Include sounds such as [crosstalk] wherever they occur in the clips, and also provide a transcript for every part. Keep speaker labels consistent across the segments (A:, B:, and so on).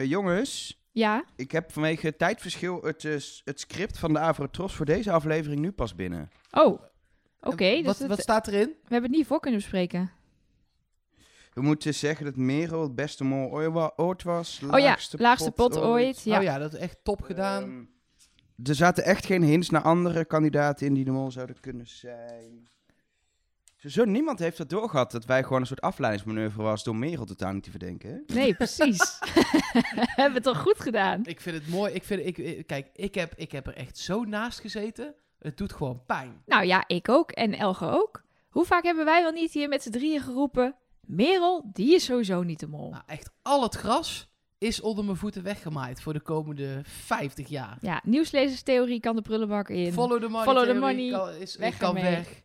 A: Eh, jongens,
B: Ja,
A: ik heb vanwege tijdverschil het, eh, het script van de Avrotros voor deze aflevering nu pas binnen.
B: oh. Oké, dus
C: wat,
B: het-
C: wat staat erin?
B: we hebben het niet voor kunnen bespreken.
A: We moeten zeggen dat Merel het beste mol ooit was.
B: Oh ja, laagste pot ooit. Ja.
C: Oh ja, dat is echt top gedaan.
A: Ehm, er zaten echt geen hints naar andere kandidaten in die de mol zouden kunnen zijn. Zo, niemand heeft het doorgehad dat wij gewoon een soort afleidingsmanoeuvre was door Merel totaal niet te verdenken. Hè?
B: Nee, precies. [laughs] [laughs] we hebben het toch goed gedaan?
C: Ik vind het mooi. Ik vind, ik, kijk, ik heb, ik heb er echt zo naast gezeten. Het doet gewoon pijn.
B: Nou ja, ik ook en Elge ook. Hoe vaak hebben wij wel niet hier met z'n drieën geroepen... Merel, die is sowieso niet de mol.
C: Nou, echt al het gras is onder mijn voeten weggemaaid voor de komende 50 jaar.
B: Ja, nieuwslezerstheorie kan de prullenbak in.
C: Follow the money.
B: Follow the money.
C: Kan, is,
B: Weg
C: kan
B: ermee.
C: weg.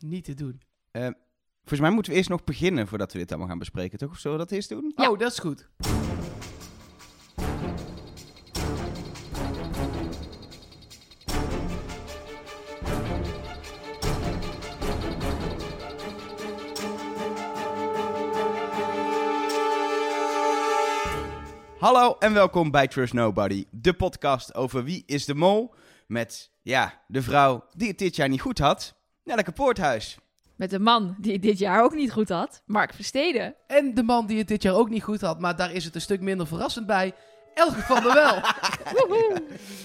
C: Niet te doen.
A: Volgens mij moeten we eerst nog beginnen voordat we dit allemaal gaan bespreken, toch? Of zullen we dat eerst doen?
B: Ja.
C: Oh, dat is goed.
A: Hallo en welkom bij Trust Nobody, de podcast over wie is de mol. Met, ja, de vrouw die het dit jaar niet goed had, Nelleke Poorthuis.
B: Met een man die het dit jaar ook niet goed had. Mark Versteden.
C: En de man die het dit jaar ook niet goed had, maar daar is het een stuk minder verrassend bij. Elke van der Wel. [laughs]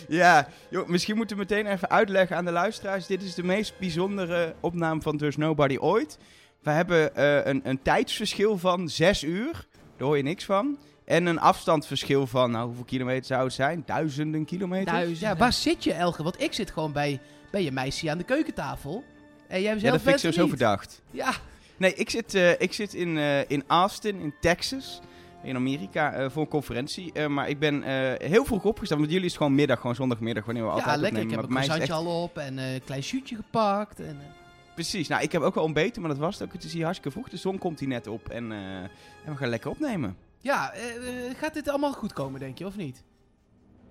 A: Ja, joh, misschien moeten we meteen even uitleggen aan de luisteraars. Dit is de meest bijzondere opname van Trust Nobody ooit. We hebben eh, een, een tijdsverschil van zes uur, daar hoor je niks van. En een afstandsverschil van, nou, hoeveel kilometer zou het zijn? Duizenden kilometer?
B: Duizend.
C: Ja, waar zit je, Elge? Want ik zit gewoon bij, bij je meisje aan de keukentafel. En jij zelf
A: Ja, dat vind ik
C: bent
A: sowieso verdacht.
C: Ja,
A: Nee, ik zit, eh, ik zit in, eh, in Austin, in Texas, in Amerika, eh, voor een conferentie. Maar ik ben heel vroeg opgestaan, want jullie is gewoon middag, gewoon zondagmiddag, wanneer we
C: ja
A: altijd
C: lekker. Ik
A: opnemen.
C: heb een
A: Maar bij mij is het
C: croissantje al op en een klein shootje gepakt. En,
A: Precies, nou, ik heb ook wel ontbeten, maar dat was het ook. Het is hier hartstikke vroeg, de zon komt hier net op en, en we gaan lekker opnemen.
C: ja, gaat dit allemaal goed komen, denk je, of niet?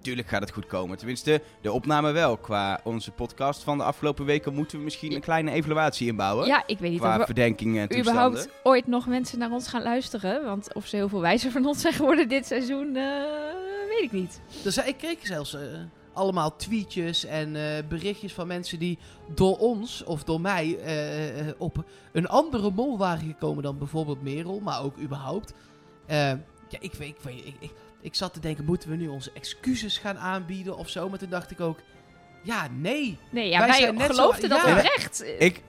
A: Tuurlijk gaat het goed komen, tenminste de opname wel. Qua onze podcast van de afgelopen weken moeten we misschien een kleine evaluatie inbouwen.
B: Ja, ik weet niet
A: Qua
B: of we
A: verdenkingen en toestanden.
B: überhaupt ooit nog mensen naar ons gaan luisteren. Want of ze heel veel wijzer van ons zijn geworden dit seizoen, eh, weet ik niet.
C: Dus ik kreeg zelfs eh, allemaal tweetjes en eh, berichtjes van mensen die door ons of door mij op een andere mol waren gekomen dan bijvoorbeeld Merel, maar ook überhaupt. Eh, ja, ik weet, ik, weet ik, ik, ik zat te denken, moeten we nu onze excuses gaan aanbieden of zo? Maar toen dacht ik ook, ja, nee.
B: Nee, ja,
C: Wij
B: wij,
C: zijn net zo-
B: geloofden dat
C: ja.
B: oprecht.
A: Ik,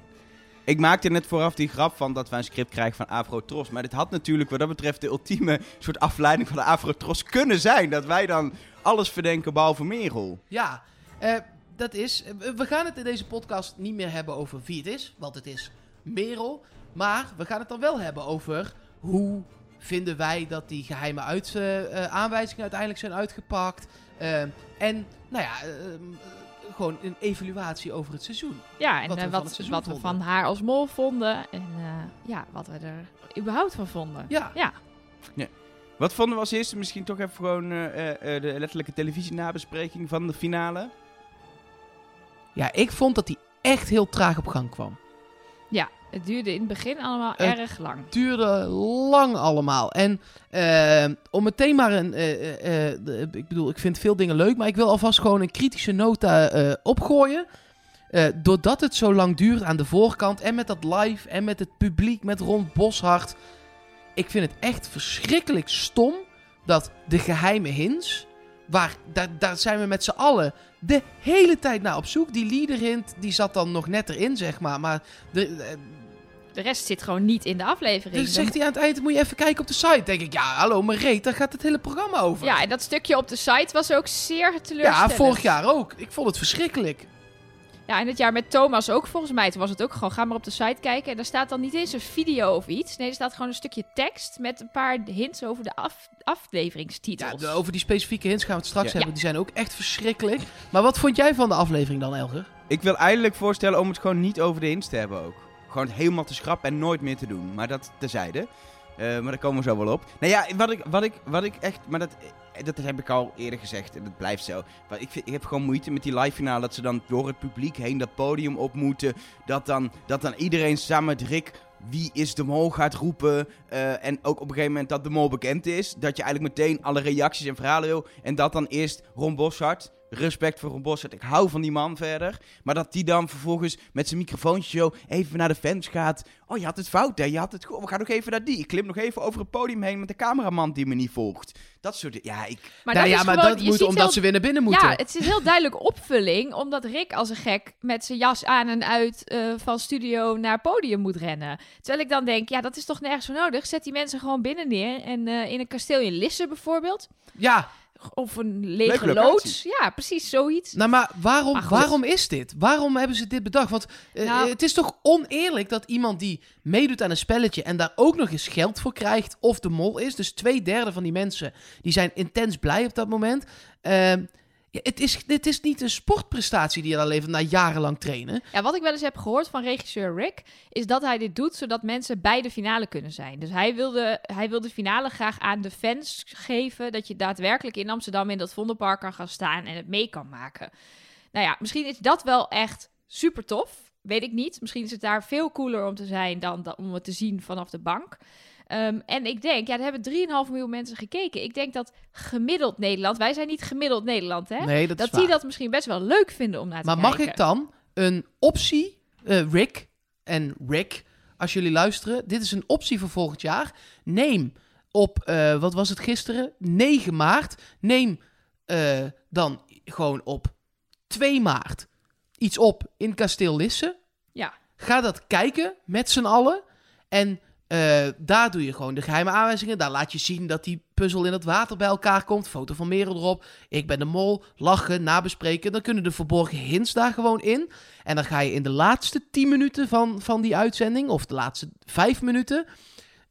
A: ik maakte net vooraf die grap van dat wij een script krijgen van Afrotros. Maar dit had natuurlijk wat dat betreft de ultieme soort afleiding van de Afrotros kunnen zijn. Dat wij dan alles verdenken behalve Merel.
C: Ja, eh, dat is. eh, We gaan het in deze podcast niet meer hebben over wie het is, want het is Merel. Maar we gaan het dan wel hebben over hoe vinden wij dat die geheime uit, eh, eh, aanwijzingen uiteindelijk zijn uitgepakt. Eh, en, nou ja, eh, eh, gewoon een evaluatie over het seizoen.
B: Ja, en
C: wat
B: eh,
C: we van
B: wat, wat we van haar als mol vonden. En eh, ja, wat we er überhaupt van vonden.
C: Ja,
B: Ja,
A: Wat vonden we als eerste? Misschien toch even gewoon eh, eh, eh, de letterlijke televisienabespreking van de finale.
C: ja ik vond dat die echt heel traag op gang kwam.
B: Het duurde in het begin allemaal
C: Het-
B: erg lang.
C: duurde lang allemaal. En eh, om meteen maar een. eh, eh, ik bedoel, ik vind veel dingen leuk, maar ik wil alvast gewoon een kritische nota opgooien. Doordat het zo lang duurt aan de voorkant en met dat live en met het publiek, met Ron Boshart. Ik vind het echt verschrikkelijk stom dat de geheime hints, waar, daar, daar zijn we met z'n allen de hele tijd naar op zoek. Die leader hint, die zat dan nog net erin, zeg maar. Maar de,
B: De rest zit gewoon niet in de aflevering.
C: dus zegt hij aan het eind, moet je even kijken op de site. denk ik, ja, hallo, maar reet, daar gaat het hele programma over.
B: Ja, en dat stukje op de site was ook zeer
C: ja
B: teleurstellend.
C: vorig jaar ook. Ik vond het verschrikkelijk.
B: Ja, en het jaar met Thomas ook volgens mij. Toen was het ook gewoon, ga maar op de site kijken. En daar staat dan niet eens een video of iets. Nee, er staat gewoon een stukje tekst met een paar hints over de af
C: Ja,
B: afleveringstitels.
C: de- over die specifieke hints gaan we het straks
A: Ja.
C: hebben. Die zijn ook echt verschrikkelijk. Maar wat vond jij van de aflevering dan, Elger?
A: Ik wil eigenlijk voorstellen om het gewoon niet over de hints te hebben ook. Gewoon helemaal te schrappen en nooit meer te doen. Maar dat terzijde. Eh maar daar komen we zo wel op. Nou ja, wat ik, wat ik, wat ik echt... Maar dat, eh, dat heb ik al eerder gezegd en dat blijft zo. Ik, vind, ik heb gewoon moeite met die live finale. Dat ze dan door het publiek heen dat podium op moeten. Dat dan, dat dan iedereen samen met Rick wie is de mol gaat roepen. eh, en ook op een gegeven moment dat de mol bekend is. Dat je eigenlijk meteen alle reacties en verhalen wil. En dat dan eerst Ron Boshart. Respect voor Ron Boshart. Ik hou van die man verder. Maar dat die dan vervolgens met zijn microfoontje zo even naar de fans gaat. Oh, je had het fout hè. Je had het goed. We gaan nog even naar die. Ik klim nog even over het podium heen met de cameraman die me niet volgt. Dat soort... Ja, ik...
B: Maar
C: Nou
B: dat
C: ja,
B: is
C: maar
B: gewoon,
C: dat
B: je
C: moet
B: ziet
C: omdat
B: heel-
C: ze weer naar binnen moeten.
B: Ja, het is heel duidelijk opvulling, omdat Rick als een gek met zijn jas aan en uit eh, van studio naar podium moet rennen. Terwijl ik dan denk, ja, dat is toch nergens voor nodig. Zet die mensen gewoon binnen neer en eh, in een kasteel in Lisse bijvoorbeeld.
C: Ja,
B: Of een lege loods. Ja, precies, zoiets.
C: nou maar waarom,
B: Maar
C: waarom is dit? Waarom hebben ze dit bedacht? Want eh,
B: Nou-
C: het is toch oneerlijk dat iemand die meedoet aan een spelletje en daar ook nog eens geld voor krijgt of de mol is. Dus twee derde van die mensen die zijn intens blij op dat moment. Ehm, ja, het, is, het is niet een sportprestatie die je dan levert na jarenlang trainen.
B: Ja, wat ik wel eens heb gehoord van regisseur Rick, is dat hij dit doet zodat mensen bij de finale kunnen zijn. Dus hij wilde, hij wilde de finale graag aan de fans geven, dat je daadwerkelijk in Amsterdam in dat Vondelpark kan gaan staan en het mee kan maken. Nou ja, misschien is dat wel echt super tof. Weet ik niet. Misschien is het daar veel cooler om te zijn dan, dan om het te zien vanaf de bank. Ehm, en ik denk, ja, er hebben 3,5 miljoen mensen gekeken. Ik denk dat gemiddeld Nederland, wij zijn niet gemiddeld Nederland, hè?
C: Nee, dat,
B: dat die dat misschien best wel leuk vinden om naar te
C: Maar
B: kijken.
C: mag ik dan een optie, eh, Rick en Rick, als jullie luisteren, dit is een optie voor volgend jaar. Neem op, eh, wat was het gisteren? 9 maart. Neem eh, dan gewoon op 2 maart iets op in Kasteel Lisse.
B: Ja.
C: Ga dat kijken met z'n allen. En eh, daar doe je gewoon de geheime aanwijzingen. Daar laat je zien dat die puzzel in het water bij elkaar komt. Foto van Merel erop. Ik ben de mol. Lachen, nabespreken. Dan kunnen de verborgen hints daar gewoon in. En dan ga je in de laatste 10 minuten van, van die uitzending, of de laatste 5 minuten,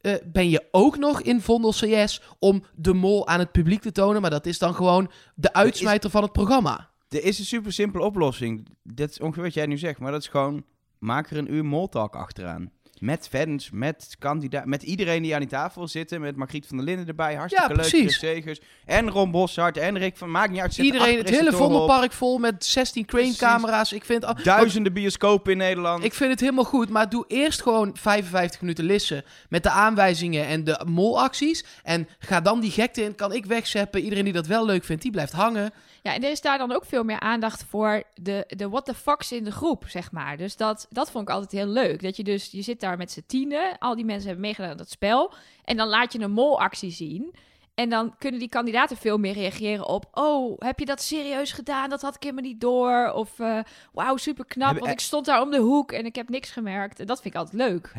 C: eh, ben je ook nog in Vondel CS om de mol aan het publiek te tonen. Maar dat is dan gewoon de uitsmijter van het programma.
A: Er is een super simpele oplossing. Dat is ongeveer wat jij nu zegt, maar dat is gewoon... Maak er een uur moltalk achteraan. Met fans, met kandidaat, met iedereen die aan die tafel zitten. Met Margriet van der Linden erbij. Hartstikke
C: Ja,
A: leuk. Chris Segers. En Ron Boshart en Rick van... Maakt niet uit.
C: Iedereen, het hele. Vondelpark vol met 16 crane-camera's. Ik vind,
A: Duizenden bioscopen in Nederland.
C: Ik vind het helemaal goed, maar doe eerst gewoon 55 minuten lissen met de aanwijzingen en de molacties. En ga dan die gekte in, kan ik wegzeppen. Iedereen die dat wel leuk vindt, die blijft hangen.
B: Ja, en er is daar dan ook veel meer aandacht voor de, de what the fucks in de groep, zeg maar. Dus dat, dat vond ik altijd heel leuk. Dat je dus, je zit daar met z'n tienen, al die mensen hebben meegedaan aan dat spel. En dan laat je een molactie zien. En dan kunnen die kandidaten veel meer reageren op... Oh, heb je dat serieus gedaan? Dat had ik helemaal niet door. Of eh, wauw, super knap, want ik stond daar om de hoek en ik heb niks gemerkt. En dat vind ik altijd leuk.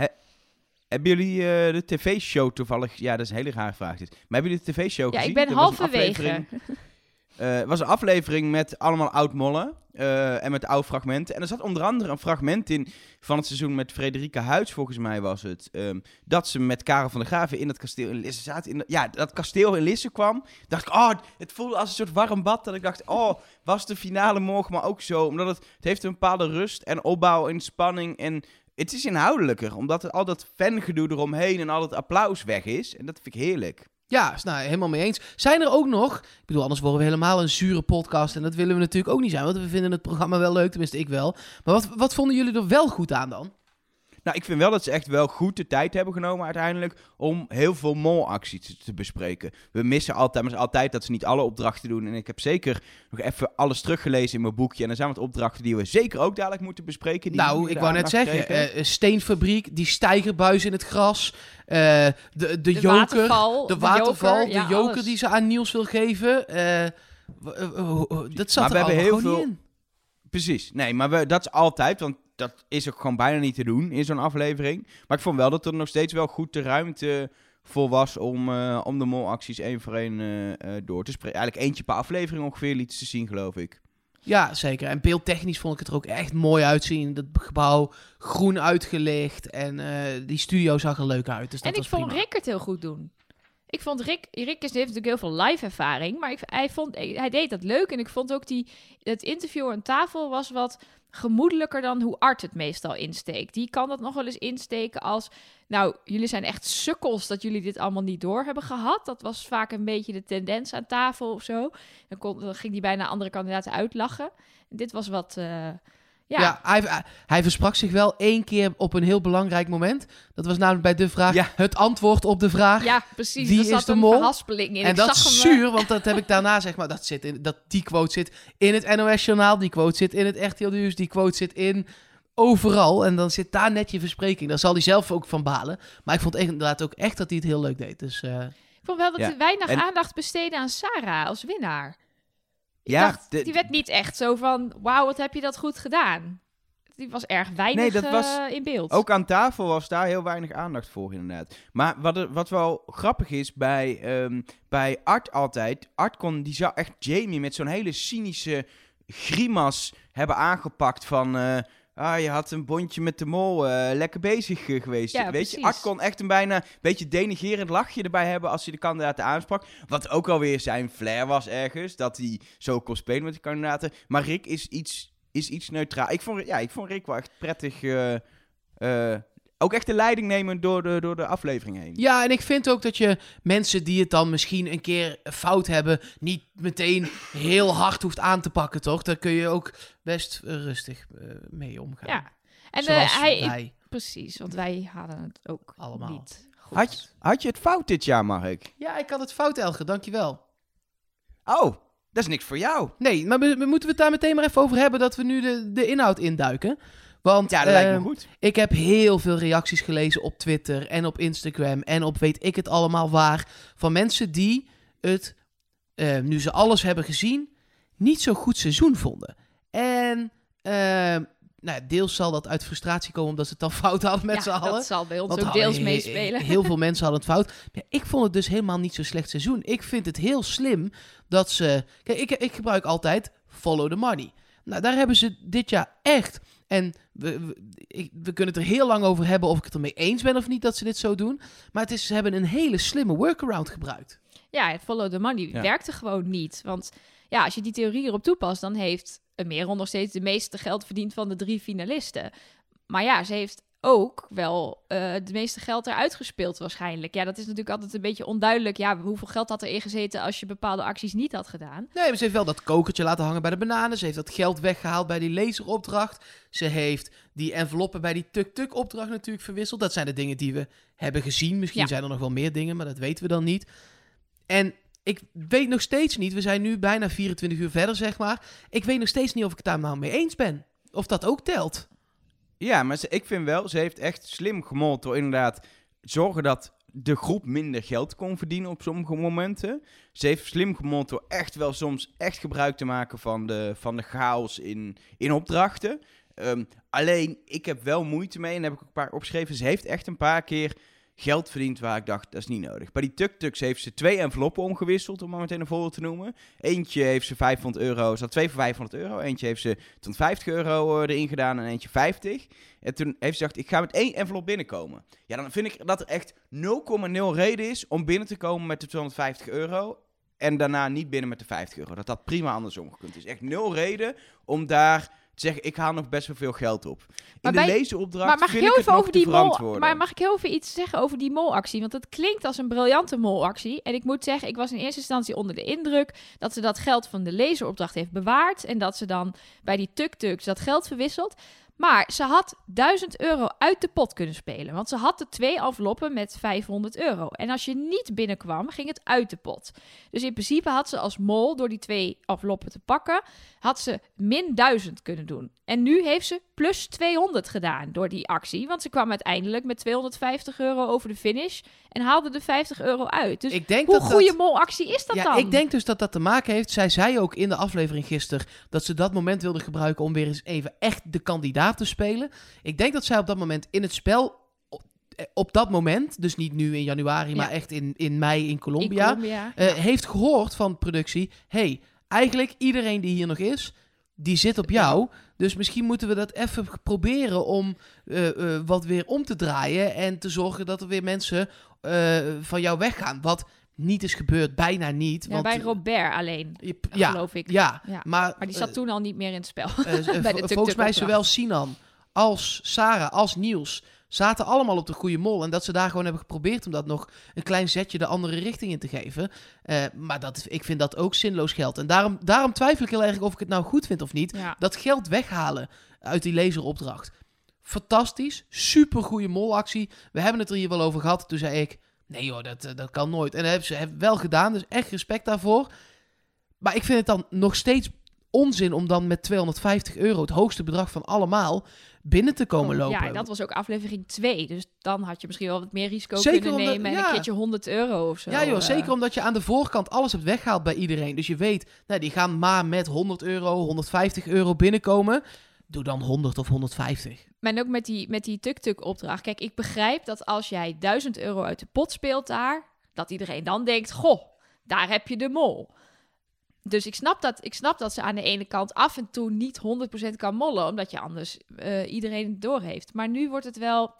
A: Hebben jullie eh, de tv-show toevallig... Ja, dat is een hele rare vraag dit. Maar hebben jullie de tv-show
B: Ja,
A: gezien?
B: ik ben
A: Er
B: halverwege. [laughs]
A: aflevering- Eh, Het was een aflevering met allemaal oud-mollen eh, en met oude fragmenten. En er zat onder andere een fragment in van het seizoen met Frederike Huids, volgens mij was het. ehm, dat ze met Karel van der Graven in het kasteel in Lisse zaten. In ja, dat kasteel in Lisse kwam. Dacht ik, oh, het voelde als een soort warm bad. Dat ik dacht, oh, was de finale morgen maar ook zo. Omdat het, het heeft een bepaalde rust en opbouw en spanning. En het is inhoudelijker, omdat al dat fangedoe eromheen en al het applaus weg is. En dat vind ik heerlijk.
C: Ja, nou helemaal mee eens. Zijn er ook nog, ik bedoel, anders worden we helemaal een zure podcast. En dat willen we natuurlijk ook niet zijn, want we vinden het programma wel leuk, tenminste ik wel. Maar wat, wat vonden jullie er wel goed aan dan?
A: Nou, ik vind wel dat ze echt wel goed de tijd hebben genomen uiteindelijk om heel veel molacties te, te bespreken. We missen altijd, maar altijd dat ze niet alle opdrachten doen. En ik heb zeker nog even alles teruggelezen in mijn boekje. En er zijn wat opdrachten die we zeker ook dadelijk moeten bespreken. Die
C: nou, ik wou net zeggen, eh, een steenfabriek, die stijgerbuis in het gras, eh, de, de,
B: De
C: joker,
B: waterval,
C: de
B: de
C: waterval,
B: joker,
C: de
B: ja,
C: joker
B: alles.
C: die ze aan Niels wil geven. eh, dat zat
A: Maar
C: er
A: we hebben heel
C: gewoon niet
A: veel-
C: in.
A: Precies. Nee, maar we, dat is altijd, want dat is ook gewoon bijna niet te doen in zo'n aflevering. Maar ik vond wel dat er nog steeds wel goed de ruimte voor was om, eh, om de molacties één voor één eh, eh, door te spreken. Eigenlijk eentje per aflevering ongeveer liet ze zien, geloof ik.
C: Ja, zeker. En beeldtechnisch vond ik het er ook echt mooi uitzien. Dat gebouw groen uitgelicht en eh, die studio zag er leuk uit. Dus dat
B: en ik
C: was
B: vond
C: prima.
B: Rick het heel goed doen. Ik vond Rick, Rick is, heeft natuurlijk heel veel live ervaring, maar ik, hij, vond, hij deed dat leuk. En ik vond ook die, het interview aan tafel was wat gemoedelijker dan hoe Art het meestal insteekt. Die kan dat nog wel eens insteken als, nou, jullie zijn echt sukkels dat jullie dit allemaal niet door hebben gehad. Dat was vaak een beetje de tendens aan tafel of zo. Dan, ging hij bijna andere kandidaten uitlachen. En dit was wat, eh, Ja,
C: Ja, hij, hij- versprak zich wel één keer op een heel belangrijk moment. Dat was namelijk bij de vraag,
A: Ja.
C: het antwoord op de vraag.
B: ja, precies.
C: Wie
B: zat
C: is de mol?
B: in.
C: en
B: Ik
C: dat
B: zag
C: is
B: hem, eh,
C: zuur, want dat heb ik daarna zeg maar. Dat zit in, dat, die quote zit in het NOS-journaal, die quote zit in het RTL Nieuws, die quote zit in overal. En dan zit daar net je verspreking. Daar zal hij zelf ook van balen. Maar ik vond echt, inderdaad ook echt dat hij het heel leuk deed. Dus eh,
B: Ik vond wel dat
A: Ja.
B: er weinig
A: En-
B: aandacht besteedde aan Sarah als winnaar. Ik
A: Ja,
B: dacht,
A: de-
B: die werd niet echt zo van, wauw, wat heb je dat goed gedaan. Die was erg weinig
A: Nee, dat was
B: eh, in beeld.
A: Ook aan tafel was daar heel weinig aandacht voor, inderdaad. Maar wat, er- wat wel grappig is bij, ehm, bij Art altijd... Art kon, die zou echt Jamie met zo'n hele cynische grimas hebben aangepakt van... eh, ah, je had een bondje met de mol, eh, lekker bezig eh, geweest.
B: Ja,
A: Weet
B: precies.
A: je, Art kon echt een bijna beetje denigerend lachje erbij hebben als hij de kandidaten aansprak. Wat ook alweer zijn flair was ergens, dat hij zo kon spelen met de kandidaten. Maar Rick is iets, is iets neutraal. Ik vond, ja, ik vond Rick wel echt prettig... eh, ook echt de leiding nemen door de, door de aflevering heen.
C: Ja, en ik vind ook dat je mensen die het dan misschien een keer fout hebben, niet meteen heel hard hoeft aan te pakken, toch? Daar kun je ook best rustig eh, mee omgaan.
B: ja. En eh, hij,
C: wij.
B: precies, want wij hadden het ook
C: Allemaal.
B: niet goed.
A: Had, je- had je het fout dit jaar, Mark?
C: Ja, ik had het fout, Elge, dankjewel.
A: Oh, dat is niks voor jou.
C: Nee, maar we, we moeten we het daar meteen maar even over hebben dat we nu de, de inhoud induiken. Want
A: Ja, dat lijkt me goed.
C: ik heb heel veel reacties gelezen op Twitter en op Instagram en op weet ik het allemaal waar. Van mensen die het, eh, nu ze alles hebben gezien, niet zo goed seizoen vonden. En eh, nou, deels zal dat uit frustratie komen omdat ze het dan [laughs] fout hadden met
B: ja,
C: z'n allen.
B: dat zal bij ons
C: Want
B: ook
C: hadden
B: deels
C: he-
B: meespelen.
C: Heel [laughs] veel mensen hadden het fout. Ja, ik vond het dus helemaal niet zo slecht seizoen. Ik vind het heel slim dat ze... Kijk, ik, ik gebruik altijd follow the money. Nou, daar hebben ze dit jaar echt... En we, we, ik- we kunnen het er heel lang over hebben of ik het ermee eens ben of niet dat ze dit zo doen. Maar het is, ze hebben een hele slimme workaround gebruikt.
B: Ja, het follow the money
A: Ja.
B: werkte gewoon niet. Want ja, als je die theorie erop toepast, dan heeft een Merel nog steeds de meeste geld verdiend van de drie finalisten. Maar ja, ze heeft ook wel eh het meeste geld eruit gespeeld waarschijnlijk. Ja, dat is natuurlijk altijd een beetje onduidelijk. Ja, hoeveel geld had erin gezeten als je bepaalde acties niet had gedaan?
C: Nee, maar ze heeft wel dat kokertje laten hangen bij de bananen. Ze heeft dat geld weggehaald bij die laseropdracht. Ze heeft die enveloppen bij die tuk-tuk-opdracht natuurlijk verwisseld. Dat zijn de dingen die we hebben gezien. Misschien
B: Ja.
C: zijn er nog wel meer dingen, maar dat weten we dan niet. En ik weet nog steeds niet, we zijn nu bijna 24 uur verder, zeg maar. Ik weet nog steeds niet of ik het daar nou mee eens ben. Of dat ook telt.
A: Ja, maar ze, ik vind wel, ze heeft echt slim gemold door inderdaad zorgen dat de groep minder geld kon verdienen op sommige momenten. Ze heeft slim gemold door echt wel soms echt gebruik te maken van de, van de chaos in, in opdrachten. Ehm, alleen, ik heb wel moeite mee, en heb ik een paar opgeschreven. Ze heeft echt een paar keer geld verdiend waar ik dacht, dat is niet nodig. Bij die tuk-tuks heeft ze twee enveloppen omgewisseld, om maar meteen een voorbeeld te noemen. Eentje heeft ze 500 euro, had twee voor 500 euro. Eentje heeft ze toen 50 euro eh, erin gedaan en eentje 50. En toen heeft ze gezegd, ik ga met één envelop binnenkomen. Ja, dan vind ik dat er echt 0,0 reden is om binnen te komen met de 250 euro. En daarna niet binnen met de 50 euro. Dat dat prima andersom gekund is. Echt nul reden om daar te zeggen, ik haal nog best wel veel geld op. In
B: Maar
A: de
B: bij-
A: lezenopdracht
B: Maar mag ik
A: vind
B: heel
A: ik
B: even
A: nog
B: over die mol, maar mag ik heel even iets zeggen over die molactie? Want het klinkt als een briljante molactie. En ik moet zeggen, ik was in eerste instantie onder de indruk dat ze dat geld van de laseropdracht heeft bewaard. En dat ze dan bij die tuk-tuks dat geld verwisselt. Maar ze had 1000 euro uit de pot kunnen spelen. Want ze had de twee enveloppen met 500 euro. En als je niet binnenkwam, ging het uit de pot. Dus in principe had ze als mol, door die twee enveloppen te pakken, had ze min 1000 kunnen doen. En nu heeft ze plus 200 gedaan door die actie. Want ze kwam uiteindelijk met 250 euro over de finish en haalde de 50 euro uit. Dus
C: ik denk
B: hoe
C: dat
B: goede
C: dat...
B: molactie is dat
C: ja,
B: dan?
C: ik denk dus dat dat te maken heeft. Zij zei ook in de aflevering gisteren dat ze dat moment wilde gebruiken om weer eens even echt de kandidaat te spelen. Ik denk dat zij op dat moment in het spel, op, dat moment, dus niet nu in januari,
B: Ja.
C: maar echt in, in mei in
B: In
C: Colombia,
B: Colombia.
C: eh, heeft gehoord van productie: hey, eigenlijk iedereen die hier nog is, die zit op jou. Dus misschien moeten we dat even proberen om eh, eh, wat weer om te draaien en te zorgen dat er weer mensen eh, van jou weggaan. Wat niet is gebeurd, bijna niet.
B: ja,
C: want,
B: bij Robert alleen,
C: je- ja,
B: geloof ik.
C: ja,
B: Ja.
C: maar,
B: Maar die zat toen al niet meer in het spel. [laughs] bij de
C: vo- volgens mij zowel Sinan als Sarah als Niels zaten allemaal op de goede mol. En dat ze daar gewoon hebben geprobeerd om dat nog een klein zetje de andere richting in te geven. Eh, maar dat, ik vind dat ook zinloos geld. En daarom, daarom twijfel ik heel erg of ik het nou goed vind of niet.
B: Ja.
C: Dat geld weghalen uit die laseropdracht. Fantastisch, super goede molactie. We hebben het er hier wel over gehad. Toen zei ik, nee joh, dat, eh, dat kan nooit. En dat hebben ze hebben wel gedaan, dus echt respect daarvoor. Maar ik vind het dan nog steeds onzin om dan met 250 euro, het hoogste bedrag van allemaal, binnen te komen lopen.
B: Ja, en dat was ook aflevering 2. Dus dan had je misschien wel wat meer risico
C: Zeker
B: kunnen
C: omdat-
B: nemen. En een keertje 100 euro of zo.
C: Ja joh,
B: eh.
C: zeker omdat je aan de voorkant alles hebt weggehaald bij iedereen. Dus je weet, nou, die gaan maar met 100 euro, 150 euro binnenkomen. Doe dan 100 of 150.
B: Maar ook met die, met die tuk-tuk-opdracht. Kijk, ik begrijp dat als jij 1000 euro uit de pot speelt daar... dat iedereen dan denkt, goh, daar heb je de mol. Dus ik snap, dat, ik snap dat ze aan de ene kant af en toe niet 100% kan mollen... omdat je anders eh, iedereen doorheeft. Maar nu wordt het wel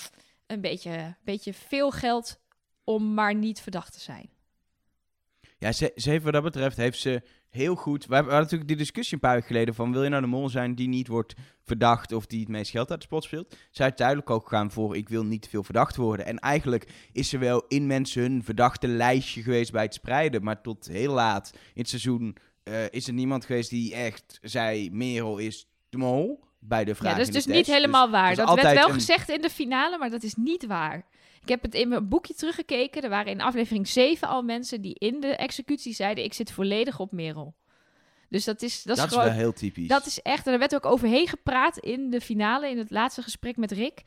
B: een beetje, beetje veel geld om maar niet verdacht te zijn.
A: Ja, ze, heeft wat dat betreft heeft ze heel goed... We hadden natuurlijk die discussie een paar weken geleden van... wil je nou de mol zijn die niet wordt verdacht of die het meest geld uit de spot speelt? Zij heeft duidelijk ook gegaan voor ik wil niet te veel verdacht worden. En eigenlijk is ze wel in mensen hun verdachte lijstje geweest bij het spreiden. Maar tot heel laat in het seizoen eh, is er niemand geweest die echt zei... Merel is de mol bij de vraag
B: Ja, dat is dus niet
A: test.
B: helemaal
A: Dus
B: waar. Dat
A: is
B: werd wel
A: een-
B: gezegd in de finale, maar dat is niet waar. Ik heb het in mijn boekje teruggekeken. Er waren in aflevering 7 al mensen die in de executie zeiden: Ik zit volledig op Merel. Dus dat is, dat
A: Dat
B: is
A: is
B: gewoon.
A: wel heel typisch.
B: Dat is echt, en er werd ook overheen gepraat in de finale, in het laatste gesprek met Rick.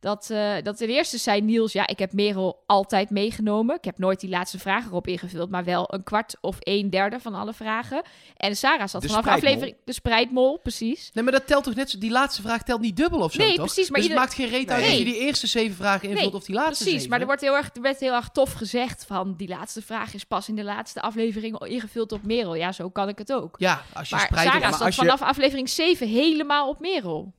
B: Dat, eh, dat ten eerste zei Niels, ja, ik heb Merel altijd meegenomen. Ik heb nooit die laatste vraag erop ingevuld, maar wel een kwart of een derde van alle vragen. En Sarah zat
A: De
B: vanaf
A: spreidmol.
B: aflevering... De spreidmol, precies.
C: Nee, maar dat telt toch net zo... Die laatste vraag telt niet dubbel of zo,
B: Nee,
C: toch?
B: precies, maar
C: dus het maakt geen reet uit
A: Nee.
C: of je die eerste zeven vragen invult
B: Nee,
C: of die laatste
B: Precies,
C: zeven.
B: maar er, wordt heel erg, er werd heel erg tof gezegd van... die laatste vraag is pas in de laatste aflevering ingevuld op Merel. Ja, zo kan ik het ook.
C: Ja, als je
B: maar. Sarah
A: maar
B: zat
A: als je-
B: vanaf aflevering 7 helemaal op Merel.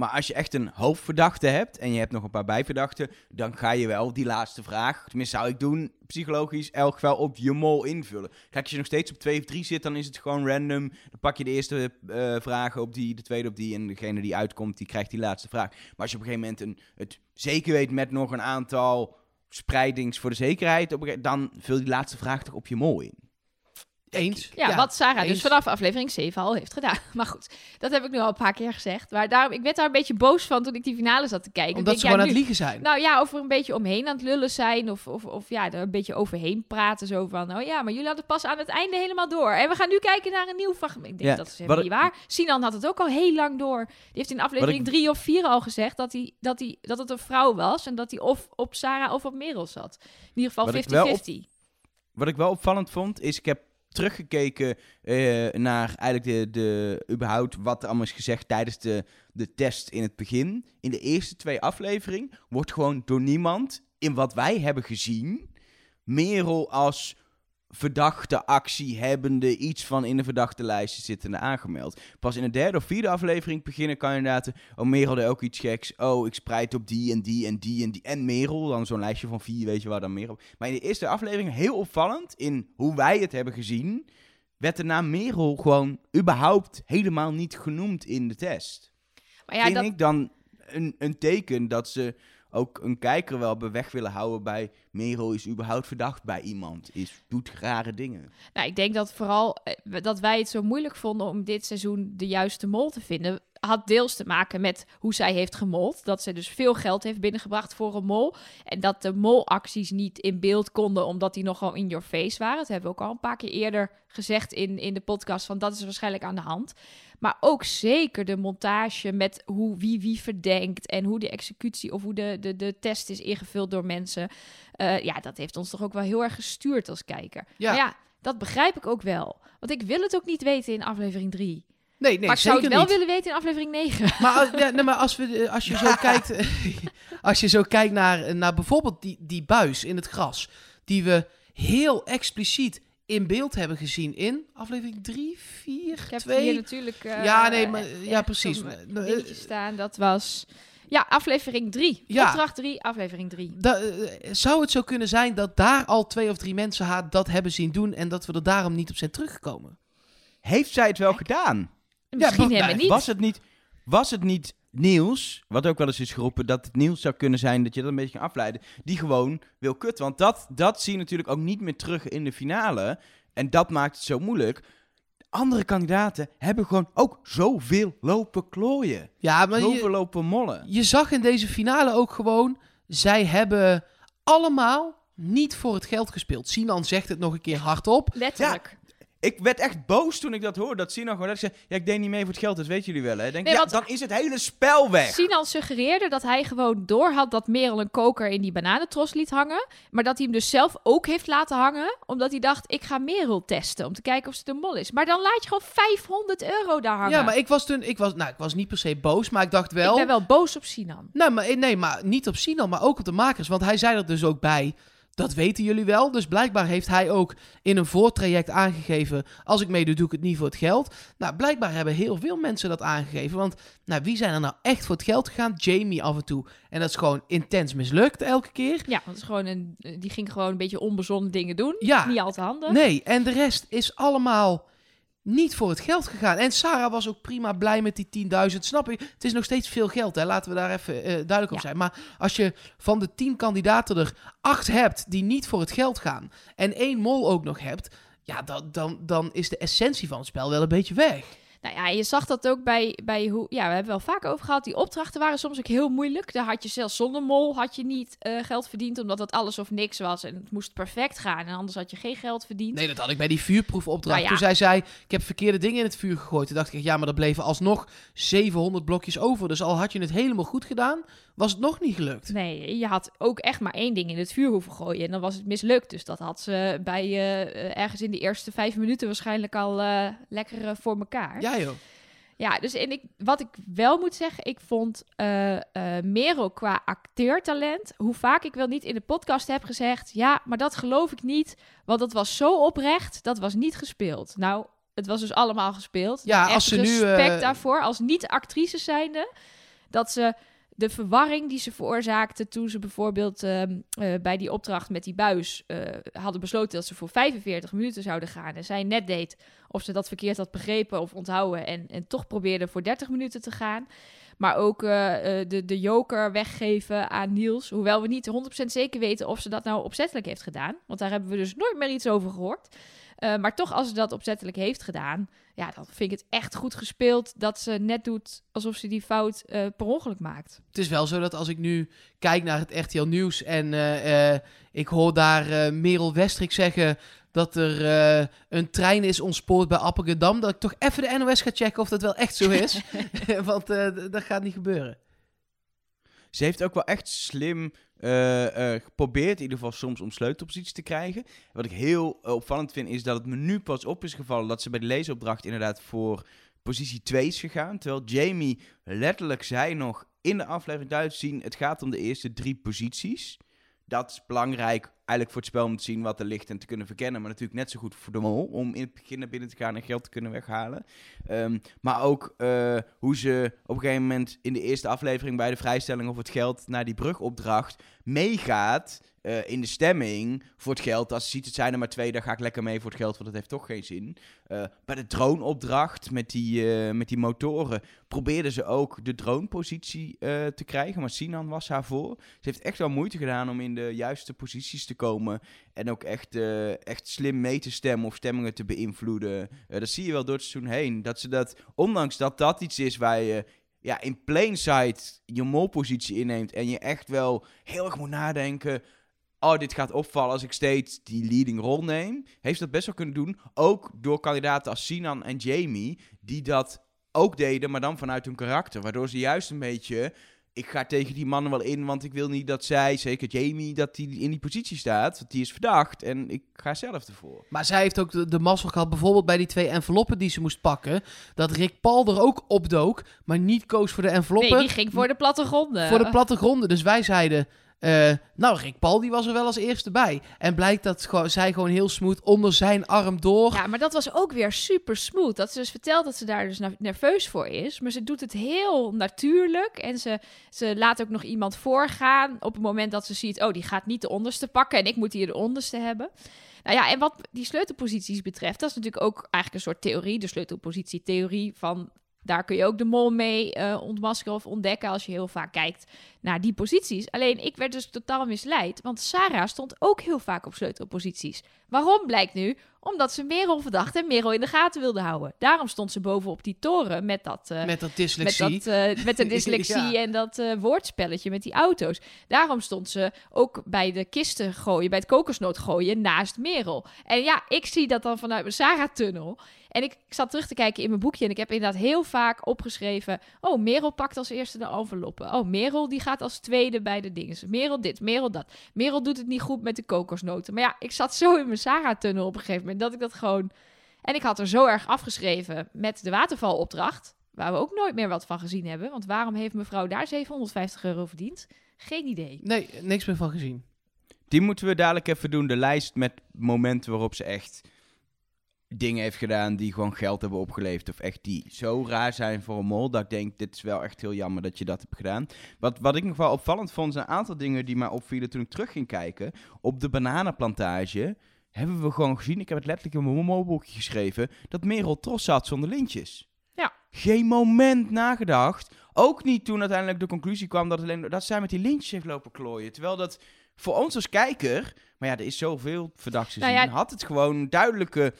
A: Maar als je echt een hoofdverdachte hebt en je hebt nog een paar bijverdachten, dan ga je wel die laatste vraag, tenminste zou ik doen, psychologisch elk geval op je mol invullen. Kijk, als je nog steeds op twee of drie zit, dan is het gewoon random. Dan pak je de eerste eh, vragen op die, de tweede op die en degene die uitkomt, die krijgt die laatste vraag. Maar als je op een gegeven moment een, het zeker weet met nog een aantal spreidings voor de zekerheid, dan vul je die laatste vraag toch op je mol in.
C: Eens.
B: Ja, wat Sarah
C: eens.
B: dus vanaf aflevering 7 al heeft gedaan. [laughs] Maar goed, dat heb ik nu al een paar keer gezegd. Maar daarom, ik werd daar een beetje boos van toen ik die finale zat te kijken.
C: Omdat ze gewoon
B: ja,
C: aan het liegen zijn.
B: Nou ja, of er een beetje omheen aan het lullen zijn. Of, of, of ja, er een beetje overheen praten. Zo van, oh ja, maar jullie hadden pas aan het einde helemaal door. En we gaan nu kijken naar een nieuw fragment. Ik denk,
A: Ja,
B: dat is helemaal
A: wat
B: niet waar. Sinan had het ook al heel lang door. Die heeft in aflevering
A: ik-
B: drie of vier al gezegd dat, hij, dat, hij, dat het een vrouw was. En dat hij of op Sarah of op Merel zat. In ieder
A: Wat
B: geval
A: ik wel op-
B: 50-50.
A: Wat ik wel opvallend vond, is ik heb teruggekeken eh, naar eigenlijk de, de, überhaupt wat er allemaal is gezegd tijdens de, de test in het begin. In de eerste twee afleveringen wordt gewoon door niemand, in wat wij hebben gezien, Merel als verdachte actie hebbende, iets van in de verdachte lijstje zittende aangemeld. Pas in de derde of vierde aflevering beginnen kan je inderdaad, oh Merel deed ook iets geks, oh ik spreid op die en die en die en die en Merel, dan zo'n lijstje van vier, weet je waar dan Merel. Maar in de eerste aflevering, heel opvallend, in hoe wij het hebben gezien, werd de naam Merel gewoon überhaupt helemaal niet genoemd in de test.
B: Maar ja,
A: Vind
B: dat,
A: ik dan een, een teken dat ze ook een kijker wel weg willen houden bij Merel is überhaupt verdacht bij iemand, is, doet rare dingen.
B: Nou, ik denk dat vooral eh, dat wij het zo moeilijk vonden om dit seizoen de juiste mol te vinden. Had deels te maken met hoe zij heeft gemold. Dat ze dus veel geld heeft binnengebracht voor een mol. En dat de molacties niet in beeld konden, omdat die nogal in your face waren. Dat hebben we ook al een paar keer eerder gezegd in, in de podcast. Van dat is waarschijnlijk aan de hand. Maar ook zeker de montage met hoe wie wie verdenkt. En hoe de executie of hoe de, de, de test is ingevuld door mensen. Eh, ja, dat heeft ons toch ook wel heel erg gestuurd als kijker.
C: Ja.
B: Maar ja, dat begrijp ik ook wel. Want ik wil het ook niet weten in aflevering 3.
C: Nee, nee,
B: maar ik zou het wel
C: niet.
B: willen weten in aflevering 9. [laughs]
C: Maar, als- ja, nee, maar als, we, [laughs] eh, als je zo kijkt, als je zo kijkt naar, naar bijvoorbeeld die, die buis in het gras, die we heel expliciet in beeld hebben gezien in aflevering 3, 4,
B: Ik heb
C: 2.
B: hier natuurlijk... eh,
C: ja, nee, maar,
B: echt
C: ja, precies. Eh,
B: staan. Dat was... Ja, aflevering 3.
C: Ja.
B: Opdracht 3, aflevering 3.
C: Da- eh, zou het zo kunnen zijn dat daar al twee of drie mensen haar dat hebben zien doen en dat we er daarom niet op zijn teruggekomen?
A: Heeft zij het wel gedaan?
B: Misschien we niet.
A: Was het niet, was het niet Niels, wat ook wel eens is geroepen, dat het Niels zou kunnen zijn, dat je dat een beetje kan afleiden, die gewoon wil kutten. Want dat, dat zie je natuurlijk ook niet meer terug in de finale. En dat maakt het zo moeilijk. Andere kandidaten hebben gewoon ook zoveel lopen klooien.
C: Ja, maar
A: Zoveel
C: je,
A: lopen mollen.
C: je zag in deze finale ook gewoon... Zij hebben allemaal niet voor het geld gespeeld. Sinan zegt het nog een keer hardop.
B: Letterlijk.
A: Ik werd echt boos toen ik dat hoorde. Dat Sinan gewoon dat ik zei, ja, ik deed niet mee voor het geld, dat weten jullie wel. Hè? Ik Denk,
B: Nee,
A: ja,
B: want-
A: dan is het hele spel weg.
B: Sinan suggereerde dat hij gewoon doorhad dat Merel een koker in die bananentros liet hangen. Maar dat hij hem dus zelf ook heeft laten hangen. Omdat hij dacht, ik ga Merel testen om te kijken of ze de mol is. Maar dan laat je gewoon 500 euro daar hangen.
C: Ja, maar ik was toen... Ik was, nou, ik was niet per se boos, maar ik dacht wel...
B: Ik ben wel boos op Sinan.
C: Nou, maar, nee, maar niet op Sinan, maar ook op de makers. Want hij zei er dus ook bij. Dat weten jullie wel. Dus blijkbaar heeft hij ook in een voortraject aangegeven. Als ik meedoe, doe ik het niet voor het geld. Nou, blijkbaar hebben heel veel mensen dat aangegeven. Want nou, wie zijn er nou echt voor het geld gegaan? Jamie af en toe. En dat is gewoon intens mislukt elke keer.
B: Ja, want is gewoon een, die ging gewoon een beetje onbezonnen dingen doen.
C: Ja.
B: Niet al te handig.
C: Nee, en de rest is allemaal niet voor het geld gegaan. En Sarah was ook prima blij met die 10.000. Snap je? Het is nog steeds veel geld, hè? laten we daar even eh, duidelijk op
B: Ja.
C: zijn. Maar als je van de 10 kandidaten er 8 hebt die niet voor het geld gaan... en één mol ook nog hebt... ja, dan, dan, dan is de essentie van het spel wel een beetje weg.
B: Nou ja, je zag dat ook bij, bij hoe... Ja, we hebben wel vaak over gehad. Die opdrachten waren soms ook heel moeilijk. Daar had je zelfs zonder mol had je niet eh, geld verdiend... omdat het alles of niks was. En het moest perfect gaan. En anders had je geen geld verdiend.
C: Nee, dat had ik bij die vuurproefopdracht.
B: Nou ja.
C: Toen zij zei, ik heb verkeerde dingen in het vuur gegooid. Toen dacht ik, ja, maar er bleven alsnog 700 blokjes over. Dus al had je het helemaal goed gedaan, was het nog niet gelukt.
B: Nee, je had ook echt maar één ding in het vuur hoeven gooien. En dan was het mislukt. Dus dat had ze bij eh, ergens in de eerste vijf minuten waarschijnlijk al lekker voor elkaar.
C: Ja, joh.
B: Ja, dus en ik, wat ik wel moet zeggen, ik vond eh Merel qua acteertalent, hoe vaak ik wel niet in de podcast heb gezegd, ja, maar dat geloof ik niet, want dat was zo oprecht, dat was niet gespeeld. Nou, het was dus allemaal gespeeld.
C: Ja, als ze nu,
B: respect
C: eh,
B: daarvoor, als niet-actrice zijnde, dat ze de verwarring die ze veroorzaakte toen ze bijvoorbeeld ehm, eh, bij die opdracht met die buis eh, hadden besloten dat ze voor 45 minuten zouden gaan en zij net deed of ze dat verkeerd had begrepen of onthouden en, en toch probeerde voor 30 minuten te gaan. Maar ook eh, de, de joker weggeven aan Niels. Hoewel we niet 100% zeker weten of ze dat nou opzettelijk heeft gedaan. Want daar hebben we dus nooit meer iets over gehoord. Eh, maar toch, als ze dat opzettelijk heeft gedaan, ja, dan vind ik het echt goed gespeeld dat ze net doet alsof ze die fout eh, per ongeluk maakt.
C: Het is wel zo dat als ik nu kijk naar het RTL Nieuws en eh, eh, ik hoor daar Merel Westrik zeggen dat er eh, een trein is ontspoord bij Appelgedam, dat ik toch even de NOS ga checken of dat wel echt zo is. [laughs] [laughs] Want eh, dat gaat niet gebeuren.
A: Ze heeft ook wel echt slim eh, geprobeerd, in ieder geval soms om sleutelposities te krijgen. Wat ik heel eh, opvallend vind, is dat het me nu pas op is gevallen dat ze bij de leesopdracht inderdaad voor positie 2 is gegaan. Terwijl Jamie letterlijk zei nog in de aflevering duidelijk zien, het gaat om de eerste drie posities. Dat is belangrijk eigenlijk voor het spel te zien wat er ligt en te kunnen verkennen. Maar natuurlijk net zo goed voor de mol om in het begin naar binnen te gaan en geld te kunnen weghalen. Ehm, maar ook eh, hoe ze op een gegeven moment in de eerste aflevering bij de vrijstelling of het geld naar die brugopdracht meegaat eh, in de stemming voor het geld. Als ze ziet het zijn er maar twee, dan ga ik lekker mee voor het geld, want dat heeft toch geen zin. Eh, bij de droneopdracht met die, eh, met die motoren probeerden ze ook de dronepositie te krijgen, maar Sinan was haar voor. Ze heeft echt wel moeite gedaan om in de juiste posities te komen en ook echt, echt slim mee te stemmen of stemmingen te beïnvloeden. Dat zie je wel door het seizoen heen. Dat ze dat, ondanks dat dat iets is waar je ja, in plain sight je molpositie inneemt en je echt wel heel erg moet nadenken. Oh, dit gaat opvallen als ik steeds die leading rol neem. Heeft ze dat best wel kunnen doen. Ook door kandidaten als Sinan en Jamie, die dat ook deden, maar dan vanuit hun karakter. Waardoor ze juist een beetje. Ik ga tegen die mannen wel in, want ik wil niet dat zij, zeker Jamie, dat die in die positie staat. Want die is verdacht en ik ga zelf ervoor.
C: Maar zij heeft ook de, de mazzel gehad, bijvoorbeeld bij die twee enveloppen die ze moest pakken, dat Rick Paul er ook opdook, maar niet koos voor de enveloppen.
B: Nee, die ging voor de plattegronden.
C: voor de plattegronden. Dus wij zeiden, eh, nou Rick Paul die was er wel als eerste bij. En blijkt dat zij gewoon heel smooth onder zijn arm door.
B: Ja, maar dat was ook weer super smooth. Dat ze dus vertelt dat ze daar dus nerveus voor is. Maar ze doet het heel natuurlijk. En ze, ze laat ook nog iemand voorgaan op het moment dat ze ziet... oh, die gaat niet de onderste pakken en ik moet hier de onderste hebben. Nou ja, en wat die sleutelposities betreft... dat is natuurlijk ook eigenlijk een soort theorie. De sleutelpositietheorie van... Daar kun je ook de mol mee eh, ontmaskeren of ontdekken als je heel vaak kijkt naar die posities. Alleen ik werd dus totaal misleid, want Sarah stond ook heel vaak op sleutelposities. Waarom blijkt nu? Omdat ze Merel verdacht en Merel in de gaten wilde houden. Daarom stond ze bovenop die toren met dat... eh,
C: Met dat
B: met,
C: dyslexie.
B: dat, eh, met de [laughs] dyslexie
C: Ja.
B: en dat eh, woordspelletje met die auto's. Daarom stond ze ook bij de kisten gooien, bij het kokosnoot gooien, naast Merel. En ja, ik zie dat dan vanuit mijn Sarah-tunnel. En ik, ik zat terug te kijken in mijn boekje en ik heb inderdaad heel vaak opgeschreven... Oh, Merel pakt als eerste de enveloppen. Oh, Merel die gaat als tweede bij de dingen. Merel dit, Merel dat. Merel doet het niet goed met de kokosnoten. Maar ja, ik zat zo in mijn Sarah-tunnel op een gegeven moment dat ik dat gewoon... En ik had er zo erg afgeschreven met de watervalopdracht... Waar we ook nooit meer wat van gezien hebben. Want waarom heeft mevrouw daar 750 euro verdiend? Geen idee.
C: Nee, niks meer van gezien.
A: Die moeten we dadelijk even doen. De lijst met momenten waarop ze echt dingen heeft gedaan die gewoon geld hebben opgeleverd. Of echt die zo raar zijn voor een mol. Dat ik denk, dit is wel echt heel jammer dat je dat hebt gedaan. Wat, wat ik nog wel opvallend vond, zijn een aantal dingen die mij opvielen toen ik terug ging kijken. Op de bananenplantage hebben we gewoon gezien, ik heb het letterlijk in mijn molboekje geschreven, dat Merel trots zat zonder lintjes.
B: Ja.
A: Geen moment nagedacht. Ook niet toen uiteindelijk de conclusie kwam dat, alleen, dat zij met die lintjes heeft lopen klooien. Terwijl dat voor ons als kijker, maar ja, er is zoveel verdachts
B: Nou ja-
A: had het gewoon duidelijke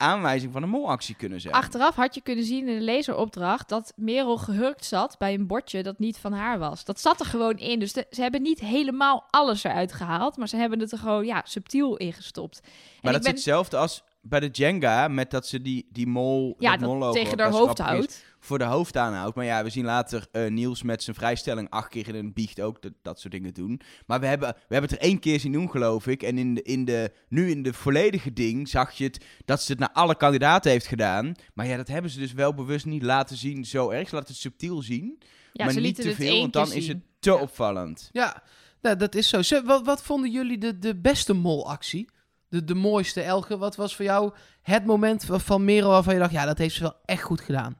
A: aanwijzing van een molactie kunnen zijn.
B: Achteraf had je kunnen zien in de lezeropdracht dat Merel gehurkt zat bij een bordje dat niet van haar was. Dat zat er gewoon in. Dus de- ze hebben niet helemaal alles eruit gehaald, maar ze hebben het er gewoon ja, subtiel ingestopt.
A: maar
B: en
A: dat is hetzelfde als bij de Jenga, met dat ze die, die mol,
B: ja,
A: dat
B: dat tegen haar hoofd houdt.
A: Voor de hoofd aanhoudt. Maar ja, we zien later eh, Niels met zijn vrijstelling acht keer in een biecht ook dat, dat soort dingen doen. Maar we hebben, we hebben het er één keer zien doen, geloof ik. En in de, in de, nu in de volledige ding zag je het dat ze het naar alle kandidaten heeft gedaan. Maar ja, dat hebben ze dus wel bewust niet laten zien zo erg. Ze laten het subtiel zien,
B: Ja,
A: maar
B: ze
A: niet te veel, want dan is het te
B: Ja.
A: opvallend.
C: Ja, nou, dat is zo. Wat, wat vonden jullie de, de beste molactie? De, de mooiste, Elge? Wat was voor jou het moment van- van Merel waarvan je dacht... Ja, dat heeft ze wel echt goed gedaan.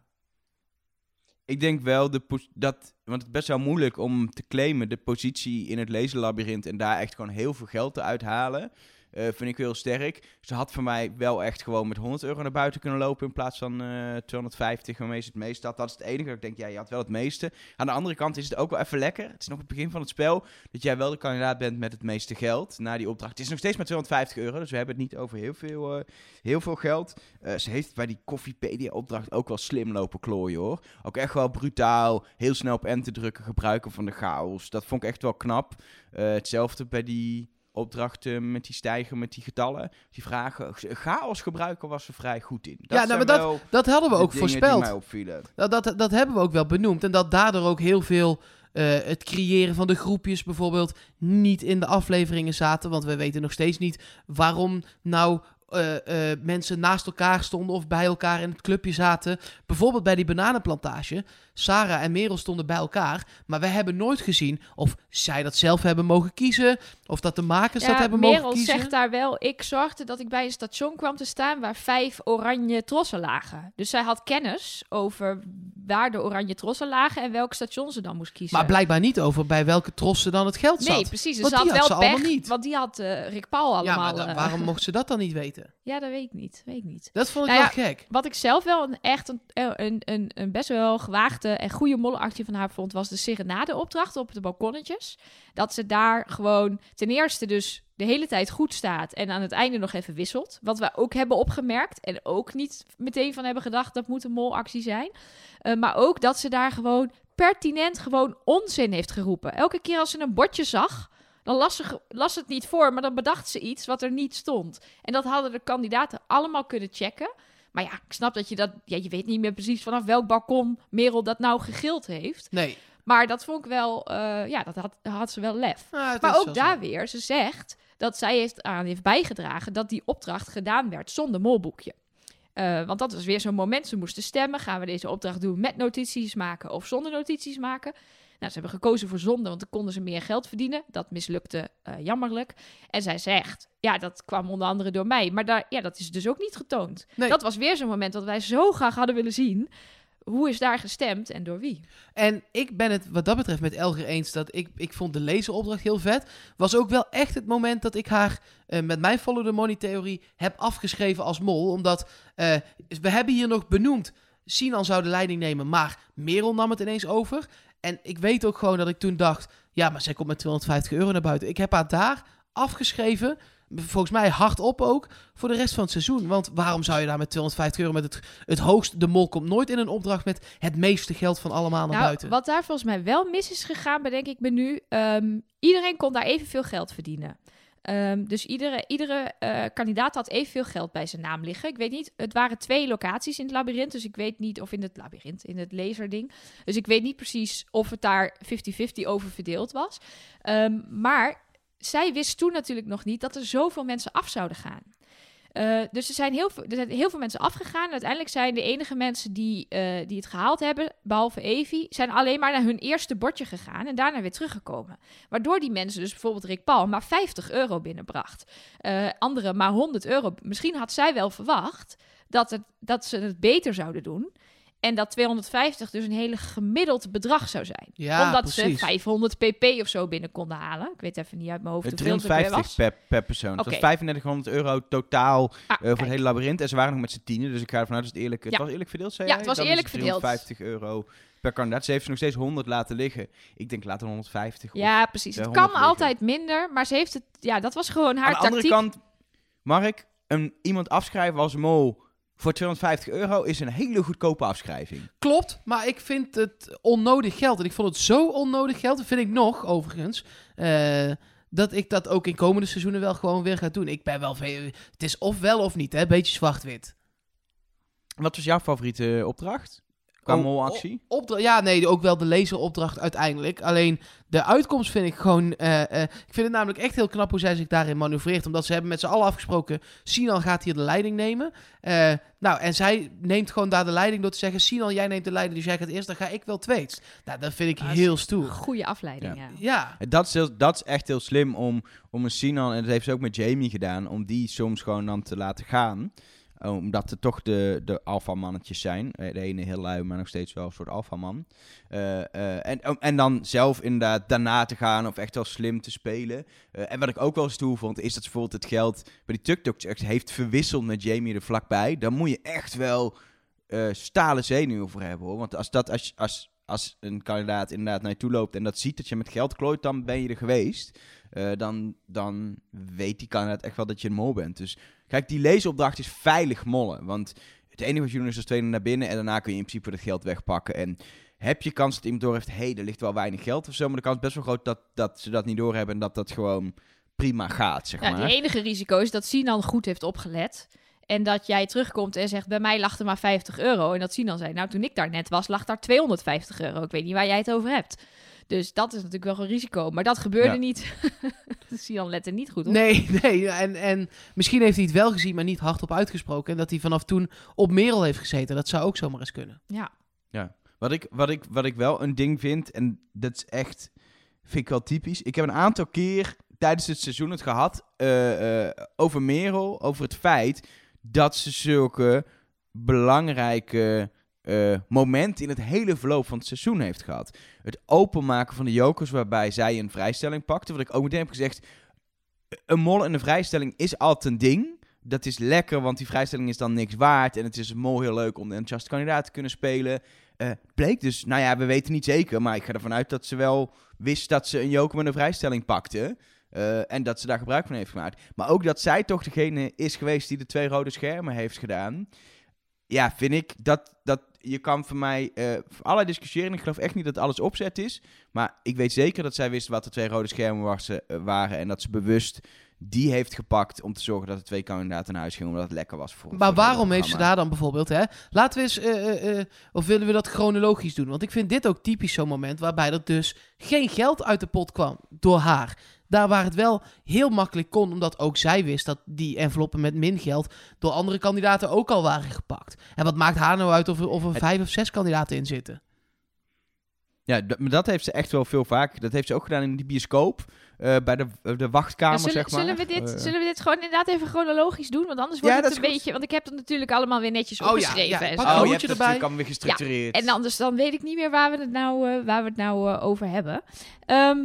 A: Ik denk wel de dat, want het is best wel moeilijk om te claimen de positie in het lezenlabyrint en daar echt gewoon heel veel geld te uithalen. Eh, vind ik heel sterk. Ze had voor mij wel echt gewoon met 100 euro naar buiten kunnen lopen in plaats van eh 250 waarmee ze het meeste had. Dat is het enige dat ik denk, ja, je had wel het meeste. Aan de andere kant is het ook wel even lekker. Het is nog het begin van het spel dat jij wel de kandidaat bent met het meeste geld na die opdracht. Het is nog steeds maar 250 euro, dus we hebben het niet over heel veel, eh, heel veel geld. Eh, ze heeft bij die Koffiepedia-opdracht ook wel slim lopen klooien, hoor. Ook echt wel brutaal, heel snel op enter drukken, gebruiken van de chaos. Dat vond ik echt wel knap. Eh, hetzelfde bij die opdrachten met die stijgen, met die getallen. Die vragen, chaos gebruiken was ze vrij goed in. Dat
C: Ja, nou, maar dat- Dat hadden we ook voorspeld.
A: mij opvielen.
C: Dat, dat, dat hebben we ook wel benoemd. En dat daardoor ook heel veel eh, het creëren van de groepjes bijvoorbeeld niet in de afleveringen zaten. Want we weten nog steeds niet waarom nou eh, eh, mensen naast elkaar stonden of bij elkaar in het clubje zaten. Bijvoorbeeld bij die bananenplantage. Sarah en Merel stonden bij elkaar. Maar we hebben nooit gezien of zij dat zelf hebben mogen kiezen. Of dat de makers dat hebben
B: Merel
C: mogen kiezen.
B: zegt daar wel, ik zorgde dat ik bij een station kwam te staan waar vijf oranje trossen lagen. Dus zij had kennis over waar de oranje trossen lagen en welk station ze dan moest kiezen.
C: Maar blijkbaar niet over bij welke trossen dan het geld zat.
B: Nee, precies. Dus
C: Want
B: ze had
C: had
B: wel
C: ze
B: pech,
C: niet.
B: want die had eh, Rick Paul allemaal.
C: ja, maar
B: eh,
C: waarom mocht ze dat dan niet weten? [laughs]
B: ja, dat weet ik niet. Weet ik niet.
C: Dat vond ik
B: Nou
C: wel gek.
B: Wat ik zelf wel een, echt een, een, een, een best wel gewaagde en goede mollenactie van haar vond, was de serenade-opdracht op de balkonnetjes. Dat ze daar gewoon ten eerste dus de hele tijd goed staat en aan het einde nog even wisselt. Wat we ook hebben opgemerkt en ook niet meteen van hebben gedacht dat moet een molactie zijn. Eh, maar ook dat ze daar gewoon pertinent gewoon onzin heeft geroepen. Elke keer als ze een bordje zag, dan las ze, las het niet voor, maar dan bedacht ze iets wat er niet stond. En dat hadden de kandidaten allemaal kunnen checken. Maar ja, ik snap dat je dat... Ja, je weet niet meer precies vanaf welk balkon Merel dat nou gegild heeft.
C: Nee.
B: Maar dat vond ik wel... eh, ja, dat had, had ze wel lef.
C: Ah,
B: Maar ook daar
C: zo.
B: weer, ze zegt dat zij heeft aan heeft bijgedragen dat die opdracht gedaan werd zonder molboekje. Eh, want dat was weer zo'n moment. Ze moesten stemmen. Gaan we deze opdracht doen met notities maken of zonder notities maken? Nou, ze hebben gekozen voor zonder, want dan konden ze meer geld verdienen. Dat mislukte eh, jammerlijk. En zij zegt, ja, dat kwam onder andere door mij. Maar daar, ja, dat is dus ook niet getoond.
C: Nee.
B: Dat was weer zo'n moment dat wij zo graag hadden willen zien. Hoe is daar gestemd en door wie?
C: En ik ben het wat dat betreft met Elger eens dat ik, ik vond de lezeropdracht heel vet. Was ook wel echt het moment dat ik haar eh, met mijn follow the money theorie heb afgeschreven als mol. Omdat eh, we hebben hier nog benoemd Sinan zou de leiding nemen, maar Merel nam het ineens over. En ik weet ook gewoon dat ik toen dacht, ja, maar zij komt met 250 euro naar buiten. Ik heb haar daar afgeschreven, volgens mij hardop ook, voor de rest van het seizoen. Want waarom zou je daar met 250 euro met het, het hoogste... De mol komt nooit in een opdracht met het meeste geld van allemaal naar
B: Nou,
C: buiten.
B: wat daar volgens mij wel mis is gegaan, bedenk ik me nu. ehm, iedereen kon daar evenveel geld verdienen. Ehm, dus iedere, iedere eh, kandidaat had evenveel geld bij zijn naam liggen. Ik weet niet, het waren twee locaties in het labyrint. Dus ik weet niet, of in het labyrint, in het laserding. Dus ik weet niet precies of het daar 50-50 over verdeeld was. Ehm, maar zij wist toen natuurlijk nog niet dat er zoveel mensen af zouden gaan. Eh, dus er zijn, heel veel, er zijn heel veel mensen afgegaan. Uiteindelijk zijn de enige mensen die, eh, die het gehaald hebben, behalve Evie, zijn alleen maar naar hun eerste bordje gegaan en daarna weer teruggekomen. Waardoor die mensen, dus bijvoorbeeld Rick Paul, maar 50 euro binnenbracht. Eh anderen maar 100 euro. Misschien had zij wel verwacht dat, het, dat ze het beter zouden doen. En dat 250 dus een hele gemiddeld bedrag zou zijn.
C: Ja,
B: Omdat
C: precies.
B: ze 500 pp of zo binnen konden halen. Ik weet even niet uit mijn hoofd
A: Eh,
B: hoeveel het er
A: 350
B: was.
A: per, per persoon.
B: Oké.
A: was 3500 euro totaal
B: Ah,
A: eh, voor het hele labyrint. En ze waren nog met z'n tienen, dus ik ga ervan uit dat het eerlijk... Het was eerlijk verdeeld, zei
B: Ja,
A: jij?
B: het was
A: Dan
B: eerlijk verdeeld.
A: 350 euro per kandidaat. Ze heeft ze nog steeds 100 laten liggen. Ik denk later 150. of-
B: Ja, precies.
A: de
B: Het
A: 100
B: kan
A: liggen.
B: altijd minder, maar ze heeft het... Ja, dat was gewoon haar
A: Aan de andere
B: tactiek.
A: kant, Mark, een, iemand afschrijven als mol voor 250 euro is een hele goedkope afschrijving.
C: Klopt, maar ik vind het onnodig geld. En ik vond het zo onnodig geld, dat vind ik nog, overigens, eh, dat ik dat ook in komende seizoenen wel gewoon weer ga doen. Ik ben wel. Het is of wel of niet, hè? Beetje zwart-wit.
A: Wat was jouw favoriete opdracht? Qua
C: Oh,
A: molactie?
C: ja, nee, ook wel de laseropdracht uiteindelijk. Alleen de uitkomst vind ik gewoon... eh, eh, ik vind het namelijk echt heel knap hoe zij zich daarin manoeuvreert. Omdat ze hebben met z'n allen afgesproken... Sinan gaat hier de leiding nemen. Eh, nou, en zij neemt gewoon daar de leiding door te zeggen... Sinan, jij neemt de leiding, dus jij gaat eerst, dan ga ik wel tweets. Nou, dat vind ik heel stoer.
B: Goede afleiding,
A: Ja.
B: ja.
C: Ja,
A: Dat is, heel- dat is echt heel slim om, om een Sinan, en dat heeft ze ook met Jamie gedaan, om die soms gewoon dan te laten gaan. Omdat er toch de, de alfamannetjes zijn. Eh, De ene heel lui, maar nog steeds wel een soort alfaman. Eh, eh, en, om- en dan zelf inderdaad daarna te gaan of echt wel slim te spelen. Eh, en wat ik ook wel stoer vond, is dat ze bijvoorbeeld het geld bij die tuk heeft verwisseld met Jamie er vlakbij. Dan moet je echt wel eh, stalen zenuwen voor hebben hoor. Want als, dat, als, als, als een kandidaat inderdaad naar je toe loopt en dat ziet dat je met geld klooit, dan ben je er geweest. Eh, dan, dan weet die kandidaat echt wel dat je een mol bent. Dus kijk, die leesopdracht is veilig mollen. Want het enige wat je doet is als tweede naar binnen en daarna kun je in principe het geld wegpakken. En heb je kans dat iemand door heeft, hé, hey, er ligt wel weinig geld of zo. Maar de kans is best wel groot dat, dat ze dat niet doorhebben en dat dat gewoon prima gaat, zeg
B: Ja,
A: maar.
B: het enige risico is dat Sinan goed heeft opgelet. En dat jij terugkomt en zegt, bij mij lag er maar 50 euro. En dat Sinan zei, nou toen ik daar net was, lag daar 250 euro. Ik weet niet waar jij het over hebt. Dus dat is natuurlijk wel een risico. Maar dat gebeurde
A: Ja.
B: niet. [laughs] Sinan lette niet goed op.
C: nee, [laughs] nee. En, en misschien heeft hij het wel gezien, maar niet hardop uitgesproken. En dat hij vanaf toen op Merel heeft gezeten. Dat zou ook zomaar eens kunnen.
B: Ja.
A: Wat ik, wat, ik, wat ik wel een ding vind, en dat is echt, vind ik wel typisch. Ik heb een aantal keer tijdens het seizoen het gehad eh, eh, over Merel, over het feit dat ze zulke belangrijke eh, momenten in het hele verloop van het seizoen heeft gehad. Het openmaken van de jokers waarbij zij een vrijstelling pakte, wat ik ook meteen heb gezegd, een mol en een vrijstelling is altijd een ding. Dat is lekker, want die vrijstelling is dan niks waard. En het is mol heel leuk om de enthousiaste kandidaat te kunnen spelen. Eh, bleek dus, nou ja, we weten niet zeker, maar ik ga ervan uit dat ze wel wist dat ze een joker met een vrijstelling pakte. Eh, en dat ze daar gebruik van heeft gemaakt. Maar ook dat zij toch degene is geweest die de twee rode schermen heeft gedaan. Ja, vind ik dat, dat je kan voor mij eh voor allerlei discussiëren. Ik geloof echt niet dat alles opzet is. Maar ik weet zeker dat zij wist wat de twee rode schermen was, eh, waren. En dat ze bewust die heeft gepakt om te zorgen dat de twee kandidaten naar huis gingen. Omdat het lekker was voor
C: Maar waarom heeft ze daar dan bijvoorbeeld, hè? Laten we eens, eh, of willen we dat chronologisch doen? Want ik vind dit ook typisch zo'n moment waarbij er dus geen geld uit de pot kwam door haar. Daar waar het wel heel makkelijk kon, omdat ook zij wist dat die enveloppen met min geld door andere kandidaten ook al waren gepakt. En wat maakt haar nou uit of er, of er vijf of zes kandidaten in zitten?
A: Ja, maar dat heeft ze echt wel veel vaak. Dat heeft ze ook gedaan in die bioscoop. eh, bij de, de wachtkamer,
B: zullen,
A: zeg maar.
B: zullen, we dit,
A: Eh,
B: zullen we dit gewoon inderdaad even chronologisch doen? Want anders
A: Ja,
B: wordt het een beetje... Want ik heb het natuurlijk allemaal weer netjes
C: Oh ja,
B: opgeschreven.
C: ja,
B: en
C: pak een
A: Oh, je
C: hoedje
A: hebt het
C: erbij.
A: natuurlijk allemaal weer gestructureerd.
B: En anders dan weet ik niet meer waar we het nou, eh, waar we het nou over hebben. Ehm,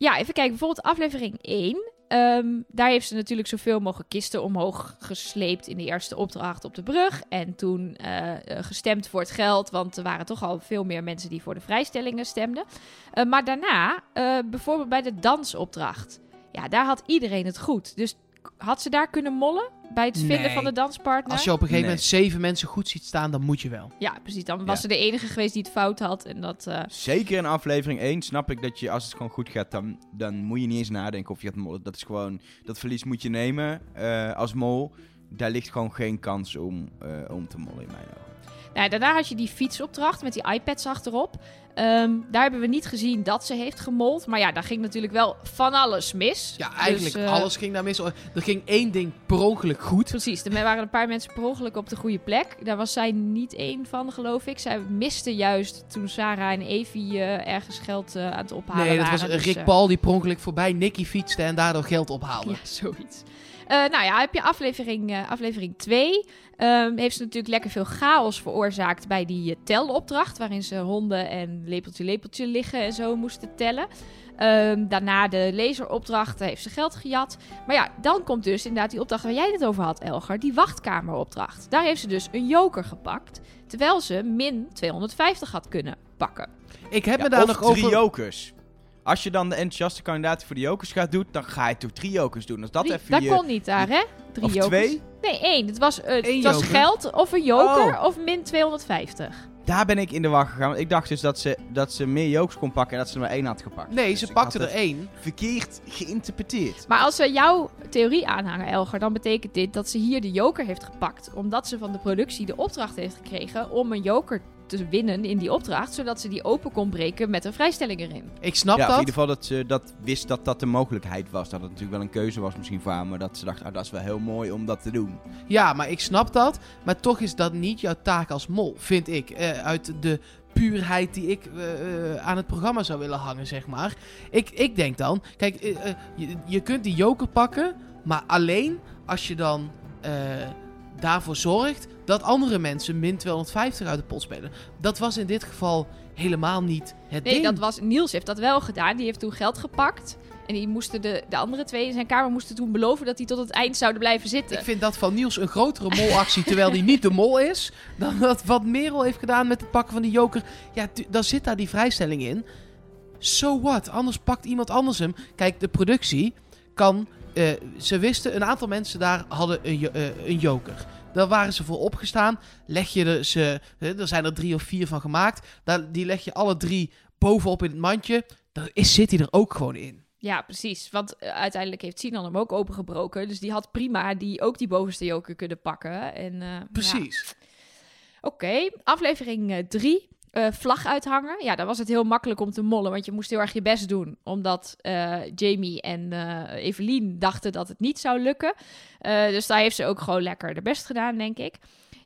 B: ja, even kijken. Bijvoorbeeld aflevering 1. ehm, daar heeft ze natuurlijk zoveel mogelijk kisten omhoog gesleept in de eerste opdracht op de brug. En toen eh, eh, gestemd voor het geld, want er waren toch al veel meer mensen die voor de vrijstellingen stemden. Eh, maar daarna, bijvoorbeeld bij de dansopdracht, ja, daar had iedereen het goed. Dus had ze daar kunnen mollen bij het vinden
C: Nee.
B: van de danspartner?
C: Als je op een gegeven
A: Nee.
C: moment zeven mensen goed ziet staan, dan moet je wel.
B: Ja, precies. Dan was
A: Ja.
B: ze de enige geweest die het fout had. En dat, eh,
A: Zeker in aflevering 1 snap ik dat je, als het gewoon goed gaat, dan, dan moet je niet eens nadenken of je gaat mollen. Dat is gewoon, dat verlies moet je nemen eh, als mol. Daar ligt gewoon geen kans om, eh, om te mollen in mijn ogen.
B: Nou, daarna had je die fietsopdracht met die iPads achterop. Ehm, daar hebben we niet gezien dat ze heeft gemold. Maar ja, daar ging natuurlijk wel van alles mis.
C: Ja, eigenlijk
B: Dus, eh,
C: alles ging daar mis. Er ging één ding per ongeluk goed.
B: Precies, er waren een paar mensen per ongeluk op de goede plek. Daar was zij niet één van, geloof ik. Zij miste juist toen Sarah en Evie eh, ergens geld eh, aan het ophalen
C: Nee, dat
B: waren.
C: was
B: Dus,
C: Rick Paul die per ongeluk voorbij Nicky fietste en daardoor geld ophaalde.
B: Ja, zoiets. Eh, nou ja, heb je aflevering, eh, aflevering 2. Ehm, heeft ze natuurlijk lekker veel chaos veroorzaakt bij die eh, telopdracht. Waarin ze honden en lepeltje lepeltje liggen en zo moesten tellen. Ehm, daarna de laseropdracht, daar heeft ze geld gejat. Maar ja, dan komt dus inderdaad die opdracht waar jij het over had, Elger. Die wachtkameropdracht. Daar heeft ze dus een joker gepakt. Terwijl ze min 250 had kunnen pakken.
C: Ik heb
A: Ja,
C: me daar
A: of
C: nog
A: drie
C: over...
A: jokers. Als je dan de enthousiaste kandidaat voor de jokers gaat doen, dan ga je toch drie jokers doen. Als dat
B: Drie-
A: even
B: dat
A: je...
B: kon niet daar, hè? Drie
A: of
B: jokers.
A: twee,
B: Nee, één. Het was, eh,
C: Eén
B: het was
C: joker?
B: geld of een joker
A: Oh.
B: of min 250.
A: daar ben ik in de wacht gegaan. Want ik dacht dus dat ze, dat ze meer jokers kon pakken en dat ze er maar één had gepakt.
C: Nee,
A: Dus
C: ze pakte er één.
A: Verkeerd geïnterpreteerd.
B: Maar als we jouw theorie aanhangen, Elger, dan betekent dit dat ze hier de joker heeft gepakt. Omdat ze van de productie de opdracht heeft gekregen om een joker te winnen in die opdracht. Zodat ze die open kon breken met een vrijstelling erin.
C: Ik snap
A: ja, of in
C: dat.
A: ieder geval dat ze dat wist dat dat de mogelijkheid was. Dat het natuurlijk wel een keuze was misschien voor haar. Maar dat ze dacht, ah, dat is wel heel mooi om dat te doen.
C: Ja, maar ik snap dat. Maar toch is dat niet jouw taak als mol, vind ik. Eh, uit de puurheid die ik eh, eh, aan het programma zou willen hangen, zeg maar. Ik, ik denk dan, kijk, je, je kunt die joker pakken, maar alleen als je dan eh, daarvoor zorgt dat andere mensen min 250 uit de pot spelen. Dat was in dit geval helemaal niet het
B: Nee,
C: ding.
B: dat was, Niels heeft dat wel gedaan. Die heeft toen geld gepakt. En die moesten de, de andere twee in zijn kamer moesten toen beloven dat die tot het eind zouden blijven zitten.
C: Ik vind dat van Niels een grotere molactie, terwijl hij niet de mol is, dan dat wat Merel heeft gedaan met het pakken van die joker. Ja, dan zit daar die vrijstelling in. So what? Anders pakt iemand anders hem. Kijk, de productie kan... eh, ze wisten, een aantal mensen daar hadden een, eh, een joker. Daar waren ze voor opgestaan. Leg je er, ze, eh, er zijn er drie of vier van gemaakt. Daar, die leg je alle drie bovenop in het mandje. Daar is, zit hij er ook gewoon in.
B: Ja, precies. Want eh, uiteindelijk heeft Sinan hem ook opengebroken. Dus die had prima die, ook die bovenste joker kunnen pakken. En, eh, ja.
C: Precies.
B: Oké, aflevering 3. Vlag uithangen. Ja, daar was het heel makkelijk om te mollen. Want je moest heel erg je best doen. Omdat eh, Jamie en eh Evelien dachten dat het niet zou lukken. Eh, dus daar heeft ze ook gewoon lekker de best gedaan, denk ik.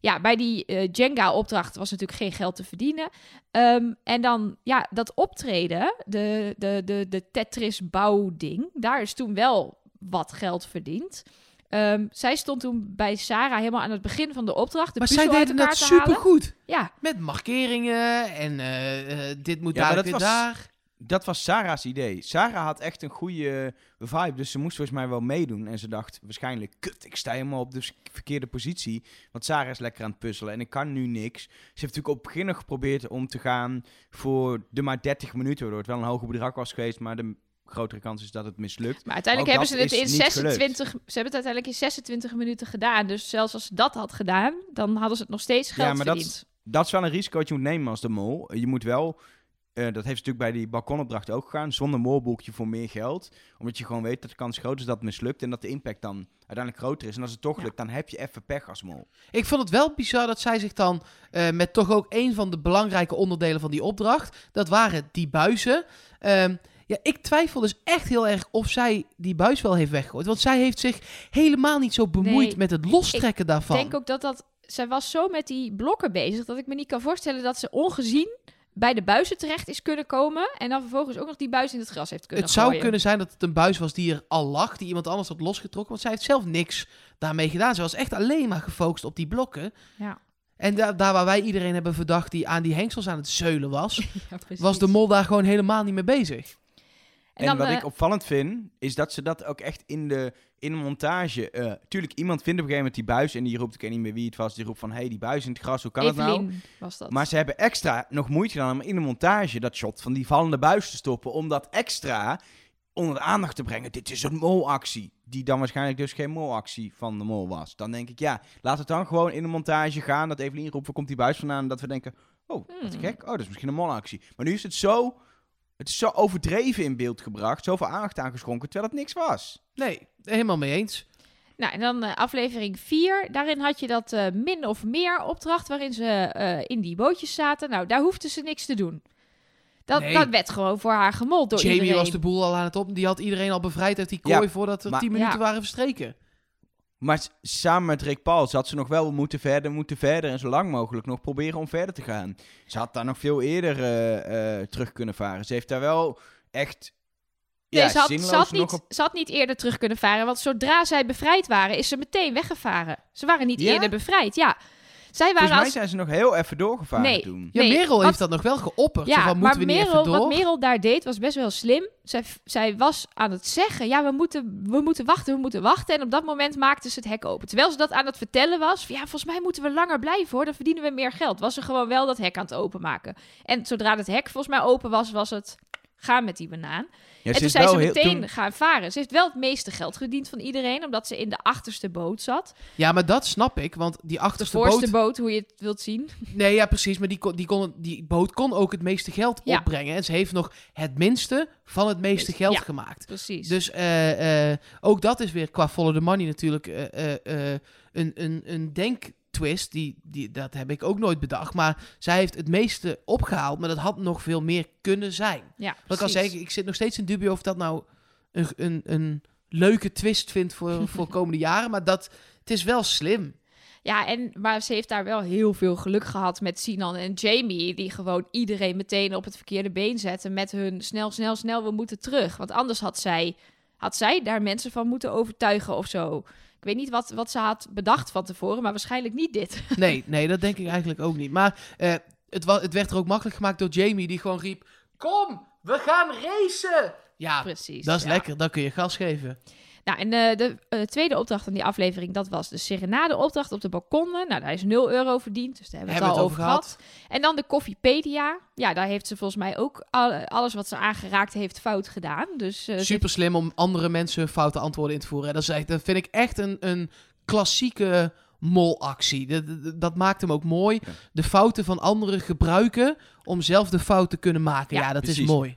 B: Ja, bij die eh, Jenga-opdracht was natuurlijk geen geld te verdienen. Ehm, en dan, ja, dat optreden, de, de, de, de Tetris-bouwding, daar is toen wel wat geld verdiend. Ehm, zij stond toen bij Sarah helemaal aan het begin van de opdracht. De
C: maar
B: puzzel
C: zij
B: uit
C: deden dat
B: te halen.
C: supergoed.
B: Ja,
C: Met markeringen en eh, eh, dit moet
A: Ja,
C: daar,
A: dat was-
C: daar.
A: Dat was Sarah's idee. Sarah had echt een goede vibe, dus ze moest volgens mij wel meedoen. En ze dacht waarschijnlijk, kut, ik sta helemaal op de verkeerde positie. Want Sarah is lekker aan het puzzelen en ik kan nu niks. Ze heeft natuurlijk op het begin nog geprobeerd om te gaan voor de maar 30 minuten, waardoor het wel een hoger bedrag was geweest, maar de grotere kans is dat het mislukt.
B: maar uiteindelijk
A: Ook
B: hebben ze
A: dat
B: het in
A: is niet gelukt.
B: 26... Ze hebben het uiteindelijk in 26 minuten gedaan. Dus zelfs als ze dat had gedaan, dan hadden ze het nog steeds geld
A: Ja, maar dat
B: verdiend.
A: Dat is wel een risico dat je moet nemen als de mol. Je moet wel, eh, dat heeft natuurlijk bij die balkonopdracht ook gedaan, zonder molboekje voor meer geld. Omdat je gewoon weet dat de kans groot is dat het mislukt en dat de impact dan uiteindelijk groter is. En als het toch
B: Ja.
A: lukt, dan heb je even pech als mol.
C: Ik vond het wel bizar dat zij zich dan eh, met toch ook een van de belangrijke onderdelen van die opdracht, dat waren die buizen. Ehm, ja, ik twijfel dus echt heel erg of zij die buis wel heeft weggegooid. Want zij heeft zich helemaal niet zo bemoeid
B: Nee,
C: met het lostrekken daarvan.
B: Ik denk ook dat dat... Zij was zo met die blokken bezig dat ik me niet kan voorstellen dat ze ongezien bij de buizen terecht is kunnen komen. En dan vervolgens ook nog die buis in het gras heeft kunnen
C: het zou kunnen zijn dat het een buis was die er al lag, die iemand anders had losgetrokken. Want zij heeft zelf niks daarmee gedaan. Ze was echt alleen maar gefocust op die blokken.
B: Ja.
C: En da- daar waar wij iedereen hebben verdacht die aan die hengsels aan het zeulen was, [laughs]
B: Ja,
C: was de mol daar gewoon helemaal niet mee bezig.
A: En, wat
B: eh,
A: ik opvallend vind, is dat ze dat ook echt in de, in de montage... eh tuurlijk, iemand vindt op een gegeven moment die buis en die roept, ik weet niet meer wie het was, die roept van, hé, hey, die buis in het gras, hoe kan het nou?
B: Evelien was dat.
A: Maar ze hebben extra nog moeite gedaan om in de montage dat shot van die vallende buis te stoppen. Om dat extra onder de aandacht te brengen. Dit is een molactie. Die dan waarschijnlijk dus geen molactie van de mol was. Dan denk ik, ja, laat het dan gewoon in de montage gaan. Dat Evelien roept, waar komt die buis vandaan? En dat we denken, oh, wat
B: Hmm.
A: gek. Oh, dat is misschien een molactie. Maar nu is het zo... Het is zo overdreven in beeld gebracht. Zoveel aandacht aangeschonken, terwijl het niks was.
C: Nee, helemaal mee eens.
B: Nou, en dan eh, aflevering 4. Daarin had je dat eh, min of meer opdracht waarin ze eh, in die bootjes zaten. Nou, daar hoefden ze niks te doen. Dat,
C: Nee.
B: dat werd gewoon voor haar gemold door
C: Jamie
B: iedereen.
C: was de boel al aan het op. Die had iedereen al bevrijd uit die
A: Ja,
C: kooi voordat er
A: maar-
C: 10 minuten
B: Ja.
C: waren verstreken.
A: Maar samen met Rick Paul had ze nog wel moeten verder, moeten verder en zo lang mogelijk nog proberen om verder te gaan. Ze had daar nog veel eerder eh, eh, terug kunnen varen. Ze heeft daar wel echt
B: Nee,
A: ja,
B: ze, had, ze, niet,
A: op...
B: ze had niet eerder terug kunnen varen. Want zodra zij bevrijd waren, is ze meteen weggevaren. Ze waren niet
A: Ja?
B: eerder bevrijd, ja. Zij
A: Volgens
B: waren
A: mij
B: als...
A: zijn ze nog heel even doorgevaren
B: Nee.
A: toen.
C: Ja,
B: Nee,
C: Merel
B: wat-
C: heeft dat nog wel geopperd.
B: Ja,
C: van,
B: maar
C: niet even
B: Merel,
C: door?
B: wat Merel daar deed was best wel slim. Zij, zij was aan het zeggen, ja, we moeten, we moeten wachten, we moeten wachten. En op dat moment maakte ze het hek open. Terwijl ze dat aan het vertellen was, van, ja, volgens mij moeten we langer blijven hoor, dan verdienen we meer geld. Was ze gewoon wel dat hek aan het openmaken. En zodra het hek volgens mij open was, was het gaan met die banaan.
A: Ja,
B: en toen zijn ze meteen
A: toen-
B: gaan varen. Ze heeft wel het meeste geld verdiend van iedereen, omdat ze in de achterste boot zat.
C: Ja, maar dat snap ik. Want die
B: De
C: achterste
B: voorste
C: boot...
B: boot, hoe je het wilt zien.
C: Nee, ja, precies. Maar die, kon, die, kon, die boot kon ook het meeste geld
B: Ja.
C: opbrengen. En ze heeft nog het minste van het meeste
B: Meest-
C: geld
B: ja.
C: gemaakt.
B: Precies.
C: Dus eh, eh, ook dat is weer qua follow the money natuurlijk eh, een, een, een denktwist. Die, die, dat heb ik ook nooit bedacht. Maar zij heeft het meeste opgehaald. Maar dat had nog veel meer kunnen zijn.
B: ja,
C: Wat ik al zeggen, ik zit nog steeds in dubio of dat nou een, een, een leuke twist vindt voor, [laughs] voor komende jaren. Maar dat, het is wel slim.
B: Ja, en, maar ze heeft daar wel heel veel geluk gehad met Sinan en Jamie. Die gewoon iedereen meteen op het verkeerde been zetten met hun snel, snel, snel, we moeten terug. Want anders had zij, had zij daar mensen van moeten overtuigen of zo. Ik weet niet wat, wat ze had bedacht van tevoren, maar waarschijnlijk niet dit. [laughs]
C: Nee, nee, dat denk ik eigenlijk ook niet. Maar eh, het, wa- het werd er ook makkelijk gemaakt door Jamie, die gewoon riep: Kom, we gaan racen! Ja,
B: Precies.
C: dat is
B: ja.
C: lekker, dan kun je gas geven.
B: Nou, en eh, de eh, tweede opdracht van die aflevering, dat was de serenade-opdracht op de balkonnen. Nou, daar is 0 euro verdiend, dus daar hebben we het al over gehad. En dan de Koffiepedia. Ja, daar heeft ze volgens mij ook al- alles wat ze aangeraakt heeft fout gedaan. Dus eh,
C: Super slim om andere mensen hun foute antwoorden in te voeren. Dat, is echt, dat vind ik echt een, een klassieke molactie. Dat, dat, maakt hem ook mooi.
A: Ja.
C: De fouten van anderen gebruiken om zelf de fout te kunnen maken. Ja,
B: Ja,
C: dat is mooi.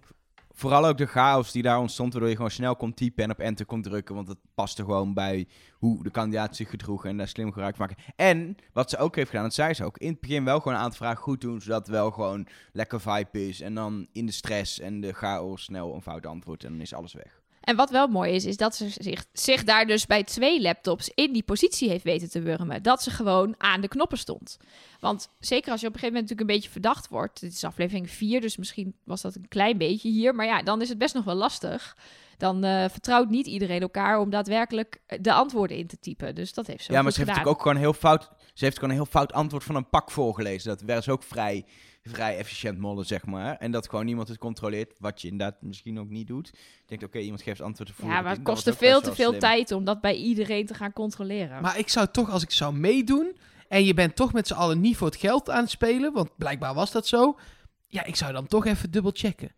A: Vooral ook de chaos die daar ontstond, waardoor je gewoon snel kon typen en op enter kon drukken. Want dat paste gewoon bij hoe de kandidaat zich gedroeg en daar slim gebruik maken. En wat ze ook heeft gedaan, dat zei ze ook, in het begin wel gewoon een aantal vragen goed doen, zodat wel gewoon lekker vibe is. En dan in de stress en de chaos snel een fout antwoord en dan is alles weg.
B: En wat wel mooi is, is dat ze zich, zich daar dus bij twee laptops in die positie heeft weten te wurmen. Dat ze gewoon aan de knoppen stond. Want zeker als je op een gegeven moment natuurlijk een beetje verdacht wordt. Dit is aflevering 4, dus misschien was dat een klein beetje hier. Maar ja, dan is het best nog wel lastig. Dan eh, vertrouwt niet iedereen elkaar om daadwerkelijk eh, de antwoorden in te typen. Dus dat heeft ze
A: ja, maar ze heeft
B: gedaan.
A: natuurlijk ook gewoon heel fout. Ze heeft gewoon een heel fout antwoord van een pak voorgelezen. Dat werd ook vrij, vrij efficiënt mollen, zeg maar. En dat gewoon niemand het controleert, wat je inderdaad misschien ook niet doet. Je denkt, oké, iemand geeft antwoord. voer
B: Ja, maar het kostte veel te veel
A: slim.
B: tijd om dat bij iedereen te gaan controleren.
C: Maar ik zou toch, als ik zou meedoen en je bent toch met z'n allen niet voor het geld aan het spelen, want blijkbaar was dat zo. Ja, ik zou dan toch even dubbel checken.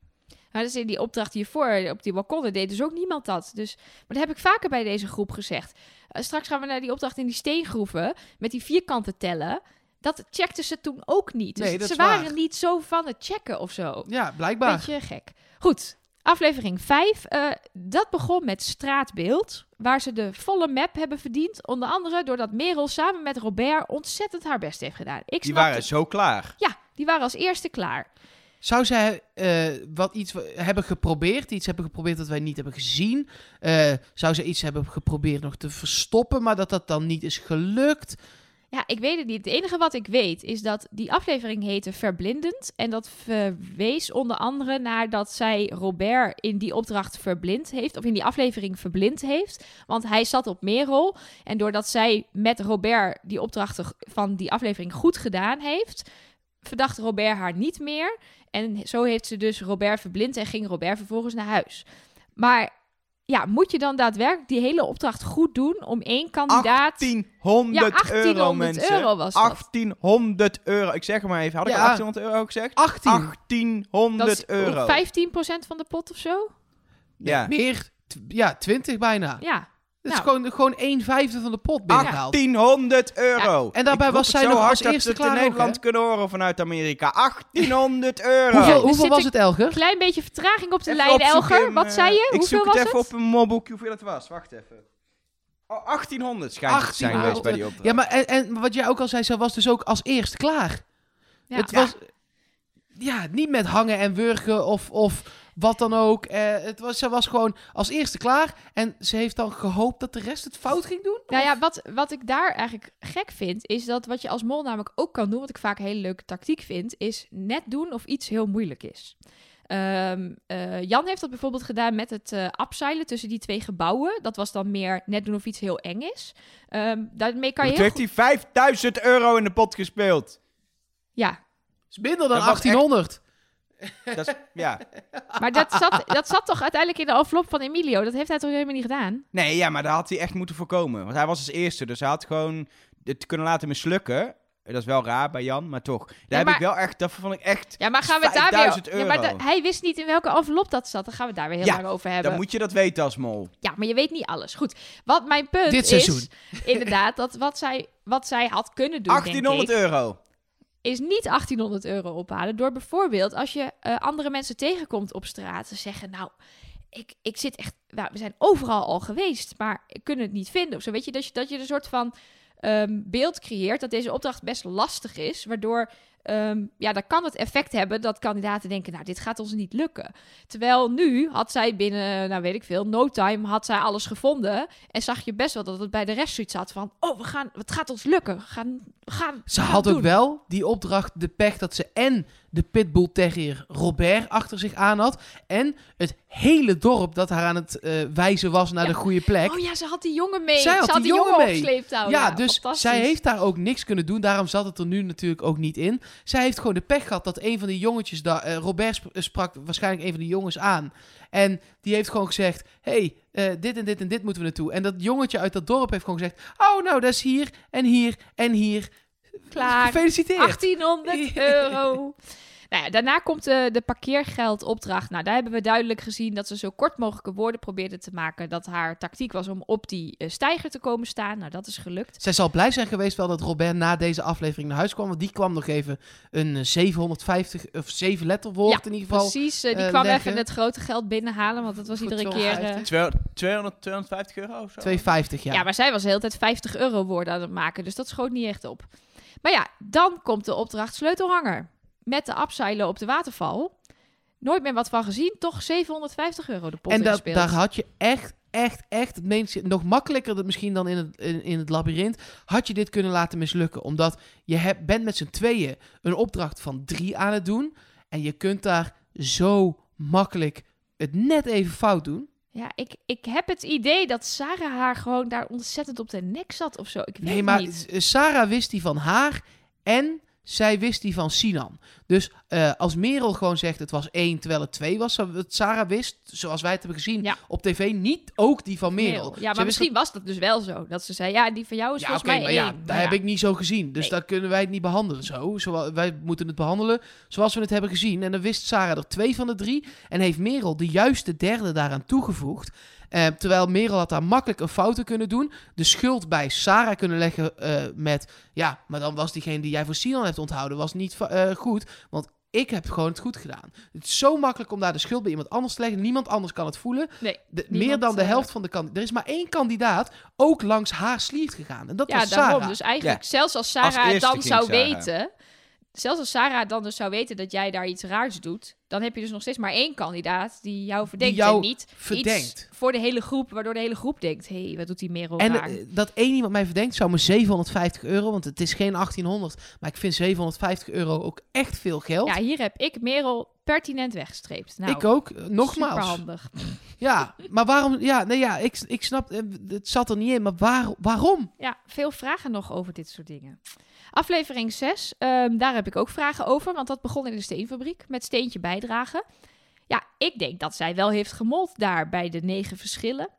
B: Maar dus in die opdracht hiervoor, op die balkonnen, deed dus ook niemand dat. Dus, maar dat heb ik vaker bij deze groep gezegd. Eh, straks gaan we naar die opdracht in die steengroeven, met die vierkanten tellen. Dat checkten ze toen ook niet. Dus
C: Nee,
B: ze waren
C: waar.
B: niet zo van het checken of zo.
C: Ja, blijkbaar.
B: Beetje gek. Goed, aflevering 5. eh, dat begon met straatbeeld, waar ze de volle map hebben verdiend. Onder andere doordat Merel samen met Robert ontzettend haar best heeft gedaan. Ik
A: Die waren zo klaar.
B: Ja, die waren als eerste klaar.
C: Zou zij eh, wat iets hebben geprobeerd, iets hebben geprobeerd dat wij niet hebben gezien? Eh, zou zij iets hebben geprobeerd nog te verstoppen, maar dat dat dan niet is gelukt?
B: Ja, ik weet het niet. Het enige wat ik weet is dat die aflevering heette Verblindend. En dat verwees onder andere naar dat zij Robert in die opdracht verblind heeft. Of in die aflevering verblind heeft. Want hij zat op Merel. En doordat zij met Robert die opdrachten van die aflevering goed gedaan heeft... verdacht Robert haar niet meer. En zo heeft ze dus Robert verblind en ging Robert vervolgens naar huis. Maar ja, moet je dan daadwerkelijk die hele opdracht goed doen om één kandidaat...
A: 1800
B: ja,
A: euro,
B: 1800
A: mensen.
B: euro was dat.
A: 1800 euro. Ik zeg het maar even. Had ik
C: Ja.
A: al 1800 euro gezegd?
C: 18.
A: 1800
B: Dat is
A: euro.
B: 15% van de pot of zo?
A: Ja.
C: Meer, t- ja, 20 bijna.
B: Ja.
C: Het is
B: Nou.
C: gewoon, gewoon 1 vijfde van de pot binnengehaald.
A: 1800 euro.
C: en daarbij
A: Ik
C: was zij nog als eerste klaar
A: in Nederland kunnen horen vanuit Amerika. [laughs] 1800 euro.
C: Hoeveel, was het, Elger?
B: Klein beetje vertraging op de
A: Even
B: lijn, Elger.
A: in,
B: Wat
A: eh,
B: zei je?
A: Ik
B: Hoeveel
A: zoek
B: was
A: het even
B: het?
A: op een mobieltje hoeveel het was. Wacht even. Oh, 1800 schijnt het te zijn
C: 1800.
A: geweest bij die opdracht.
C: Ja, maar en, en wat jij ook al zei, ze was dus ook als eerste klaar.
B: Ja.
C: Het
A: Ja.
C: was... Ja, niet met hangen en wurgen of, of wat dan ook. Eh, het was, ze was gewoon als eerste klaar. En ze heeft dan gehoopt dat de rest het fout ging doen.
B: Nou ja, wat, wat ik daar eigenlijk gek vind, is dat wat je als mol namelijk ook kan doen, wat ik vaak een hele leuke tactiek vind, is net doen of iets heel moeilijk is. Ehm, eh, Jan heeft dat bijvoorbeeld gedaan met het eh abseilen tussen die twee gebouwen. Dat was dan meer net doen of iets heel eng is. Ehm, daarmee kan je
A: Toen
B: heel
A: heeft
B: goed...
A: hij 5000 euro in de pot gespeeld.
B: Ja,
C: Dat is minder dan
A: Dat was echt-
C: 1800.
A: Dat is, ja. [laughs]
B: maar dat zat, dat zat toch uiteindelijk in de envelop van Emilio? Dat heeft hij toch helemaal niet gedaan?
A: Nee, ja, maar dat had hij echt moeten voorkomen. Want hij was als eerste, dus hij had gewoon het kunnen laten mislukken. Dat is wel raar bij Jan, maar toch. Daar
B: Ja,
A: heb
B: maar-
A: ik wel echt, dat vond ik echt...
B: Ja, maar gaan we daar
A: 5000
B: weer... Ja, maar da- hij wist niet in welke envelop dat zat. Daar gaan we het daar weer heel
A: Ja,
B: lang over hebben.
A: Dan moet je dat weten als mol.
B: Ja, maar je weet niet alles. Goed. Wat mijn punt
C: Dit
B: is,
C: seizoen.
B: inderdaad, dat wat zij, wat zij had kunnen doen,
A: 1800
B: denk ik,
A: euro.
B: Is niet 1800 euro ophalen. Door bijvoorbeeld, als je eh, andere mensen tegenkomt op straat, te zeggen, nou, ik, ik zit echt, nou, we zijn overal al geweest, maar ik kunnen het niet vinden. Of zo, weet je, dat je, dat je een soort van ehm, beeld creëert dat deze opdracht best lastig is, waardoor... ehm, ja, dan kan het effect hebben dat kandidaten denken, nou, dit gaat ons niet lukken. Terwijl nu had zij binnen, nou weet ik veel, no time had zij alles gevonden. En zag je best wel dat het bij de rest zoiets had van, oh, we gaan, het gaat ons lukken. We gaan, we gaan,
C: Ze
B: gaan
C: had ook wel die opdracht, de pech dat ze en de pitbull terrier Robert achter zich aan had. En het hele dorp dat haar aan het eh, wijzen was naar
B: Ja.
C: de goede plek.
B: Oh ja, ze had die jongen mee.
C: Zij had
B: ze had
C: die
B: die
C: jongen
B: jongen
C: mee. ja, dus zij heeft daar ook niks kunnen doen. Daarom zat het er nu natuurlijk ook niet in. Zij heeft gewoon de pech gehad dat een van die jongetjes daar... eh, Robert eh, sprak waarschijnlijk een van die jongens aan. En die heeft gewoon gezegd... hey, eh, dit en dit en dit moeten we naartoe. En dat jongetje uit dat dorp heeft gewoon gezegd... Oh, nou, dat is hier en hier en hier.
B: Klaar.
C: Gefeliciteerd.
B: 1800 [laughs] euro. Nou ja, daarna komt de, de parkeergeldopdracht. Nou, daar hebben we duidelijk gezien dat ze zo kort mogelijke woorden probeerde te maken. Dat haar tactiek was om op die eh, steiger te komen staan. Nou, dat is gelukt.
C: Zij zal blij zijn geweest wel dat Robert na deze aflevering naar huis kwam. Want die kwam nog even een eh, 750 of 7 letterwoord in ieder geval.
B: Precies, eh, die
C: eh,
B: kwam
C: leggen.
B: even het grote geld binnenhalen. Want dat was iedere keer... eh,
C: 250.
A: 200, 250 euro of zo?
C: 250, ja.
B: Ja. maar zij was de hele tijd 50 euro woorden aan het maken. Dus dat schoot niet echt op. Maar ja, dan komt de opdracht sleutelhanger. Met de abseilen op de waterval. Nooit meer wat van gezien. Toch 750 euro de pot
C: en dat, daar had je echt, echt, echt, het meest, nog makkelijker misschien dan in het, in, in het labyrint, had je dit kunnen laten mislukken. Omdat je hebt, bent met z'n tweeën een opdracht van drie aan het doen. En je kunt daar zo makkelijk het net even fout doen.
B: Ja, ik, ik heb het idee dat Sarah haar gewoon daar ontzettend op de nek zat of zo. Ik weet
C: Nee, maar
B: niet.
C: Sarah wist die van haar en zij wist die van Sinan. Dus eh, als Merel gewoon zegt het was één terwijl het twee was, wat Sarah wist, zoals wij het hebben gezien
B: Ja.
C: op tv, niet ook die van Merel.
B: Merel. Ja, maar misschien was dat dus wel zo. Dat ze zei, ja, die van jou is
C: Ja,
B: volgens mij
C: maar ja,
B: één.
C: dat
B: Maar
C: heb
B: ja.
C: ik niet zo gezien. Dus
B: Nee.
C: daar kunnen wij het niet behandelen zo. Zo- Wij moeten het behandelen zoals we het hebben gezien. En dan wist Sarah er twee van de drie. En heeft Merel de juiste derde daaraan toegevoegd. Eh, terwijl Merel had daar makkelijk een fouten kunnen doen. De schuld bij Sarah kunnen leggen eh, met... Ja, maar dan was diegene die jij voor Sinan hebt onthouden... was niet eh, goed. Want ik heb gewoon het goed gedaan. Het is zo makkelijk om daar de schuld bij iemand anders te leggen. Niemand anders kan het voelen.
B: Nee,
C: De-
B: niemand,
C: meer dan de helft van de kandidaten. Er is maar één kandidaat ook langs haar sliert gegaan. En dat
B: Ja,
C: was
B: daarom.
C: Sarah.
B: Dus eigenlijk, zelfs als Sarah
A: Als
B: het dan zou
A: Sarah.
B: weten... Zelfs als Sarah dan dus zou weten dat jij daar iets raars doet... dan heb je dus nog steeds maar één kandidaat die jou verdenkt.
C: jou
B: en niet
C: verdenkt.
B: iets voor de hele groep... waardoor de hele groep denkt... hé, hey, wat doet die Merel
C: En
B: raar?
C: eh, dat één iemand mij verdenkt zou me 750 euro, want het is geen 1800, maar ik vind 750 euro ook echt veel geld.
B: Ja, hier heb ik Merel pertinent weggestreept. Nou,
C: ik ook, eh, nogmaals.
B: Superhandig.
C: Ja, maar waarom? Ja, nee, ja, ik, ik snap, eh, het zat er niet in, maar waar, waarom?
B: Ja, veel vragen nog over dit soort dingen. Aflevering 6, ehm, daar heb ik ook vragen over, want dat begon in de steenfabriek met steentje bijdragen. Ja, ik denk dat zij wel heeft gemold daar bij de negen verschillen.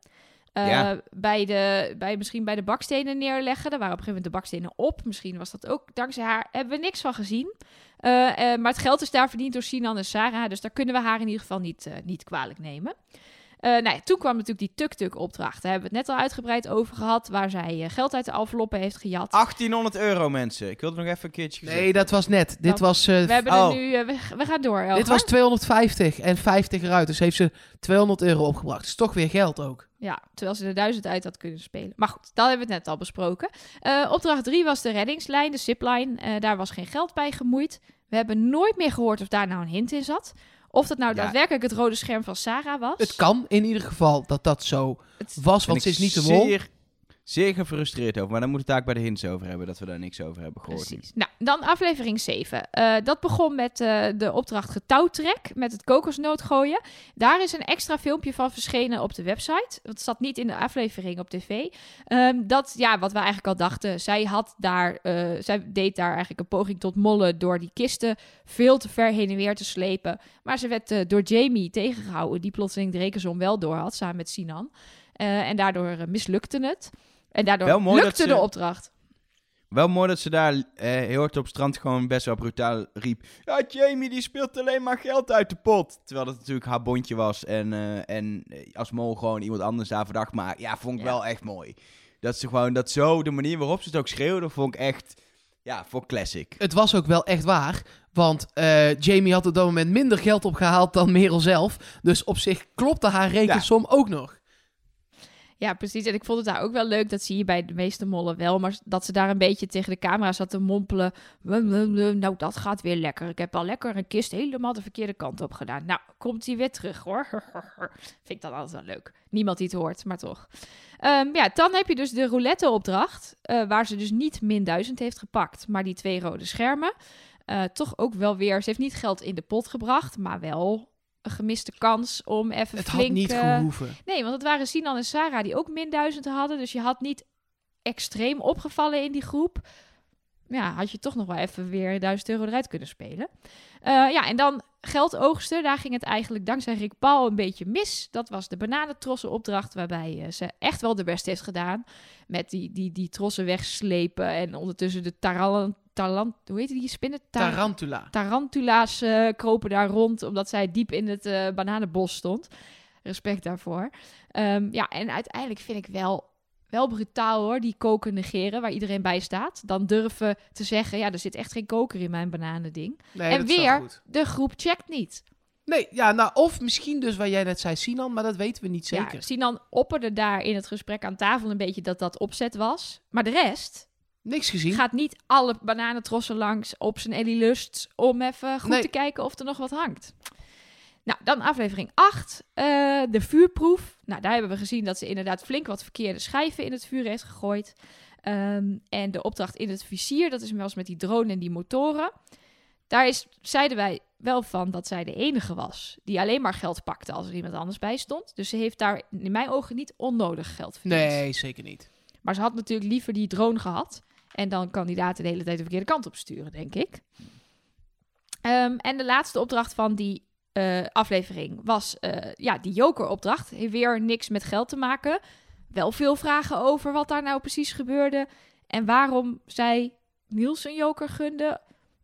B: Eh,
A: Ja.
B: bij de, bij, misschien bij de bakstenen neerleggen. Daar waren op een gegeven moment de bakstenen op. Misschien was dat ook dankzij haar. Hebben we niks van gezien. Eh, eh, maar het geld is daar verdiend door Sinan en Sarah. Dus daar kunnen we haar in ieder geval niet, niet kwalijk nemen. Eh, nou ja, toen kwam natuurlijk die tuk-tuk-opdracht. Daar hebben we het net al uitgebreid over gehad. Waar zij eh, geld uit de enveloppen heeft gejat.
A: 1800 euro, mensen. Ik wilde nog even een keertje
C: Nee, dat was net. Dit was, eh,
B: we hebben
A: oh.
B: er nu... we, we gaan door,
C: dit was 250 en 50 eruit. Dus heeft ze 200 euro opgebracht. Dat is toch weer geld ook.
B: Ja, terwijl ze er duizend uit had kunnen spelen. Maar goed, dat hebben we het net al besproken. Eh, opdracht 3 was de reddingslijn, de zipline. Eh, daar was geen geld bij gemoeid. We hebben nooit meer gehoord of daar nou een hint in zat. Of dat nou
A: Ja.
B: daadwerkelijk het rode scherm van Sarah was.
C: Het kan in ieder geval dat dat zo
B: Het-
C: was, want ze is niet de mol.
A: Zeer, zeer gefrustreerd over. Maar dan moet het daar bij de hints over hebben. Dat we daar niks over hebben gehoord.
B: Precies. Nou, dan aflevering 7. Eh, dat begon met eh, de opdracht getouwtrek, met het kokosnoot gooien. Daar is een extra filmpje van verschenen op de website. Het zat niet in de aflevering op tv. Ehm, dat, ja, wat we eigenlijk al dachten. Zij, had daar, eh, zij deed daar eigenlijk een poging tot mollen door die kisten veel te ver heen en weer te slepen. Maar ze werd door Jamie tegengehouden, die plotseling de rekensom wel door had, samen met Sinan. En daardoor mislukte het. En daardoor
A: Wel mooi dat
B: lukte
A: ze-
B: de opdracht.
A: Wel mooi dat ze daar eh, heel hard op het strand gewoon best wel brutaal riep. Ja, Jamie die speelt alleen maar geld uit de pot. Terwijl dat natuurlijk haar bondje was. En, eh, en eh, als mol gewoon iemand anders daar verdacht. Maar ja, vond ik
B: Ja.
A: wel echt mooi. Dat ze gewoon dat zo, de manier waarop ze het ook schreeuwde, vond ik echt, ja, voor classic.
C: Het was ook wel echt waar. Want eh, Jamie had op dat moment minder geld opgehaald dan Merel zelf. Dus op zich klopte haar rekensom ook nog.
B: Ja, precies. En ik vond het daar ook wel leuk. Dat zie je bij de meeste mollen wel. Maar dat ze daar een beetje tegen de camera zat te mompelen. "Wum, wum, wum, Nou, dat gaat weer lekker. Ik heb al lekker een kist helemaal de verkeerde kant op gedaan. Nou, komt hij weer terug hoor. [laughs] Vind ik dan altijd wel leuk. Niemand die het hoort, maar toch. Ehm, ja, dan heb je dus de roulette-opdracht. eh, waar ze dus niet min 1000 heeft gepakt. Maar die twee rode schermen. Eh, toch ook wel weer. Ze heeft niet geld in de pot gebracht. Maar wel een gemiste kans om even
C: Het
B: flink...
C: had niet
B: eh,
C: gehoeven.
B: Nee, want het waren Sinan en Sarah die ook min 1000 hadden. Dus je had niet extreem opgevallen in die groep. Ja, had je toch nog wel even weer 1000 euro eruit kunnen spelen. Eh, ja, en dan geld oogsten. Daar ging het eigenlijk dankzij Rick Paul een beetje mis. Dat was de bananentrossen opdracht. Waarbij eh, ze echt wel de best heeft gedaan. Met die, die, die trossen wegslepen. En ondertussen de taran, talant, hoe heet die spinnen? Tar-
C: Tarantula.
B: Tarantula's eh, kropen daar rond, omdat zij diep in het eh, bananenbos stond. Respect daarvoor. Ehm, ja, en uiteindelijk vind ik wel, wel brutaal hoor, die koken negeren waar iedereen bij staat. Dan durven te zeggen, ja, er zit echt geen koker in mijn bananending.
C: Nee,
B: en weer, de groep checkt niet.
C: Nee, ja, nou, of misschien dus waar jij net zei, Sinan, maar dat weten we niet zeker.
B: Ja, Sinan opperde daar in het gesprek aan tafel een beetje dat dat opzet was. Maar de rest
C: Niks gezien.
B: gaat niet alle bananentrossen langs op zijn Ellie Lust om even goed
C: Nee.
B: te kijken of er nog wat hangt. Nou, dan aflevering 8, eh, de vuurproef. Nou, daar hebben we gezien dat ze inderdaad flink wat verkeerde schijven in het vuur heeft gegooid. Ehm, en de opdracht in het vizier, dat is wel eens met die drone en die motoren. Daar is, zeiden wij wel van dat zij de enige was die alleen maar geld pakte als er iemand anders bij stond. Dus ze heeft daar in mijn ogen niet onnodig geld verdiend.
C: Nee, zeker niet.
B: Maar ze had natuurlijk liever die drone gehad. En dan kandidaten de hele tijd de verkeerde kant op sturen, denk ik. Ehm, en de laatste opdracht van die eh, aflevering was eh, ja, die joker-opdracht. Heeft weer niks met geld te maken. Wel veel vragen over wat daar nou precies gebeurde. En waarom zij Niels een joker gunde.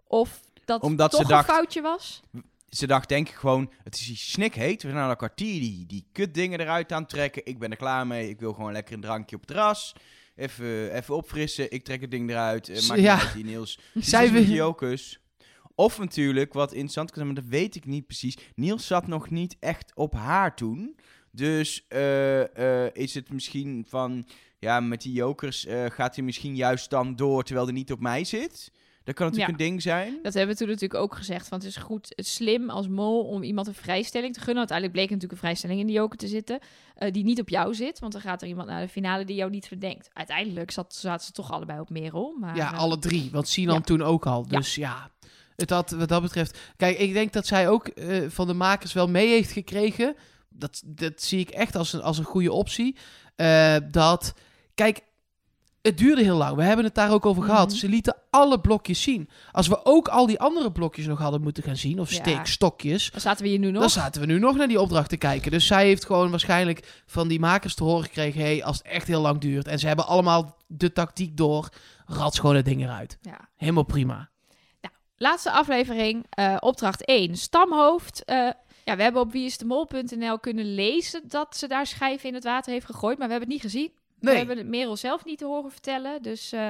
B: Of dat
A: Omdat
B: toch
A: ze dacht-
B: een foutje was.
A: Ze dacht denk ik gewoon, het is hier snikheet. We zijn al een kwartier die, die kutdingen eruit aan het trekken. Ik ben er klaar mee. Ik wil gewoon lekker een drankje op het terras. Even, even opfrissen. Ik trek het ding eruit. Uh, maakt
C: Ja.
A: niet uit, die Niels. [laughs]
C: Zij
A: jokers. Of natuurlijk, wat interessant kan zijn, maar dat weet ik niet precies. Niels zat nog niet echt op haar toen. Dus eh, eh, is het misschien van, ja, met die jokers eh, gaat hij misschien juist dan door terwijl hij niet op mij zit. Dat kan natuurlijk
B: Ja.
A: een ding zijn.
B: Dat hebben we toen natuurlijk ook gezegd. Want het is goed, het is slim als mol om iemand een vrijstelling te gunnen. Uiteindelijk bleek natuurlijk een vrijstelling in de joker te zitten. eh, die niet op jou zit. Want dan gaat er iemand naar de finale die jou niet verdenkt. Uiteindelijk zat, zaten ze toch allebei op Merel. Maar,
C: Ja,
B: eh,
C: alle drie. Want Sinan
B: ja.
C: toen ook al. Dus ja, het had, wat dat betreft... Kijk, ik denk dat zij ook eh, van de makers wel mee heeft gekregen. Dat, dat zie ik echt als een, als een goede optie. Eh, dat, kijk, Het duurde heel lang. We hebben het daar ook over gehad.
B: Mhm.
C: Ze lieten alle blokjes zien. Als we ook al die andere blokjes nog hadden moeten gaan zien, of
B: Ja.
C: steekstokjes,
B: Dan zaten we hier nu nog.
C: dan zaten we nu nog naar die opdracht te kijken. Dus zij heeft gewoon waarschijnlijk van die makers te horen gekregen: hey, als het echt heel lang duurt. En ze hebben allemaal de tactiek door. Rats gewoon het ding eruit.
B: Ja.
C: Helemaal prima.
B: Laatste aflevering, eh, opdracht 1, stamhoofd. Eh, ja, we hebben op wieisdemol.nl kunnen lezen dat ze daar schijven in het water heeft gegooid, maar we hebben het niet gezien. We hebben het Merel zelf niet te horen vertellen. Dus eh,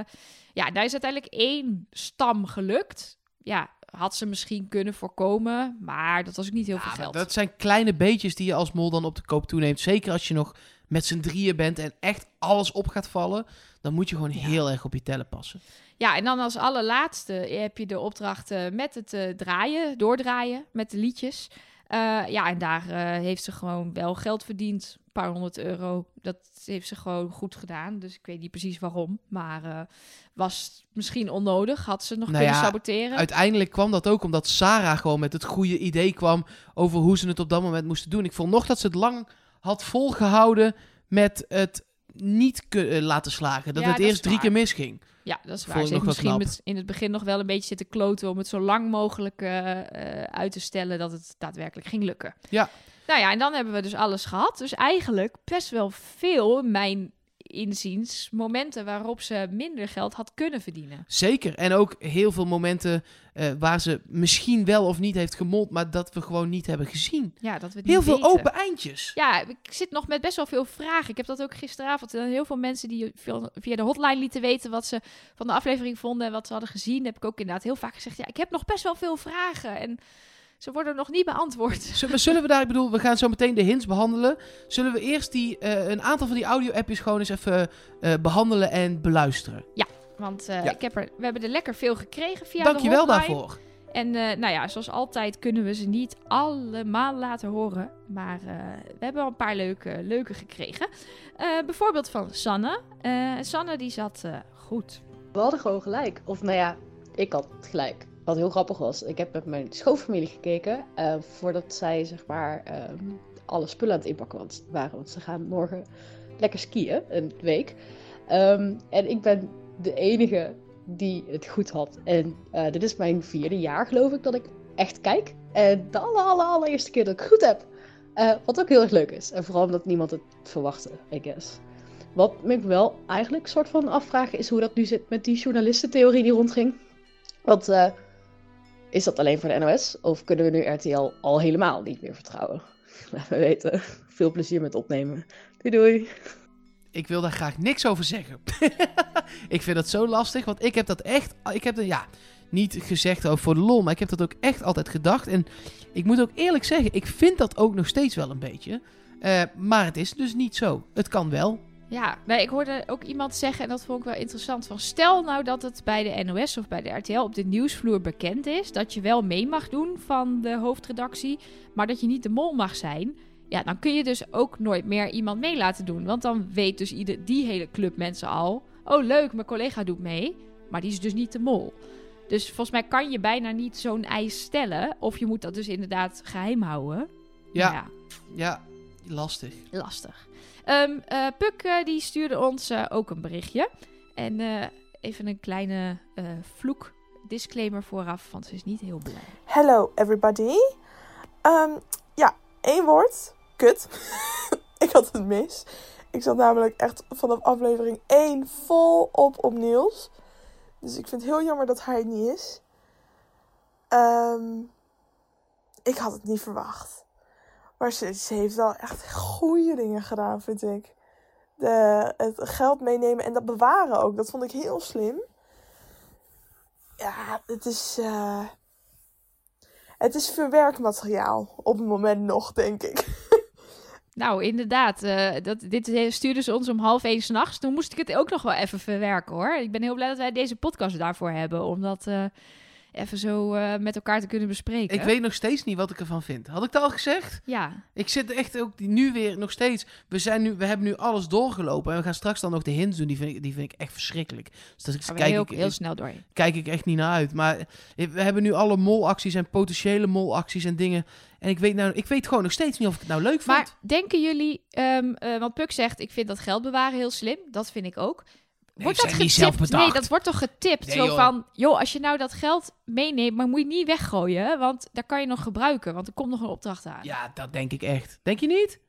B: ja, daar is uiteindelijk één stam gelukt. Ja, had ze misschien kunnen voorkomen, maar dat was ook niet heel
C: Ja,
B: veel geld.
C: dat zijn kleine beetjes die je als mol dan op de koop toeneemt. Zeker als je nog met z'n drieën bent en echt alles op gaat vallen. Dan moet je gewoon
B: Ja.
C: heel erg op je tellen passen.
B: Ja, en dan als allerlaatste heb je de opdracht eh, met het eh, draaien, doordraaien met de liedjes. Eh, ja, en daar eh, heeft ze gewoon wel geld verdiend. Een paar honderd euro. Dat heeft ze gewoon goed gedaan. Dus ik weet niet precies waarom. Maar eh, was misschien onnodig. Had ze nog
C: Nou
B: kunnen
C: ja,
B: saboteren.
C: Uiteindelijk kwam dat ook omdat Sarah gewoon met het goede idee kwam over hoe ze het op dat moment moesten doen. Ik vond nog dat ze het lang had volgehouden met het niet laten slagen. Dat
B: Ja,
C: het
B: dat
C: eerst drie keer misging.
B: Ja, dat is waar. Ze heeft misschien met, in het begin nog wel een beetje zitten kloten om het zo lang mogelijk eh, eh, uit te stellen dat het daadwerkelijk ging lukken.
C: Ja.
B: Nou ja, en dan hebben we dus alles gehad. Dus eigenlijk best wel veel, mijn inziens, momenten waarop ze minder geld had kunnen verdienen.
C: Zeker. En ook heel veel momenten eh, waar ze misschien wel of niet heeft gemold, maar dat we gewoon niet hebben gezien.
B: Ja, dat we
C: Heel veel
B: weten.
C: open eindjes.
B: Ja, ik zit nog met best wel veel vragen. Ik heb dat ook gisteravond. En heel veel mensen die veel- via de hotline lieten weten wat ze van de aflevering vonden en wat ze hadden gezien. Heb ik ook inderdaad heel vaak gezegd. Ja, ik heb nog best wel veel vragen. En ze worden nog niet beantwoord.
C: Zullen, zullen we daar, ik bedoel, we gaan zo meteen de hints behandelen. Zullen we eerst die, eh, een aantal van die audio-appjes gewoon eens even eh, behandelen en beluisteren?
B: Want eh,
C: Ja.
B: ik heb er, we hebben er lekker veel gekregen via
C: Dank
B: de
C: je wel
B: hotline.
C: daarvoor.
B: En eh, nou ja, zoals altijd kunnen we ze niet allemaal laten horen. Maar eh, we hebben wel een paar leuke, leuke gekregen. Eh, bijvoorbeeld van Sanne. Eh, Sanne die zat eh, goed.
D: We hadden gewoon gelijk. Of nou ja, ik had gelijk. Wat heel grappig was. Ik heb met mijn schoonfamilie gekeken. eh, voordat zij zeg maar ehm, alle spullen aan het inpakken waren. Want ze gaan morgen lekker skiën. Een week. Ehm, en ik ben de enige die het goed had. En eh, dit is mijn vierde jaar geloof ik dat ik echt kijk. En de aller, aller, allereerste keer dat ik goed heb. Eh, wat ook heel erg leuk is. En vooral omdat niemand het verwachtte, I guess. Wat me wel eigenlijk soort van afvragen is hoe dat nu zit met die journalistentheorie die rondging. Want is dat alleen voor de NOS? Of kunnen we nu RTL al helemaal niet meer vertrouwen? [laughs] Laat me weten. Veel plezier met opnemen. Doei doei.
C: Ik wil daar graag niks over zeggen. [laughs] ik vind dat zo lastig, want ik heb dat echt... Ik heb dat, ja, niet gezegd over voor de lol, maar ik heb dat ook echt altijd gedacht. En ik moet ook eerlijk zeggen, ik vind dat ook nog steeds wel een beetje. Eh, maar het is dus niet zo. Het kan wel.
B: Ja, nee, ik hoorde ook iemand zeggen, en dat vond ik wel interessant, van stel nou dat het bij de NOS of bij de RTL op de nieuwsvloer bekend is, dat je wel mee mag doen van de hoofdredactie, maar dat je niet de mol mag zijn. Ja, dan kun je dus ook nooit meer iemand mee laten doen. Want dan weet dus ieder, die hele club mensen al, oh leuk, mijn collega doet mee, maar die is dus niet de mol. Dus volgens mij kan je bijna niet zo'n eis stellen, of je moet dat dus inderdaad geheim houden.
C: Ja,
B: Nou
C: ja, lastig.
B: lastig. Ehm eh, Puk eh, die stuurde ons eh, ook een berichtje. En even een kleine vloek disclaimer vooraf, want ze is niet heel blij.
E: Hello everybody. Ehm, ja, één woord. Kut. [laughs] ik had het mis. Ik zat namelijk echt vanaf aflevering 1 vol op op Niels. Dus ik vind het heel jammer dat hij het niet is. Ehm, ik had het niet verwacht. Maar ze, ze heeft wel echt goede dingen gedaan, vind ik. De, het geld meenemen en dat bewaren ook. Dat vond ik heel slim. Ja, het is... eh, het is verwerkmateriaal op het moment nog, denk ik. [laughs]
B: Nou, inderdaad. eh, dat, dit stuurde ze ons om half één s'nachts. Toen moest ik het ook nog wel even verwerken, hoor. Ik ben heel blij dat wij deze podcast daarvoor hebben. Om dat eh, even zo eh, met elkaar te kunnen bespreken.
C: Ik weet nog steeds niet wat ik ervan vind. Had ik dat al gezegd?
B: Ja,
C: Ik zit echt ook nu weer nog steeds. We, zijn nu, we hebben nu alles doorgelopen. En we gaan straks dan nog de hints doen. Die vind ik, die vind ik echt verschrikkelijk. Dus
B: we
C: kijk,
B: heel,
C: ik,
B: heel snel door.
C: kijk ik echt niet naar uit. Maar we hebben nu alle molacties en potentiële molacties en dingen. En ik weet, nou, ik weet gewoon nog steeds niet of ik het nou leuk vond.
B: Maar denken jullie, eh, want Puk zegt, ik vind dat geld bewaren heel slim. Dat vind ik ook. Wordt dat
C: niet zelf
B: getipt? Nee, dat wordt toch getipt?
C: Nee,
B: zo
C: joh.
B: van, joh, als je nou dat geld meeneemt, maar moet je het niet weggooien, want daar kan je nog gebruiken, want er komt nog een opdracht aan.
C: Ja, dat denk ik echt. Denk je niet?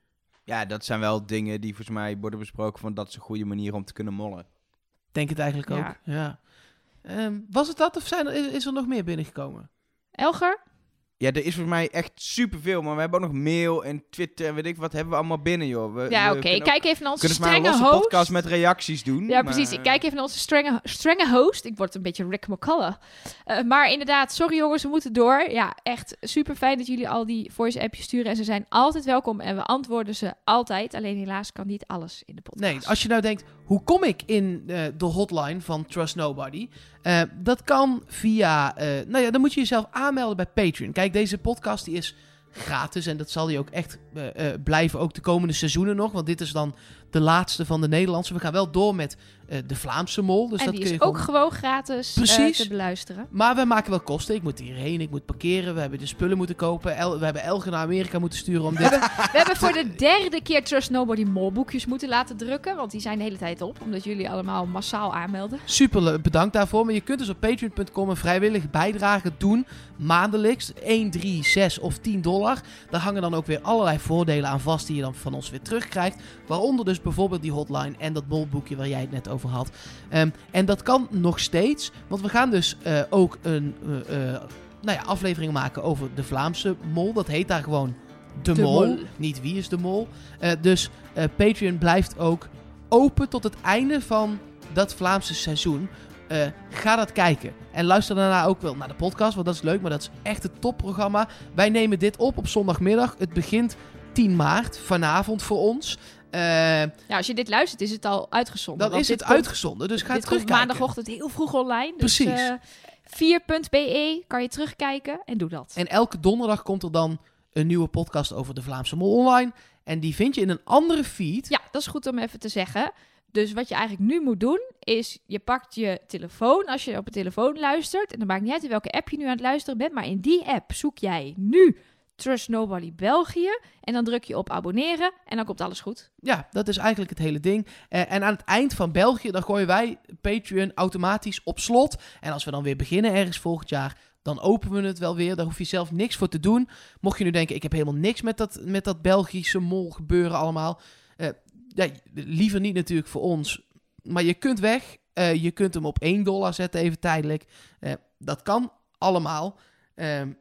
A: Ja, dat zijn wel dingen die volgens mij worden besproken van dat is een goede manier om te kunnen mollen.
C: Denk het eigenlijk ook.
B: Ja.
C: Ja. Ehm, was het dat of zijn er, is, is er nog meer binnengekomen?
B: Elger?
A: Ja, er is volgens mij echt superveel, maar we hebben ook nog mail en Twitter en weet ik wat hebben we allemaal binnen, joh. We,
B: Ja, oké. Kijk even naar onze strenge
A: een losse
B: host.
A: podcast met reacties doen.
B: Ja,
A: maar-
B: precies. Ik kijk even naar onze strenge, strenge host. Ik word een beetje Rick McCullough. Eh, maar inderdaad, sorry jongens, we moeten door. Ja, echt super fijn dat jullie al die voice-appjes sturen. En ze zijn altijd welkom en we antwoorden ze altijd. Alleen helaas kan niet alles in de podcast.
C: Nee, als je nou denkt, hoe kom ik in eh, de hotline van Trust Nobody? Eh, dat kan via, eh, nou ja, dan moet je jezelf aanmelden bij Patreon. Kijk, deze podcast die is gratis en dat zal die ook echt eh, blijven, ook de komende seizoenen nog. Want dit is dan de laatste van de Nederlandse. We gaan wel door met eh, de Vlaamse mol. Dus
B: en
C: dat
B: die
C: kun
B: is
C: je
B: ook gewoon gratis eh,
C: Precies.
B: te beluisteren.
C: Maar we maken wel kosten. Ik moet hierheen, ik moet parkeren, we hebben de spullen moeten kopen. El- we hebben Elge naar Amerika moeten sturen om dit...
B: We hebben voor de [laughs] derde keer Trust Nobody molboekjes moeten laten drukken. Want die zijn de hele tijd op, omdat jullie allemaal massaal aanmelden.
C: Super bedankt daarvoor. Maar je kunt dus op patreon.com een vrijwillige bijdrage doen. Maandelijks 1, 3, 6 of 10 dollar. Daar hangen dan ook weer allerlei voordelen aan vast die je dan van ons weer terugkrijgt. Waaronder dus bijvoorbeeld die hotline en dat molboekje waar jij het net over had. Ehm, en dat kan nog steeds. Want we gaan dus eh, ook een eh, eh, nou ja, aflevering maken over de Vlaamse mol. Dat heet daar gewoon De,
B: De
C: mol.
B: Mol.
C: Niet Wie is de Mol. Dus Patreon blijft ook open tot het einde van dat Vlaamse seizoen. Ga dat kijken. En luister daarna ook wel naar de podcast, want dat is leuk, maar dat is echt het topprogramma. Wij nemen dit op op zondagmiddag. Het begint 10 maart, vanavond voor ons. Eh,
B: Ja, als je dit luistert, is het al uitgezonden.
C: dan is het
B: komt-
C: uitgezonden, dus ga
B: dit komt
C: terugkijken.
B: maandagochtend heel vroeg online. Dus,
C: Precies.
B: eh, 4.be kan je terugkijken en doe dat.
C: En elke donderdag komt er dan een nieuwe podcast over de Vlaamse Mol online. En die vind je in een andere feed.
B: Ja, dat is goed om even te zeggen. Dus wat je eigenlijk nu moet doen, is je pakt je telefoon als je op een telefoon luistert. En dan maakt niet uit in welke app je nu aan het luisteren bent. Maar in die app zoek jij nu Trust Nobody België. En dan druk je op abonneren en dan komt alles goed.
C: Ja, dat is eigenlijk het hele ding. Eh, en aan het eind van België, dan gooien wij Patreon automatisch op slot. En als we dan weer beginnen ergens volgend jaar, dan openen we het wel weer. Daar hoef je zelf niks voor te doen. Mocht je nu denken, ik heb helemaal niks met dat, met dat Belgische mol gebeuren allemaal. Eh, ja, liever niet natuurlijk voor ons. Maar je kunt weg. Eh, je kunt hem op 1 dollar zetten, even tijdelijk. Dat kan allemaal. Ehm,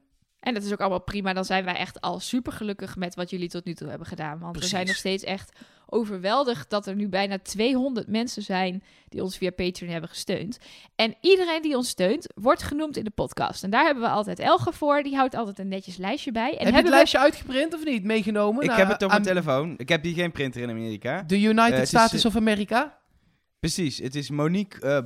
B: En dat is ook allemaal prima. Dan zijn wij echt al super gelukkig met wat jullie tot nu toe hebben gedaan. Want we zijn nog steeds echt overweldigd dat er nu bijna 200 mensen zijn die ons via Patreon hebben gesteund. En iedereen die ons steunt, wordt genoemd in de podcast. En daar hebben we altijd Elge voor. Die houdt altijd een netjes lijstje bij. En
C: heb je het
B: hebben we-
C: lijstje uitgeprint of niet? Meegenomen?
A: Ik heb het op mijn
C: aan
A: telefoon. Ik heb hier geen printer in Amerika.
C: De United
A: Eh, is,
C: States
A: eh,
C: of America?
A: Precies, het is Monique eh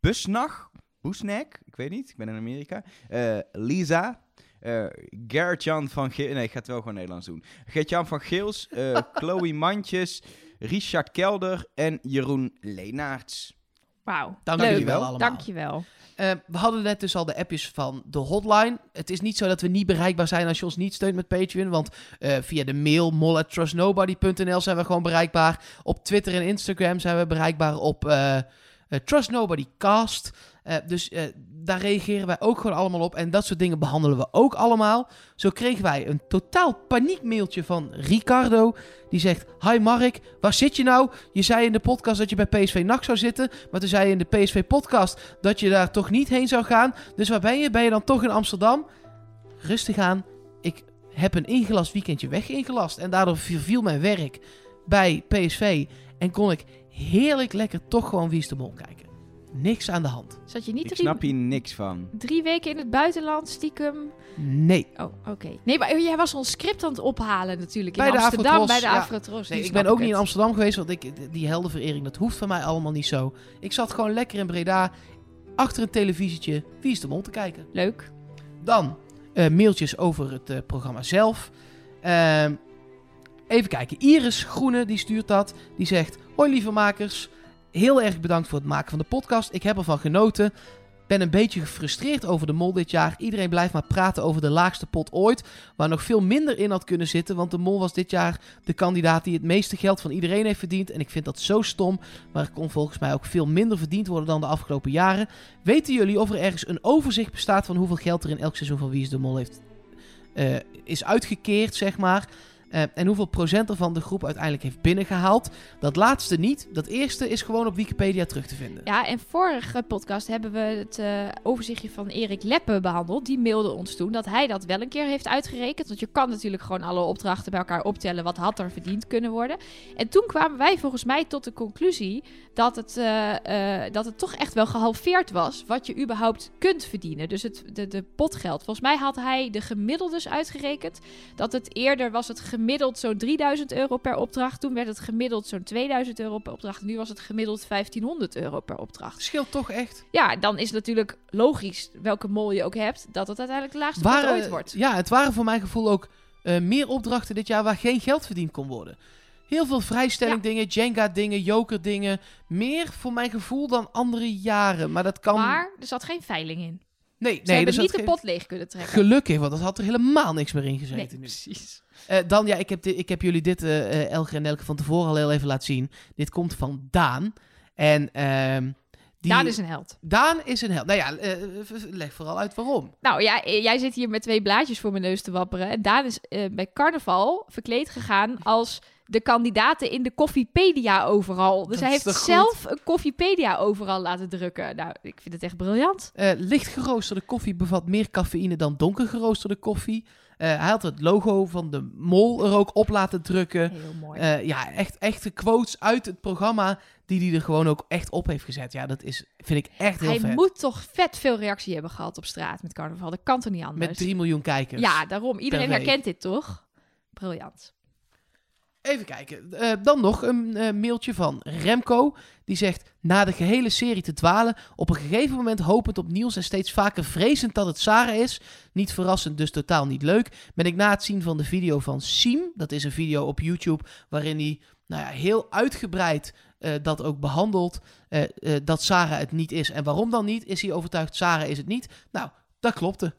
A: Busnach. Boesnek, ik weet niet, ik ben in Amerika. Eh, Lisa. Eh Gert-Jan van Geels. Nee, ik ga het wel gewoon Nederlands doen. Gert-Jan van Geels. eh, [laughs] Chloe Mandjes. Richard Kelder. En Jeroen Leenaerts.
B: Wauw,
C: Dank jullie wel allemaal.
B: Dankjewel.
C: Eh, we hadden net dus al de appjes van de hotline. Het is niet zo dat we niet bereikbaar zijn als je ons niet steunt met Patreon. Want eh, via de mail mol@trustnobody.nl zijn we gewoon bereikbaar. Op Twitter en Instagram zijn we bereikbaar op eh eh, Trust Nobody Cast. Eh, dus eh, daar reageren wij ook gewoon allemaal op. En dat soort dingen behandelen we ook allemaal. Zo kregen wij een totaal paniekmailtje van Ricardo. Die zegt: Hi Mark, waar zit je nou? Je zei in de podcast dat je bij PSV NAC zou zitten. Maar toen zei je in de PSV podcast dat je daar toch niet heen zou gaan. Dus waar ben je? Ben je dan toch in Amsterdam? Rustig aan. Ik heb een ingelast weekendje weg ingelast. En daardoor viel mijn werk bij PSV. En kon ik heerlijk lekker toch gewoon Wie is de kijken. Niks aan de hand.
B: Zat je niet
A: Ik
B: drie,
A: snap hier niks van.
B: drie weken in het buitenland, stiekem?
C: Nee.
B: Oh, oké. Nee, maar jij was ons script aan het ophalen natuurlijk in
C: Bij de
B: Amsterdam,
C: Afrotros,
B: bij de
C: ja.
B: Afrotros.
C: Nee,
B: Nu
C: ik
B: snap
C: ben ook niet
B: het.
C: in Amsterdam geweest, want ik, die heldenverering, dat hoeft van mij allemaal niet zo. Ik zat gewoon lekker in Breda, achter een televisietje, Wie is de Mol te kijken.
B: Leuk.
C: Dan eh, mailtjes over het eh, programma zelf. Ehm, even kijken. Iris Groene die stuurt dat. Die zegt: Hoi lieve makers. Heel erg bedankt voor het maken van de podcast. Ik heb ervan genoten. ben een beetje gefrustreerd over de mol dit jaar. Iedereen blijft maar praten over de laagste pot ooit. Waar nog veel minder in had kunnen zitten. Want de mol was dit jaar de kandidaat die het meeste geld van iedereen heeft verdiend. En ik vind dat zo stom. Maar er kon volgens mij ook veel minder verdiend worden dan de afgelopen jaren. Weten jullie of er ergens een overzicht bestaat van hoeveel geld er in elk seizoen van Wie is de Mol heeft, eh, is uitgekeerd, zeg maar? Eh, en hoeveel procent ervan de groep uiteindelijk heeft binnengehaald. Dat laatste niet. Dat eerste is gewoon op Wikipedia terug te vinden.
B: Ja, en vorige podcast hebben we het eh, overzichtje van Erik Leppe behandeld. Die mailde ons toen dat hij dat wel een keer heeft uitgerekend. Want je kan natuurlijk gewoon alle opdrachten bij elkaar optellen. Wat had er verdiend kunnen worden. En toen kwamen wij volgens mij tot de conclusie dat het, eh, dat het toch echt wel gehalveerd was. Wat je überhaupt kunt verdienen. Dus het de, de potgeld. Volgens mij had hij de gemiddeldes uitgerekend. Dat het eerder was het gemiddeld zo'n 3000 euro per opdracht. Toen werd het gemiddeld zo'n 2000 euro per opdracht. Nu was het gemiddeld 1500 euro per opdracht.
C: Scheelt toch echt.
B: Ja, dan is het natuurlijk logisch, welke mol je ook hebt, dat het uiteindelijk de laagste pot
C: Waren-
B: ooit wordt.
C: Ja, het waren voor mijn gevoel ook eh, meer opdrachten dit jaar waar geen geld verdiend kon worden. Heel veel vrijstelling dingen, Jenga dingen, joker dingen. Meer voor mijn gevoel dan andere jaren. Maar dat kan...
B: Maar er zat geen veiling in.
C: Nee,
B: Ze
C: nee,
B: hebben niet de pot leeg kunnen trekken.
C: Gelukkig, want er had er helemaal niks meer in
B: nee,
C: gezeten. nu.
B: precies.
C: Eh, dan, ja, ik heb, ik heb jullie dit, eh, Elger en Elke, van tevoren al heel even laten zien. Dit komt van Daan. En ehm die...
B: Daan is een held.
C: Daan is een held. Nou ja, leg vooral uit waarom.
B: Nou ja, jij zit hier met twee blaadjes voor mijn neus te wapperen. En Daan is bij carnaval verkleed gegaan als de kandidaten in de Koffiepedia overal. Dus
C: Dat
B: hij heeft zelf een Koffiepedia overal laten drukken. Nou, ik vind het echt briljant.
C: Eh, licht geroosterde koffie bevat meer cafeïne dan donker geroosterde koffie. Eh, hij had het logo van de mol er ook op laten drukken.
B: Heel mooi.
C: Eh, ja, echt echte quotes uit het programma die hij er gewoon ook echt op heeft gezet. Ja, dat is, vind ik echt heel
B: hij
C: vet.
B: moet toch vet veel reactie hebben gehad op straat met carnaval. Dat kan toch niet anders?
C: Met 3 miljoen kijkers.
B: Ja, daarom. Iedereen herkent dit toch? Briljant.
C: Even kijken. Eh, dan nog een eh, mailtje van Remco. Die zegt: Na de gehele serie te dwalen, op een gegeven moment hopend op Niels en steeds vaker vrezend dat het Sarah is. Niet verrassend, dus totaal niet leuk. Ben ik na het zien van de video van Siem, dat is een video op YouTube waarin hij nou ja, heel uitgebreid eh, dat ook behandelt. eh, eh, dat Sarah het niet is. En waarom dan niet? Is hij overtuigd: Sarah is het niet? Nou, dat klopte.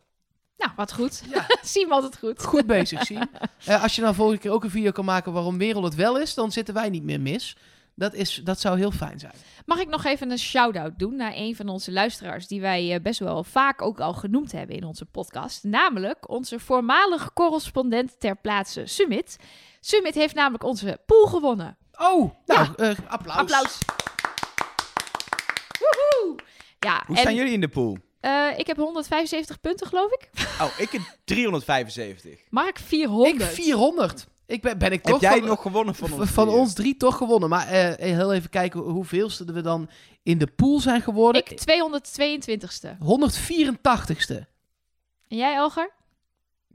B: Nou, wat goed.
C: Ja. [laughs]
B: Zie hem altijd goed.
C: Goed bezig, [laughs] Siem. Eh, als je dan volgende keer ook een video kan maken waarom Merel het wel is, dan zitten wij niet meer mis. Dat, is, dat zou heel fijn zijn.
B: Mag ik nog even een shout-out doen naar een van onze luisteraars... die wij eh, best wel vaak ook al genoemd hebben in onze podcast. Namelijk onze voormalig correspondent ter plaatse, Summit. Summit heeft namelijk onze pool gewonnen.
C: Oh, nou, eh, applaus.
B: Applaus. Woehoe! Ja,
A: Hoe
B: en,
A: staan jullie in de pool?
B: Eh, ik heb 175 punten, geloof ik. [laughs]
A: Oh, ik heb 375.
B: Mark 400.
C: Ik 400. Ik ben, ben ik
A: Heb
C: toch
A: jij
C: van,
A: nog gewonnen van ons?
C: van
A: drieën?
C: ons drie toch gewonnen. Maar eh, heel even kijken hoeveelste we dan in de pool zijn geworden.
B: Ik 222ste.
C: 184ste.
B: En jij, Elger?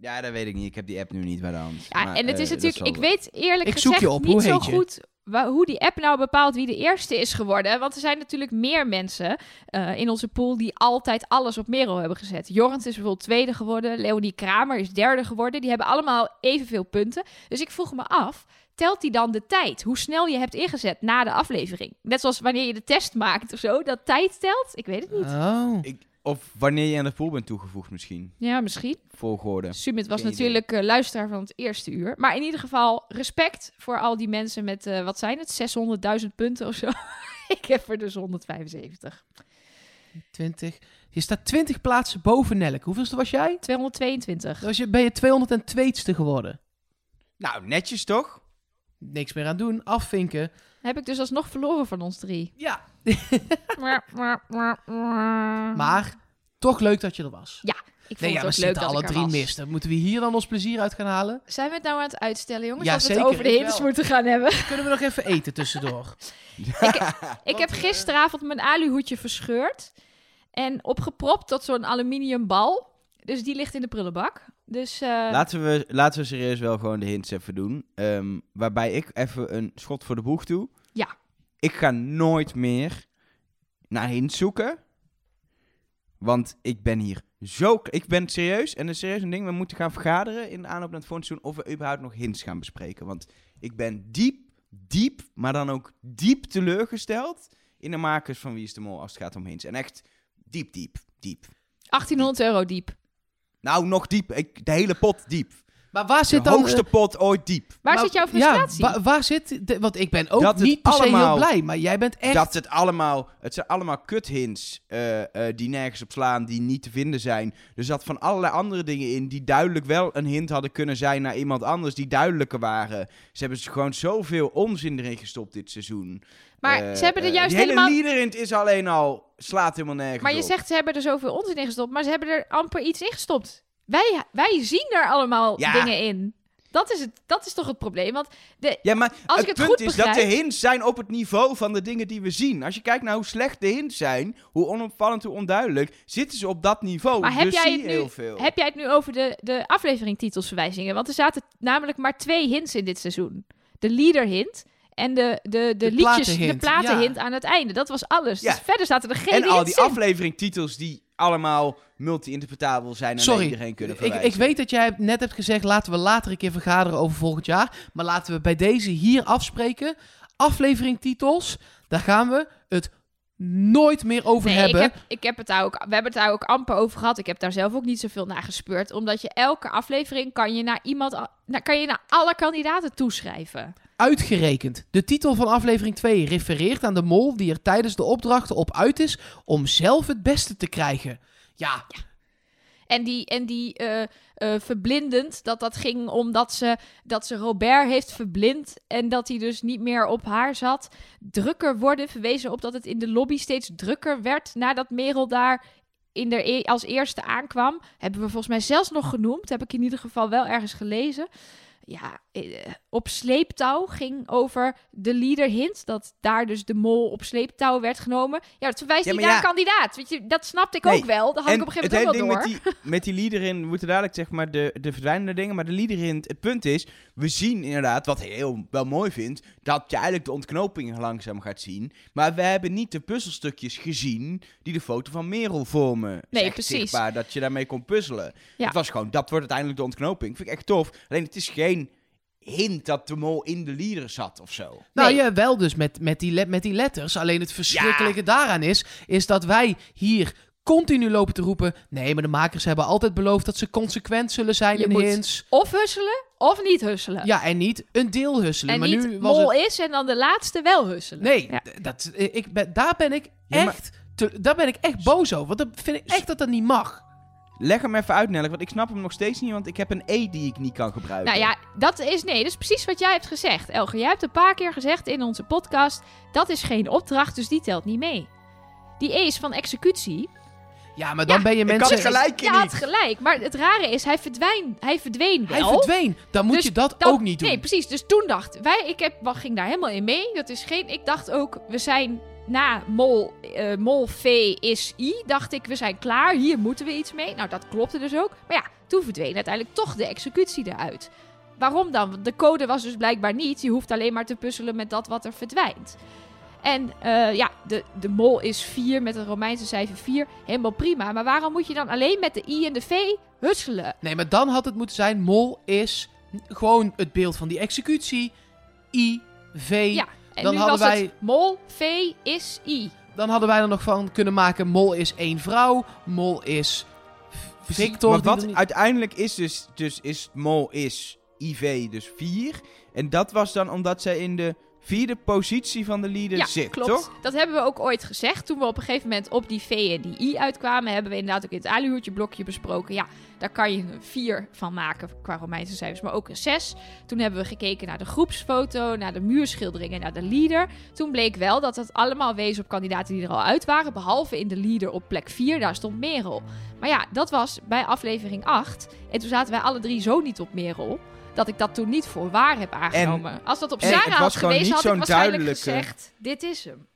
A: Ja, dat weet ik niet. Ik heb die app nu niet bij de hand.
B: Ja,
A: Maar,
B: en het
A: eh,
B: is
A: dat
B: natuurlijk, ik weet eerlijk
C: Ik zoek
B: gezegd
C: je op.
B: niet
C: Hoe
B: zo
C: heet je?
B: goed hoe die app nou bepaalt wie de eerste is geworden. Want er zijn natuurlijk meer mensen eh, in onze pool die altijd alles op Merel hebben gezet. Jorrens is bijvoorbeeld tweede geworden. Leonie Kramer is derde geworden. Die hebben allemaal evenveel punten. Dus ik vroeg me af, telt die dan de tijd? Hoe snel je hebt ingezet na de aflevering? Net zoals wanneer je de test maakt of zo, dat tijd telt? Ik weet het niet.
C: Oh.
A: Ik, of wanneer je aan de pool bent toegevoegd misschien.
B: Ja, misschien.
A: Volgorde.
B: Sumit was
A: Geen
B: natuurlijk eh, luisteraar van het eerste uur. Maar in ieder geval respect voor al die mensen met, eh, wat zijn het, 600.000 punten of zo. [laughs] ik heb er dus 175.
C: 20. Je staat 20 plaatsen boven Nelk. Hoeveelste was jij?
B: 222.
C: Dan was je, ben je 202ste geworden.
A: Nou, netjes toch?
C: Niks meer aan doen. Afvinken.
B: Heb ik dus alsnog verloren van ons drie.
C: Ja. [laughs]
B: maar
C: toch leuk dat je er was.
B: ik vond
C: Nee, ja,
B: het ook leuk
C: zitten
B: dat
C: alle
B: ik er
C: drie
B: was.
C: mis. Moeten we hier dan ons plezier uit gaan halen?
B: Zijn we het nou aan het uitstellen, jongens?
C: Ja,
B: dat we het over de
C: ik
B: hints
C: wel.
B: moeten gaan hebben. [laughs]
C: Kunnen we nog even eten tussendoor? [laughs]
B: ik heb gisteravond mijn aluhoedje verscheurd. En opgepropt tot zo'n aluminium bal. Dus die ligt in de prullenbak. Dus eh,
A: Laten we, laten we serieus wel gewoon de hints even doen. Ehm, waarbij ik even een schot voor de boeg doe. Ik ga nooit meer naar hints zoeken. Want ik ben hier zo... Ik ben serieus, en dat is serieus een ding. We moeten gaan vergaderen in de aanloop naar het volgende seizoen... of we überhaupt nog hints gaan bespreken. Want ik ben diep, diep, maar dan ook diep teleurgesteld... in de makers van Wie is de Mol als het gaat om hints. En echt diep, diep. diep.
B: 1800 euro diep.
A: Nou, nog diep. Ik, de hele pot diep.
C: Maar waar zit
A: de
C: dan...
A: hoogste
C: eh,
A: pot ooit diep.
B: Waar
C: maar-
B: zit jouw
C: Ja,
B: frustratie?
C: wa- waar zit... de- want ik ben ook
A: Dat
C: niet per se
A: allemaal-
C: heel blij. Maar jij bent echt...
A: Dat het allemaal, het zijn allemaal kuthints eh, eh, die nergens op slaan, die niet te vinden zijn. Er zat van allerlei andere dingen in die duidelijk wel een hint hadden kunnen zijn naar iemand anders, die duidelijker waren. Ze hebben gewoon zoveel onzin erin gestopt dit seizoen.
B: maar
A: Eh,
B: ze hebben er
A: eh,
B: juist
A: hele
B: helemaal...
A: leaderhint is alleen al, slaat helemaal nergens
B: Maar je
A: op.
B: zegt ze hebben er zoveel onzin in gestopt, maar ze hebben er amper iets in gestopt. Wij, wij zien er allemaal
A: Ja.
B: dingen in. Dat is, het, dat is toch het probleem? Want de,
A: Ja, maar
B: Als
A: het
B: ik het
A: punt
B: goed
A: is dat de hints zijn op het niveau van de dingen die we zien. Als je kijkt naar hoe slecht de hints zijn, hoe onopvallend, hoe onduidelijk, zitten ze op dat niveau.
B: Maar heb jij het nu-
A: heel veel.
B: heb jij het nu over de, de afleveringtitelsverwijzingen? Want er zaten namelijk maar twee hints in dit seizoen. De leader hint en de, de, de,
C: De
B: liedjes, de
C: platenhint,
B: platenhint aan het einde. Dat was alles.
A: Ja.
B: Dus verder zaten er geen
A: en al die
B: in.
A: afleveringtitels die allemaal multi-interpretabel zijn en
C: Sorry,
A: iedereen kunnen
C: ik,
A: verwijzen.
C: ik weet dat jij net hebt gezegd... laten we later een keer vergaderen over volgend jaar. Maar laten we bij deze hier afspreken. Afleveringtitels, daar gaan we het nooit meer over
B: Nee,
C: hebben.
B: Ik heb, ik heb het daar ook, we hebben het daar ook amper over gehad. Ik heb daar zelf ook niet zoveel naar gespeurd. Omdat je elke aflevering kan je naar iemand, naar, kan je naar alle kandidaten toeschrijven.
C: Uitgerekend. De titel van aflevering 2 refereert aan de mol die er tijdens de opdrachten op uit is om zelf het beste te krijgen. Ja,
B: En die, en die eh, eh, verblindend, dat dat ging omdat ze, dat ze Robert heeft verblind en dat hij dus niet meer op haar zat. Drukker worden, verwezen op dat het in de lobby steeds drukker werd nadat Merel daar in de e- als eerste aankwam. Hebben we volgens mij zelfs nog genoemd, heb ik in ieder geval wel ergens gelezen. Ja, op sleeptouw ging over de leader hint. Dat daar dus de mol op sleeptouw werd genomen. Ja, dat verwijst
A: Ja,
B: niet naar
A: ja.
B: een kandidaat. Weet je, dat snapte ik
A: Nee,
B: ook wel. Dat had ik op een
A: het
B: gegeven moment ook wel door.
A: met die, met die leader in, we moeten dadelijk zeg maar de, de verdwijnende dingen, maar de leader in, het punt is, we zien inderdaad, wat ik heel wel mooi vind, dat je eigenlijk de ontknoping langzaam gaat zien, maar we hebben niet de puzzelstukjes gezien die de foto van Merel vormen. Het
B: Nee, precies.
A: zichtbaar dat je daarmee kon puzzelen.
B: Ja.
A: Het was gewoon, dat wordt uiteindelijk de ontknoping. Vind ik echt tof. Alleen het is geen hint dat de mol in de leader zat of zo.
C: Nou
B: Nee.
C: ja, wel dus met, met, die met die letters. Alleen het verschrikkelijke daaraan is, is dat wij hier continu lopen te roepen... Nee, maar de makers hebben altijd beloofd dat ze consequent zullen zijn
B: Je
C: in
B: moet
C: hints.
B: Of husselen, of niet husselen.
C: Ja, en niet een deel husselen.
B: en
C: maar
B: niet
C: nu was
B: mol
C: het...
B: is en dan de laatste wel husselen.
C: Nee,
B: Ja.
C: dat, ik ben, daar ben ik
A: Ja, maar-
C: echt... te- daar ben ik echt boos over. Want dat vind ik echt dat dat niet mag.
A: Leg hem even uit, Nellek, want ik snap hem nog steeds niet, want ik heb een E die ik niet kan gebruiken.
B: Nou ja, dat is nee, dat is precies wat jij hebt gezegd. Elger, jij hebt een paar keer gezegd in onze podcast: dat is geen opdracht, dus die telt niet mee. Die E is van executie.
C: Ja, maar dan
B: Ja,
C: ben je
A: ik
C: mensen...
A: had gelijk
B: Je
A: in
B: had
A: niet.
B: gelijk, maar het rare is, hij verdween, hij verdween
C: Hij
B: wel.
C: verdween. Dan moet
B: Dus
C: je dat
B: dat-
C: ook niet doen.
B: Nee, precies. Dus toen dacht wij, ik heb, wat ging daar helemaal in mee. Dat is geen, ik dacht ook, we zijn na mol, eh mol V is I, dacht ik, we zijn klaar. Hier moeten we iets mee. Nou, dat klopte dus ook. Maar ja, toen verdween uiteindelijk toch de executie eruit. Waarom dan? Want de code was dus blijkbaar niet. Je hoeft alleen maar te puzzelen met dat wat er verdwijnt. En eh, ja, de, de mol is 4 met een Romeinse cijfer 4. Helemaal prima. Maar waarom moet je dan alleen met de I en de V husselen?
C: Nee, maar dan had het moeten zijn... Mol is gewoon het beeld van die executie. I, V.
B: Ja, en
C: Dan
B: nu
C: hadden
B: was
C: wij-
B: het mol V is I.
C: Dan hadden wij er nog van kunnen maken... Mol is één vrouw. Mol is Victor.
A: Maar wat
C: niet-
A: uiteindelijk is dus, dus is mol is IV dus 4. En dat was dan omdat zij in de vierde positie van de leader
B: Ja,
A: zit,
B: klopt.
A: toch?
B: Dat hebben we ook ooit gezegd. Toen we op een gegeven moment op die V en die I uitkwamen, hebben we inderdaad ook in het aluhoedje blokje besproken. Ja, daar kan je een 4 van maken qua Romeinse cijfers, maar ook een 6. Toen hebben we gekeken naar de groepsfoto, naar de muurschilderingen, naar de leader. Toen bleek wel dat het allemaal wees op kandidaten die er al uit waren, behalve in de leader op plek 4, daar stond Merel. Maar ja, dat was bij aflevering 8. En toen zaten wij alle drie zo niet op Merel. Dat ik dat toen niet voor waar heb aangenomen. Als dat op Sarah
A: was
B: geweest,
A: niet
B: had ik
A: zo'n
B: waarschijnlijk
A: duidelijke-
B: gezegd: Dit is hem.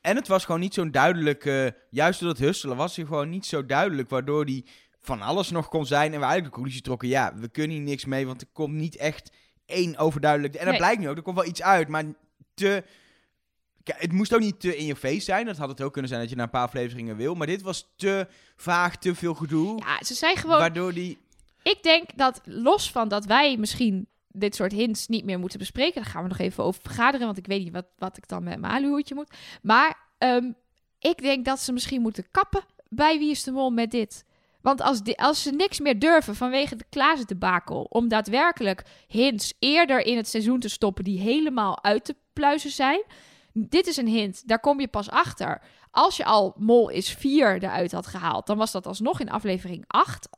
A: En het was gewoon niet zo'n duidelijk... eh, juist door het husselen was hij gewoon niet zo duidelijk... waardoor hij van alles nog kon zijn. En we eigenlijk de conclusie trokken... ja, we kunnen hier niks mee... want er komt niet echt één overduidelijk... En dat
B: Nee.
A: blijkt nu ook, er komt wel iets uit... maar te... Kijk, het moest ook niet te in je face zijn. Dat had het ook kunnen zijn dat je na een paar afleveringen wil. Maar dit was te vaag, te veel gedoe.
B: Ja, ze zijn gewoon.
A: Waardoor die...
B: Ik denk dat los van dat wij misschien dit soort hints niet meer moeten bespreken. Daar gaan we nog even over vergaderen. Want ik weet niet wat, wat ik dan met mijn aluhoedje moet. Maar ehm, ik denk dat ze misschien moeten kappen bij Wie is de Mol met dit? Want als, die, als ze niks meer durven vanwege de Klaassen debakel... om daadwerkelijk hints eerder in het seizoen te stoppen... die helemaal uit te pluizen zijn... Dit is een hint, daar kom je pas achter. Als je al Mol is 4 eruit had gehaald... dan was dat alsnog in aflevering 8...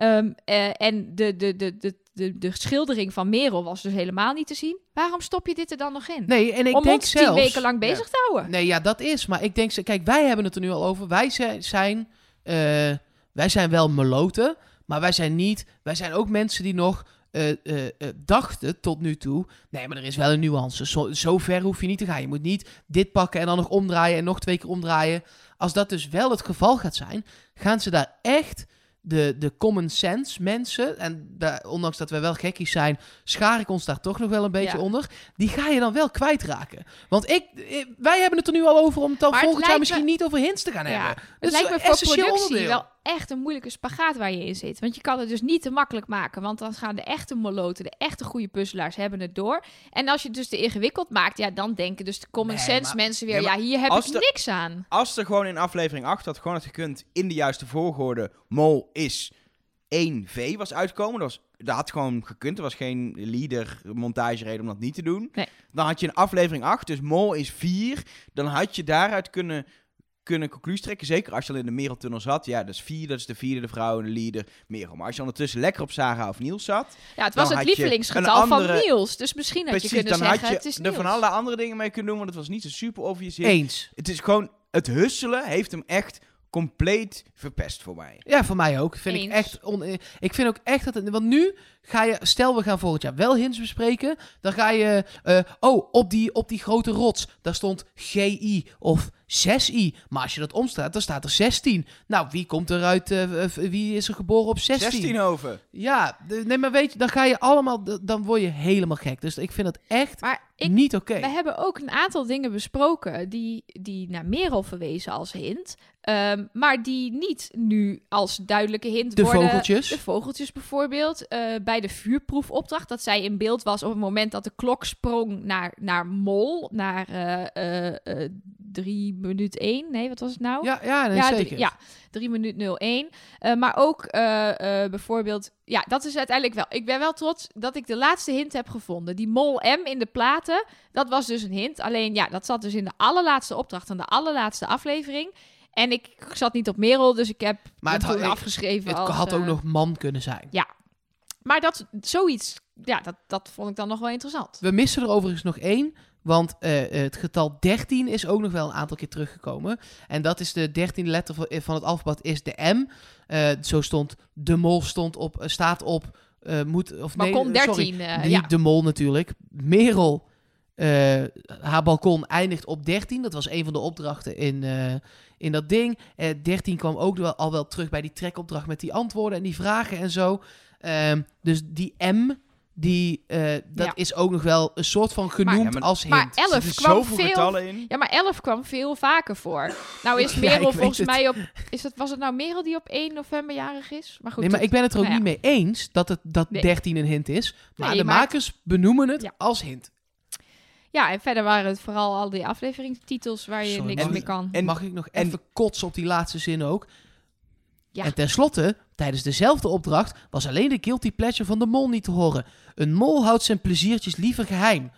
B: Ehm, eh, en de, de, de, de, de, de schildering van Merel was dus helemaal niet te zien. Waarom stop je dit er dan nog in?
C: Nee, en ik
B: Om
C: denk
B: ons
C: zelfs...
B: tien weken lang bezig te houden.
C: Nee, ja, dat is. Maar ik denk, ze- kijk, wij hebben het er nu al over. Wij zijn, eh, wij zijn wel meloten, maar wij zijn niet, wij zijn ook mensen die nog eh, dachten tot nu toe, nee, maar er is wel een nuance. Zo, zo ver hoef je niet te gaan. Je moet niet dit pakken en dan nog omdraaien en nog twee keer omdraaien. Als dat dus wel het geval gaat zijn, gaan ze daar echt de, de common sense mensen, en daar, ondanks dat wij wel gekkies zijn, schaar ik ons daar toch nog wel een beetje
B: Ja.
C: onder, die ga je dan wel kwijtraken. Want ik, wij hebben het er nu al over om het dan
B: Maar
C: volgend jaar
B: me-
C: misschien niet over hints te gaan
B: Ja,
C: hebben.
B: Het lijkt me voor
C: essentieel
B: productie
C: onderdeel.
B: wel echt een moeilijke spagaat waar je in zit. Want je kan het dus niet te makkelijk maken. Want dan gaan de echte moloten, de echte goede puzzelaars hebben het door. En als je het dus te ingewikkeld maakt, ja, dan denken dus de common
C: Nee,
B: sense
C: maar-
B: mensen weer...
A: Nee,
B: ja, hier heb ik niks aan.
A: Als er gewoon in aflevering 8 had gewoon had gekund in de juiste volgorde Mol is 1V was uitkomen. Dat, was, dat had gewoon gekund. Er was geen leader montagereden om dat niet te doen.
B: Nee.
A: Dan had je in aflevering 8, dus Mol is 4. Dan had je daaruit kunnen, kunnen conclusie trekken. Zeker als je al in de Mereltunnel zat. Ja, dat is 4, dat is de vierde de vrouw en de leader Merel. Maar als je ondertussen lekker op Sarah of Niels zat.
B: Ja, het was het
A: je
B: lievelingsgetal
A: andere-
B: van Niels. Dus misschien had je kunnen
A: dan
B: zeggen,
A: had
B: het is
A: je er van alle andere dingen mee kunnen doen. Want het was niet zo super obvious.
C: Eens.
A: Het is gewoon, het husselen heeft hem echt compleet verpest voor mij.
C: Ja, voor mij ook. Vind ik echt on, ik vind ook echt dat het, want nu ga je, stel we gaan volgend jaar wel hints bespreken, dan ga je, eh, oh, op die, op die grote rots, daar stond GI of 6i, maar als je dat omstaat, dan staat er 16. Nou, wie komt eruit, eh, eh, wie is er geboren op 16?
A: 16 over.
C: Ja, nee, maar weet je, dan ga je allemaal, dan word je helemaal gek. Dus ik vind het echt
B: Maar ik,
C: niet oké.
B: We hebben ook een aantal dingen besproken die, die naar Merel verwezen als hint. Ehm, maar die niet nu als duidelijke hint
C: De
B: worden.
C: vogeltjes.
B: De vogeltjes bijvoorbeeld. eh, bij de vuurproefopdracht. Dat zij in beeld was op het moment dat de klok sprong naar, naar Mol. Naar eh, eh, drie minuut één. Nee, wat was het nou?
C: Ja, ja, nee,
B: ja,
C: zeker.
B: drie, ja, 3 minuut 01. Eh, maar ook eh, bijvoorbeeld... Ja, dat is uiteindelijk wel... Ik ben wel trots dat ik de laatste hint heb gevonden. Die Mol M in de platen, dat was dus een hint. Alleen ja, dat zat dus in de allerlaatste opdracht en de allerlaatste aflevering. En ik zat niet op Merel, dus ik heb
C: Maar het had-
B: afgeschreven
C: Het
B: als,
C: had ook
B: eh,
C: nog man kunnen zijn.
B: Maar dat, zoiets, ja, dat, dat vond ik dan nog wel interessant.
C: We missen er overigens nog één. Want eh, het getal 13 is ook nog wel een aantal keer teruggekomen. En dat is de dertiende letter van, het alfabet, is de M. Eh, zo stond de mol stond op, staat op. moet, of nee,
B: Balkon
C: eh, sorry,
B: 13, eh,
C: niet
B: ja.
C: de mol natuurlijk. Merel, eh, haar balkon eindigt op 13. Dat was een van de opdrachten in, eh, in dat ding. Eh 13 kwam ook wel, al wel terug bij die trekopdracht met die antwoorden en die vragen en zo. Ehm, dus die M, die, eh, dat
B: Ja.
C: is ook nog wel een soort van genoemd
A: Ja, maar-
C: als hint.
B: Maar
A: Er
B: 11
A: zitten
B: kwam
A: zoveel
B: veel...
A: getallen in.
B: Ja, maar 11 kwam veel vaker voor. Nou is [laughs] Merel volgens mij op... Is het, was het nou Merel die op 1 november jarig is? Maar goed,
C: nee, maar
B: dat-
C: ik ben het er ook
B: nou ja.
C: niet mee eens dat, het, dat
B: Nee.
C: 13 een hint is. Maar
B: Nee,
C: de
B: maar-
C: makers benoemen het
B: Ja.
C: als hint.
B: Ja, en verder waren het vooral al die afleveringstitels waar je
C: Sorry,
B: niks meer
C: ik-
B: kan.
A: En-
C: Mag ik nog
A: en-
C: even kotsen op die laatste zin ook?
B: Ja.
C: En tenslotte, tijdens dezelfde opdracht was alleen de guilty pleasure van de mol niet te horen. Een mol houdt zijn pleziertjes liever geheim.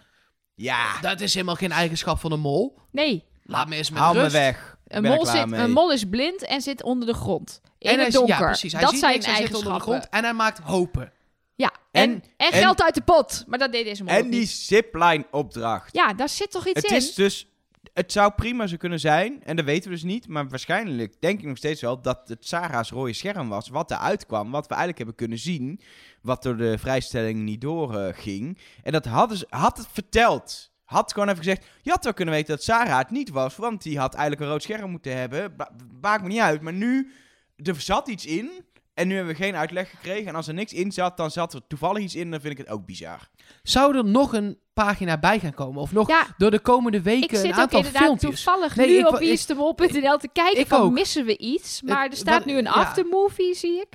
A: Ja,
C: Dat is helemaal geen eigenschap van een mol.
B: Nee,
C: Laat me eens met
A: haal me
C: rust.
A: weg.
B: Een mol, zit,
A: mee.
B: een mol is blind en zit onder de grond. In
C: En hij,
B: het
C: is-
B: donker.
C: Ja, precies. Hij
B: dat
C: ziet
B: zijn
C: niks, hij zit onder de grond en hij maakt hopen.
B: Ja, en,
A: En-
B: en,
A: en-
B: geld uit de pot. Maar dat deed deze ook
A: En die zipline opdracht.
B: Ja, daar zit toch iets
A: Het
B: in?
A: is dus... Het zou prima zo kunnen zijn, en dat weten we dus niet, maar waarschijnlijk denk ik nog steeds wel dat het Sarah's rode scherm was, wat eruit kwam, wat we eigenlijk hebben kunnen zien, wat door de vrijstelling niet doorging. en dat hadden ze, had het verteld. Had gewoon even gezegd, je had wel kunnen weten dat Sarah het niet was, want die had eigenlijk een rood scherm moeten hebben. Ba- Maakt me niet uit, maar nu, er zat iets in, en nu hebben we geen uitleg gekregen. En als er niks in zat, dan zat er toevallig iets in, dan vind ik het ook bizar.
C: Zou er nog een pagina bij gaan komen? Of nog
B: Ja,
C: door de komende
B: ik
C: weken een
B: zit ook
C: aantal
B: inderdaad
C: filmpjes?
B: toevallig
C: Nee,
B: nu
C: ik
B: op
C: ik-
B: wieisdemol.nl te kijken
C: ik
B: van
C: ook.
B: missen we iets. Maar
C: Het-
B: er staat
C: wat-
B: nu een
C: ja.
B: aftermovie, zie ik.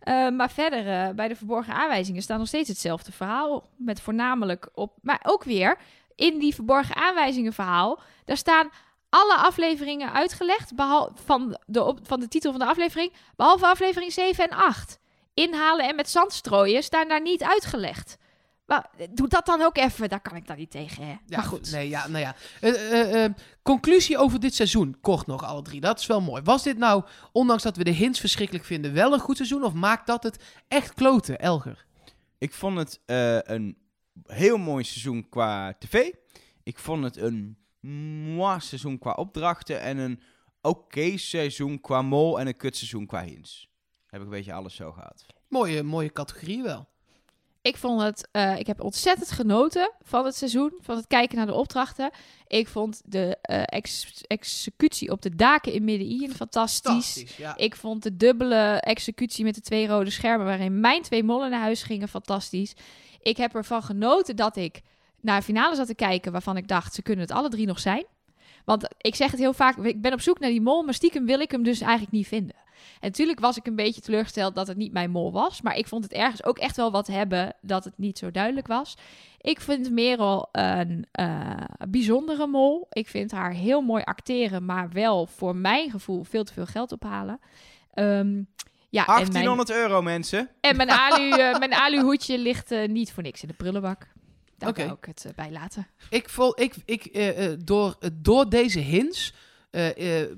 B: Eh, maar verder, eh, bij de verborgen aanwijzingen staat nog steeds hetzelfde verhaal. Met voornamelijk op... Maar ook weer, in die verborgen aanwijzingen verhaal... daar staan alle afleveringen uitgelegd behal- van, de, op, van de titel van de aflevering, behalve aflevering 7 en 8. Inhalen en met zand strooien staan daar niet uitgelegd. Maar doe dat dan ook even, daar kan ik dan niet tegen. Hè?
C: Ja,
B: maar goed.
C: Nee, ja, nou ja. Eh, eh, eh, conclusie over dit seizoen. Kort nog, alle drie. Dat is wel mooi. Was dit nou, ondanks dat we de hints verschrikkelijk vinden, wel een goed seizoen? Of maakt dat het echt kloten, Elger?
A: Ik vond het eh, een heel mooi seizoen qua tv. Ik vond het een mooi seizoen qua opdrachten. En een oké seizoen qua mol. En een kutseizoen qua hints. Heb ik een beetje alles zo gehad.
C: Mooie, mooie categorie wel.
B: Ik vond het, eh, ik heb ontzettend genoten van het seizoen, van het kijken naar de opdrachten. Ik vond de eh, ex- executie op de daken in Midden-Ien fantastisch.
C: Fantastisch, ja.
B: Ik vond de dubbele executie met de twee rode schermen waarin mijn twee mollen naar huis gingen fantastisch. Ik heb ervan genoten dat ik naar een finale zat te kijken waarvan ik dacht, ze kunnen het alle drie nog zijn. Want ik zeg het heel vaak, ik ben op zoek naar die mol, maar stiekem wil ik hem dus eigenlijk niet vinden. En natuurlijk was ik een beetje teleurgesteld dat het niet mijn mol was. Maar ik vond het ergens ook echt wel wat hebben dat het niet zo duidelijk was. Ik vind Merel een eh, bijzondere mol. Ik vind haar heel mooi acteren, maar wel voor mijn gevoel veel te veel geld ophalen. Ehm, ja, en mijn,
A: 1800 euro, mensen.
B: en mijn, alu, eh, [laughs] mijn aluhoedje ligt eh, niet voor niks in de prullenbak. Daar wou ik het eh, bij laten.
C: Ik vol, ik, ik, eh, eh, door, door deze hints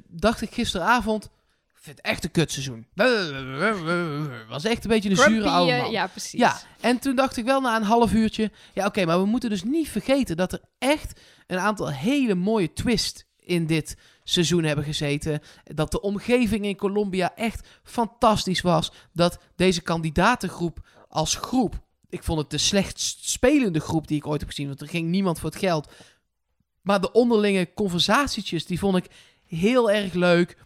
C: dacht ik gisteravond... Ik vind het echt een kutseizoen. [laughs] Was echt een beetje een zure oude man.
B: ja, precies.
C: Ja, en toen dacht ik wel na een half uurtje... Ja, oké, maar we moeten dus niet vergeten dat er echt een aantal hele mooie twists in dit seizoen hebben gezeten. Dat de omgeving in Colombia echt fantastisch was. Dat deze kandidatengroep als groep... Ik vond het de slechtst spelende groep die ik ooit heb gezien. Want er ging niemand voor het geld. Maar de onderlinge conversatietjes, die vond ik heel erg leuk.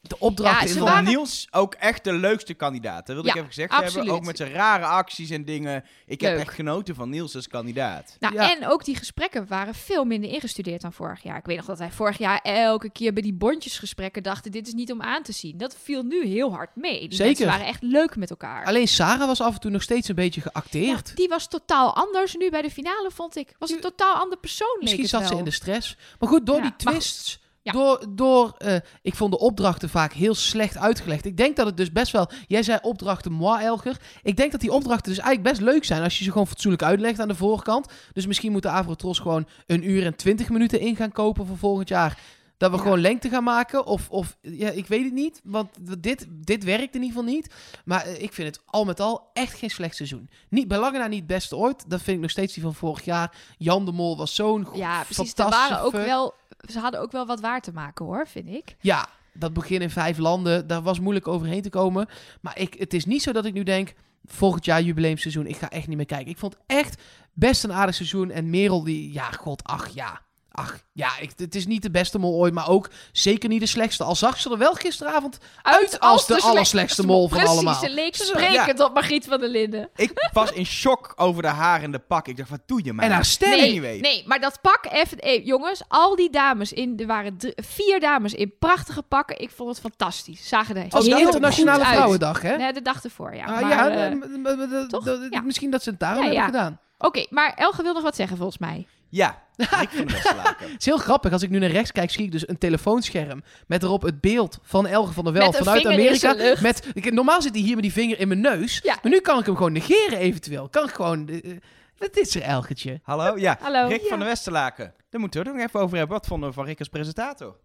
C: De opdrachten...
B: Ja, ze waren-
A: Niels ook echt de leukste kandidaat. Dat wilde
B: Ja,
A: ik even gezegd
B: absoluut.
A: hebben. Ook met zijn rare acties en dingen. Ik heb echt genoten van Niels als kandidaat.
B: Nou,
C: Ja.
B: en ook die gesprekken waren veel minder ingestudeerd dan vorig jaar. Ik weet nog dat wij vorig jaar elke keer bij die bondjesgesprekken dachten: dit is niet om aan te zien. Dat viel nu heel hard mee. Die
C: Zeker.
B: mensen waren echt leuk met elkaar.
C: Alleen Sarah was af en toe nog steeds een beetje geacteerd.
B: Ja, die was totaal anders nu bij de finale, vond ik. Was een totaal ander persoon. leek
C: Misschien
B: het
C: zat
B: wel.
C: ze in de stress. Maar goed, door
B: Ja,
C: die
B: maar
C: twists.
B: Ja.
C: Door, door eh, ik vond de opdrachten vaak heel slecht uitgelegd. Ik denk dat het dus best wel. Jij zei opdrachten moi, Elger. Ik denk dat die opdrachten dus eigenlijk best leuk zijn. als je ze gewoon fatsoenlijk uitlegt aan de voorkant. Dus misschien moet de Avrotros gewoon een uur en twintig minuten in gaan kopen voor volgend jaar. Dat we
B: Ja.
C: gewoon lengte gaan maken. Of, of ja, ik weet het niet. Want dit, dit werkt in ieder geval niet. Maar eh, ik vind het al met al echt geen slecht seizoen. Niet, bij lange na niet het beste ooit. Dat vind ik nog steeds die van vorig jaar. Jan de Mol was zo'n
B: Ja, precies. Er waren ook wel, ze hadden ook wel wat waar te maken hoor, vind ik.
C: Ja, dat begin in vijf landen, daar was moeilijk overheen te komen. Maar ik, het is niet zo dat ik nu denk, volgend jaar jubileumseizoen, ik ga echt niet meer kijken. Ik vond echt best een aardig seizoen. En Merel, die, ja, god, ach ja. Ach, ja, ik, het is niet de beste mol ooit, maar ook zeker niet de slechtste. Al zag ze er wel gisteravond uit als de
B: slechtste
C: allerslechtste mol van
B: Precies,
C: allemaal.
B: ze leek sprekend op Margriet van der Linden.
A: Ik was in shock over de haar en de pak. Ik dacht, wat doe je mij?
C: En haar stem.
A: Nee, niet weet.
B: nee, maar dat pak even... jongens, al die dames in... Er waren drie- vier dames in prachtige pakken. Ik vond het fantastisch. Zagen er
C: Het was
B: heel
C: de Internationale. Vrouwendag, hè?
B: Nee, de dag ervoor, ja.
C: Ah,
B: maar,
C: ja,
B: eh, toch? Ja.
C: misschien dat ze het daarom
B: Ja,
C: hebben
B: ja.
C: gedaan.
B: Oké, maar Elge wil nog wat zeggen volgens mij.
A: Ja, [laughs] Rick van de Westerlaken.
C: Het is heel grappig. Als ik nu naar rechts kijk, zie ik dus een telefoonscherm. Met erop het beeld van Elge van der Wel
B: Met een
C: vanuit
B: in
C: Amerika.
B: zijn lucht.
C: Met, ik, normaal zit hij hier met die vinger in mijn neus.
B: Ja.
C: Maar nu kan ik hem gewoon negeren eventueel. Kan ik gewoon... wat is er, Elgertje?
A: Hallo? Ja,
B: Hallo.
A: Rick
B: Ja.
A: van de Westerlaken. Daar moeten we het nog even over hebben. Wat vonden we van Rick als presentator?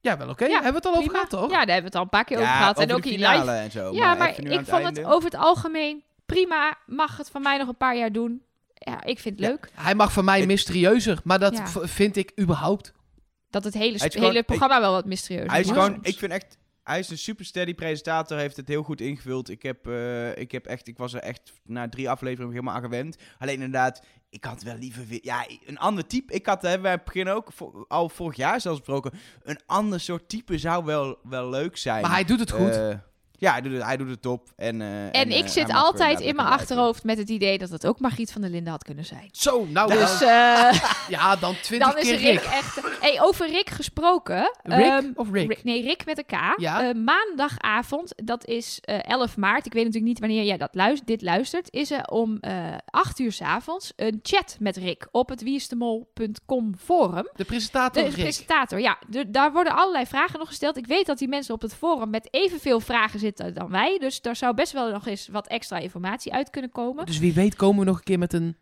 C: Ja, wel oké.
B: Ja,
C: Hebben we het al over
B: Prima.
C: gehad, toch?
B: Ja, daar hebben we het al een paar keer over gehad.
A: over
B: en ook
A: finale
B: live.
A: en zo.
B: Ja, maar ik
A: aan het
B: vond het over het algemeen prima. Mag het van mij nog een paar jaar doen. Ja, ik vind het
C: Ja.
B: leuk
C: Hij mag van mij mysterieuzer. Maar dat
B: Ja.
C: vind ik überhaupt.
B: dat het hele,
A: is
B: hele
A: gewoon-
B: programma wel wat mysterieus
A: Hij is gewoon,
B: soms.
A: ik vind echt, hij is een super steady presentator, heeft het heel goed ingevuld. Ik heb, eh, ik heb echt, ik was er echt na drie afleveringen helemaal aan gewend. Alleen inderdaad, ik had wel liever weer, ja, een ander type. Ik had, hebben wij op het begin ook, al vorig jaar zelfs besproken, een ander soort type zou wel, wel leuk zijn.
C: Maar hij doet het goed.
A: Eh, ja, hij doet het, hij doet het top. En, eh,
B: En,
A: eh,
B: ik
A: hij
B: zit
A: eh,
B: altijd in mijn achterhoofd met het idee dat het ook Margriet van der Linden had kunnen zijn.
C: Zo, nou
B: Dus
C: dan-
B: eh, [laughs]
C: Ja, dan twintig
B: dan is Rick
C: Rick.
B: echt... Hey, over Rick gesproken.
C: Rick
B: Ehm,
C: of Rick?
B: Rick- nee, Rick met een K.
C: Ja.
B: Eh, maandagavond, dat is eh 11 maart. Ik weet natuurlijk niet wanneer jij dat luist- dit luistert. Is er om eh 8 uur s avonds een chat met Rick op het wieisdemol.com forum.
C: De presentator
B: De
C: Rick.
B: presentator, ja. De- daar worden allerlei vragen nog gesteld. Ik weet dat die mensen op het forum met evenveel vragen zitten dan wij. Dus daar zou best wel nog eens wat extra informatie uit kunnen komen.
C: Dus wie weet komen we nog een keer met een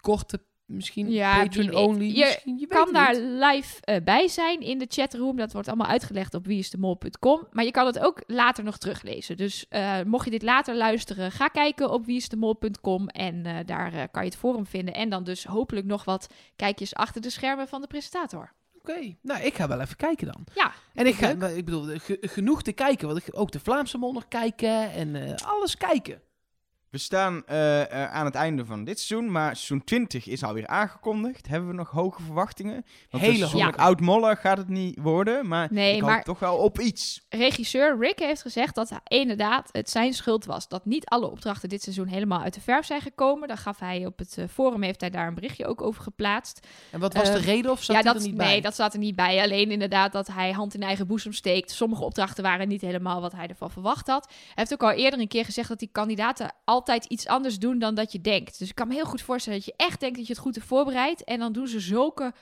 C: korte, misschien
B: Ja, weet.
C: only.
B: Je
C: je
B: kan daar live eh, bij zijn in de chatroom. Dat wordt allemaal uitgelegd op wieisdemol.com. Maar je kan het ook later nog teruglezen. Dus eh, mocht je dit later luisteren, ga kijken op wieisdemol.com. En eh, daar kan je het forum vinden. En dan dus hopelijk nog wat kijkjes achter de schermen van de presentator.
C: Oké, nou ik ga wel even kijken dan.
B: Ja,
C: En ik ga, ik bedoel, ge- genoeg te kijken. Want ik ook de Vlaamse mol nog kijken en eh, alles kijken.
A: We staan eh, eh, aan het einde van dit seizoen, maar seizoen 20 is alweer aangekondigd. Hebben we nog hoge verwachtingen? Want
C: Hele
B: hoge.
A: met oud mollen gaat het niet worden, maar
B: Nee,
A: ik hoop
B: maar-
A: toch wel op iets.
B: regisseur Rick heeft gezegd dat hij inderdaad het zijn schuld was. Dat niet alle opdrachten dit seizoen helemaal uit de verf zijn gekomen. Daar gaf hij op het eh, forum, heeft hij daar een berichtje ook over geplaatst.
C: En wat was
B: Eh,
C: de reden of zat
B: ja,
C: hij
B: dat,
C: er niet
B: nee,
C: bij?
B: dat zat er niet bij. Alleen inderdaad dat hij hand in eigen boezem steekt. Sommige opdrachten waren niet helemaal wat hij ervan verwacht had. Hij heeft ook al eerder een keer gezegd dat die kandidaten altijd iets anders doen dan dat je denkt. Dus ik kan me heel goed voorstellen dat je echt denkt dat je het goed hebt voorbereid. En dan doen ze zulke,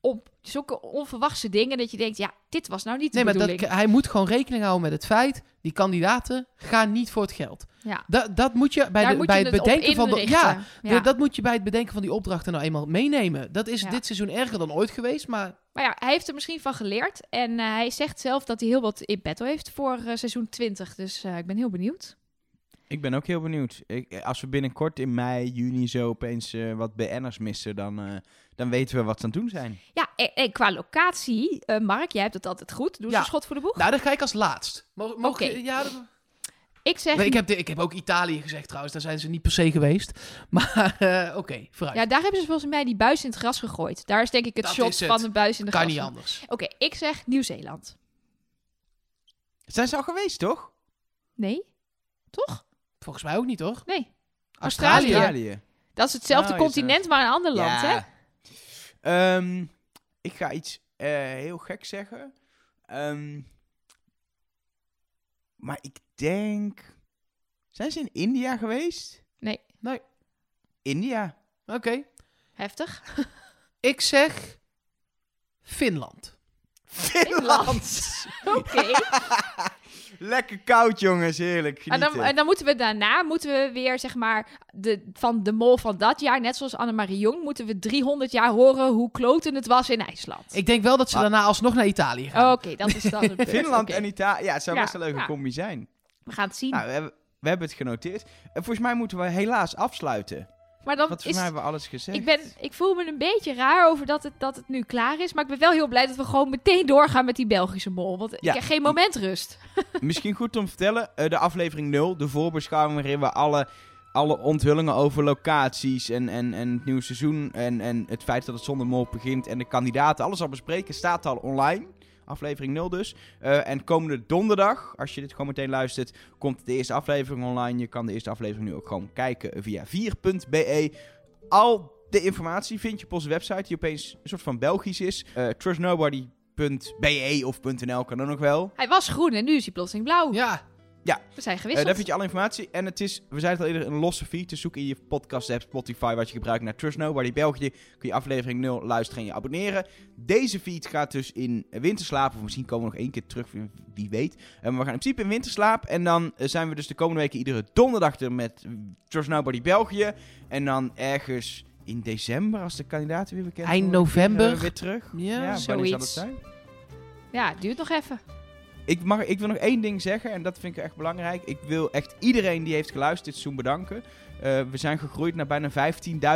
B: op, zulke onverwachte dingen dat je denkt, ja, dit was nou niet de
C: Nee, maar dat,
B: bedoeling.
C: hij moet gewoon rekening houden met het feit... die kandidaten gaan niet voor het geld.
B: Ja.
C: Dat, dat moet je bij, de,
B: moet
C: bij
B: je
C: het bedenken van... De, ja, de- dat moet je bij het bedenken van die opdrachten nou eenmaal meenemen. Dat is
B: Ja.
C: dit seizoen erger dan ooit geweest, maar...
B: Maar ja, hij heeft er misschien van geleerd. En eh, hij zegt zelf dat hij heel wat in petto heeft voor eh, seizoen 20. Dus eh, ik ben heel benieuwd.
A: Ik ben ook heel benieuwd. Ik, als we binnenkort in mei, juni zo opeens eh, wat BN'ers missen, dan, eh, dan weten we wat ze aan het doen zijn.
B: Ja, en, en qua locatie, eh, Mark, jij hebt het altijd goed. Doe
C: Ja.
B: een schot voor de boeg.
C: Nou, dat ga ik als laatst. Mo- Mogen
B: Oké.
C: ja, dat-
B: ik zeg,
C: Nee, ik, heb de- ik heb ook Italië gezegd trouwens. Daar zijn ze niet per se geweest. [laughs] Maar eh, oké, vooruit.
B: ja, daar hebben ze volgens mij die buis in het gras gegooid. Daar is denk ik het
C: Dat
B: shot
C: het.
B: van de buis in de
C: kan
B: gras.
C: niet anders.
B: Oké, ik zeg Nieuw-Zeeland.
A: Zijn ze al geweest, toch?
B: Nee? Toch?
C: Volgens mij ook niet, toch?
B: Nee.
C: Australië.
B: Australië. Dat is hetzelfde
A: Oh, je
B: continent, maar een ander land, hè?
A: Ehm, ik ga iets eh, heel gek zeggen. Ehm, maar ik denk... Zijn ze in India geweest?
B: Nee.
C: Nee.
A: India.
C: Oké.
B: Heftig. [laughs]
C: Ik zeg Finland.
A: Finland. [laughs]
B: Oké. [laughs]
A: Lekker koud, jongens. Heerlijk.
B: En dan, en dan moeten we daarna moeten we weer, zeg maar, de, van de mol van dat jaar, net zoals Annemarie Jong, moeten we 300 jaar horen hoe kloten het was in IJsland.
C: Ik denk wel dat ze
A: Ah.
C: daarna alsnog naar Italië gaan.
B: Oké, dat is dan het punt. [laughs]
A: Finland en Italië. Ja, het zou
B: Ja,
A: best een leuke
B: ja.
A: combi zijn.
B: We gaan het zien.
A: Nou, we hebben, we hebben het genoteerd. En volgens mij moeten we helaas afsluiten.
B: Maar dan
A: Want
B: is...
A: mij hebben we alles gezegd.
B: Ik, ben, ik voel me een beetje raar over dat het, dat het nu klaar is. Maar ik ben wel heel blij dat we gewoon meteen doorgaan met die Belgische mol. Want
A: Ja.
B: ik heb geen moment rust. [laughs]
A: Misschien goed om te vertellen, eh, de aflevering 0, de voorbeschouwing waarin we alle, alle onthullingen over locaties en, en, en het nieuwe seizoen en, en het feit dat het zonder mol begint en de kandidaten, alles al bespreken, staat al online. Aflevering 0 dus. Eh, en komende donderdag, als je dit gewoon meteen luistert, komt de eerste aflevering online. Je kan de eerste aflevering nu ook gewoon kijken via 4.be. Al de informatie vind je op onze website, die opeens een soort van Belgisch is. Eh trustnobody.be of .nl kan ook nog wel.
B: Hij was groen en nu is hij plotseling blauw.
C: Ja,
B: We zijn
A: Eh,
B: gewisseld.
A: daar vind je alle informatie. En het is, we zeiden het al eerder, een losse feed. Dus zoek in je podcast app, Spotify, wat je gebruikt naar Trust Nobody België. Kun je aflevering 0 luisteren en je abonneren. Deze feed gaat dus in winterslaap. Of misschien komen we nog één keer terug, wie- weet. En we gaan in principe in winterslaap. En dan eh, zijn we dus de komende weken iedere donderdag er met Trust Nobody België. En dan ergens in december, als de kandidaten weer bekend
C: Eind
A: worden,
C: november.
A: eh, weer terug.
C: Ja,
A: zal
B: zoiets.
A: dat zijn?
B: Ja, het duurt nog even.
A: Ik, mag, ik wil nog één ding zeggen en dat vind ik echt belangrijk. Ik wil echt iedereen die heeft geluisterd dit seizoen bedanken. Eh, we zijn gegroeid naar bijna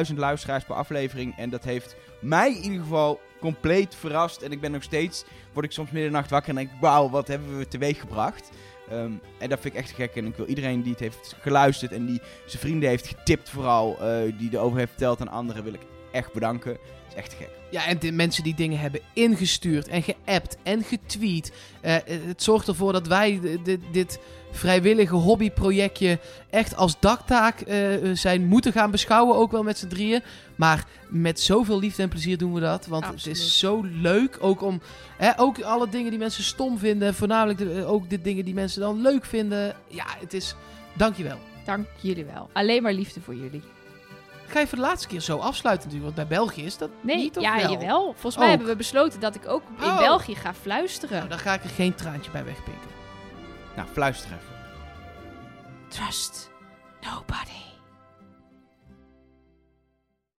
A: 15.000 luisteraars per aflevering. En dat heeft mij in ieder geval compleet verrast. En ik ben nog steeds, word ik soms middernacht wakker en denk ik, wauw, wat hebben we teweeg gebracht. Ehm, en dat vind ik echt gek. En ik wil iedereen die het heeft geluisterd en die zijn vrienden heeft getipt vooral, eh, die erover heeft verteld aan anderen, wil ik echt bedanken. Is echt gek.
C: Ja, en de mensen die dingen hebben ingestuurd en geappt en getweet. Eh, het zorgt ervoor dat wij dit, dit vrijwillige hobbyprojectje echt als daktaak eh, zijn moeten gaan beschouwen. Ook wel met z'n drieën. Maar met zoveel liefde en plezier doen we dat. Want het is zo leuk. Ook om hè, ook alle dingen die mensen stom vinden. Voornamelijk de, eh, ook de dingen die mensen dan leuk vinden. Ja, het is... Dankjewel.
B: Dank jullie wel. Alleen maar liefde voor jullie.
C: Ga je voor de laatste keer zo afsluiten natuurlijk. Want bij België is dat
B: Nee,
C: niet of
B: ja,
C: wel?
B: jawel. Volgens mij
C: Ook.
B: hebben we besloten dat ik ook in
C: Oh.
B: België ga fluisteren.
C: Nou, dan ga ik er geen traantje bij wegpinken.
A: Nou, fluister even.
B: Trust nobody.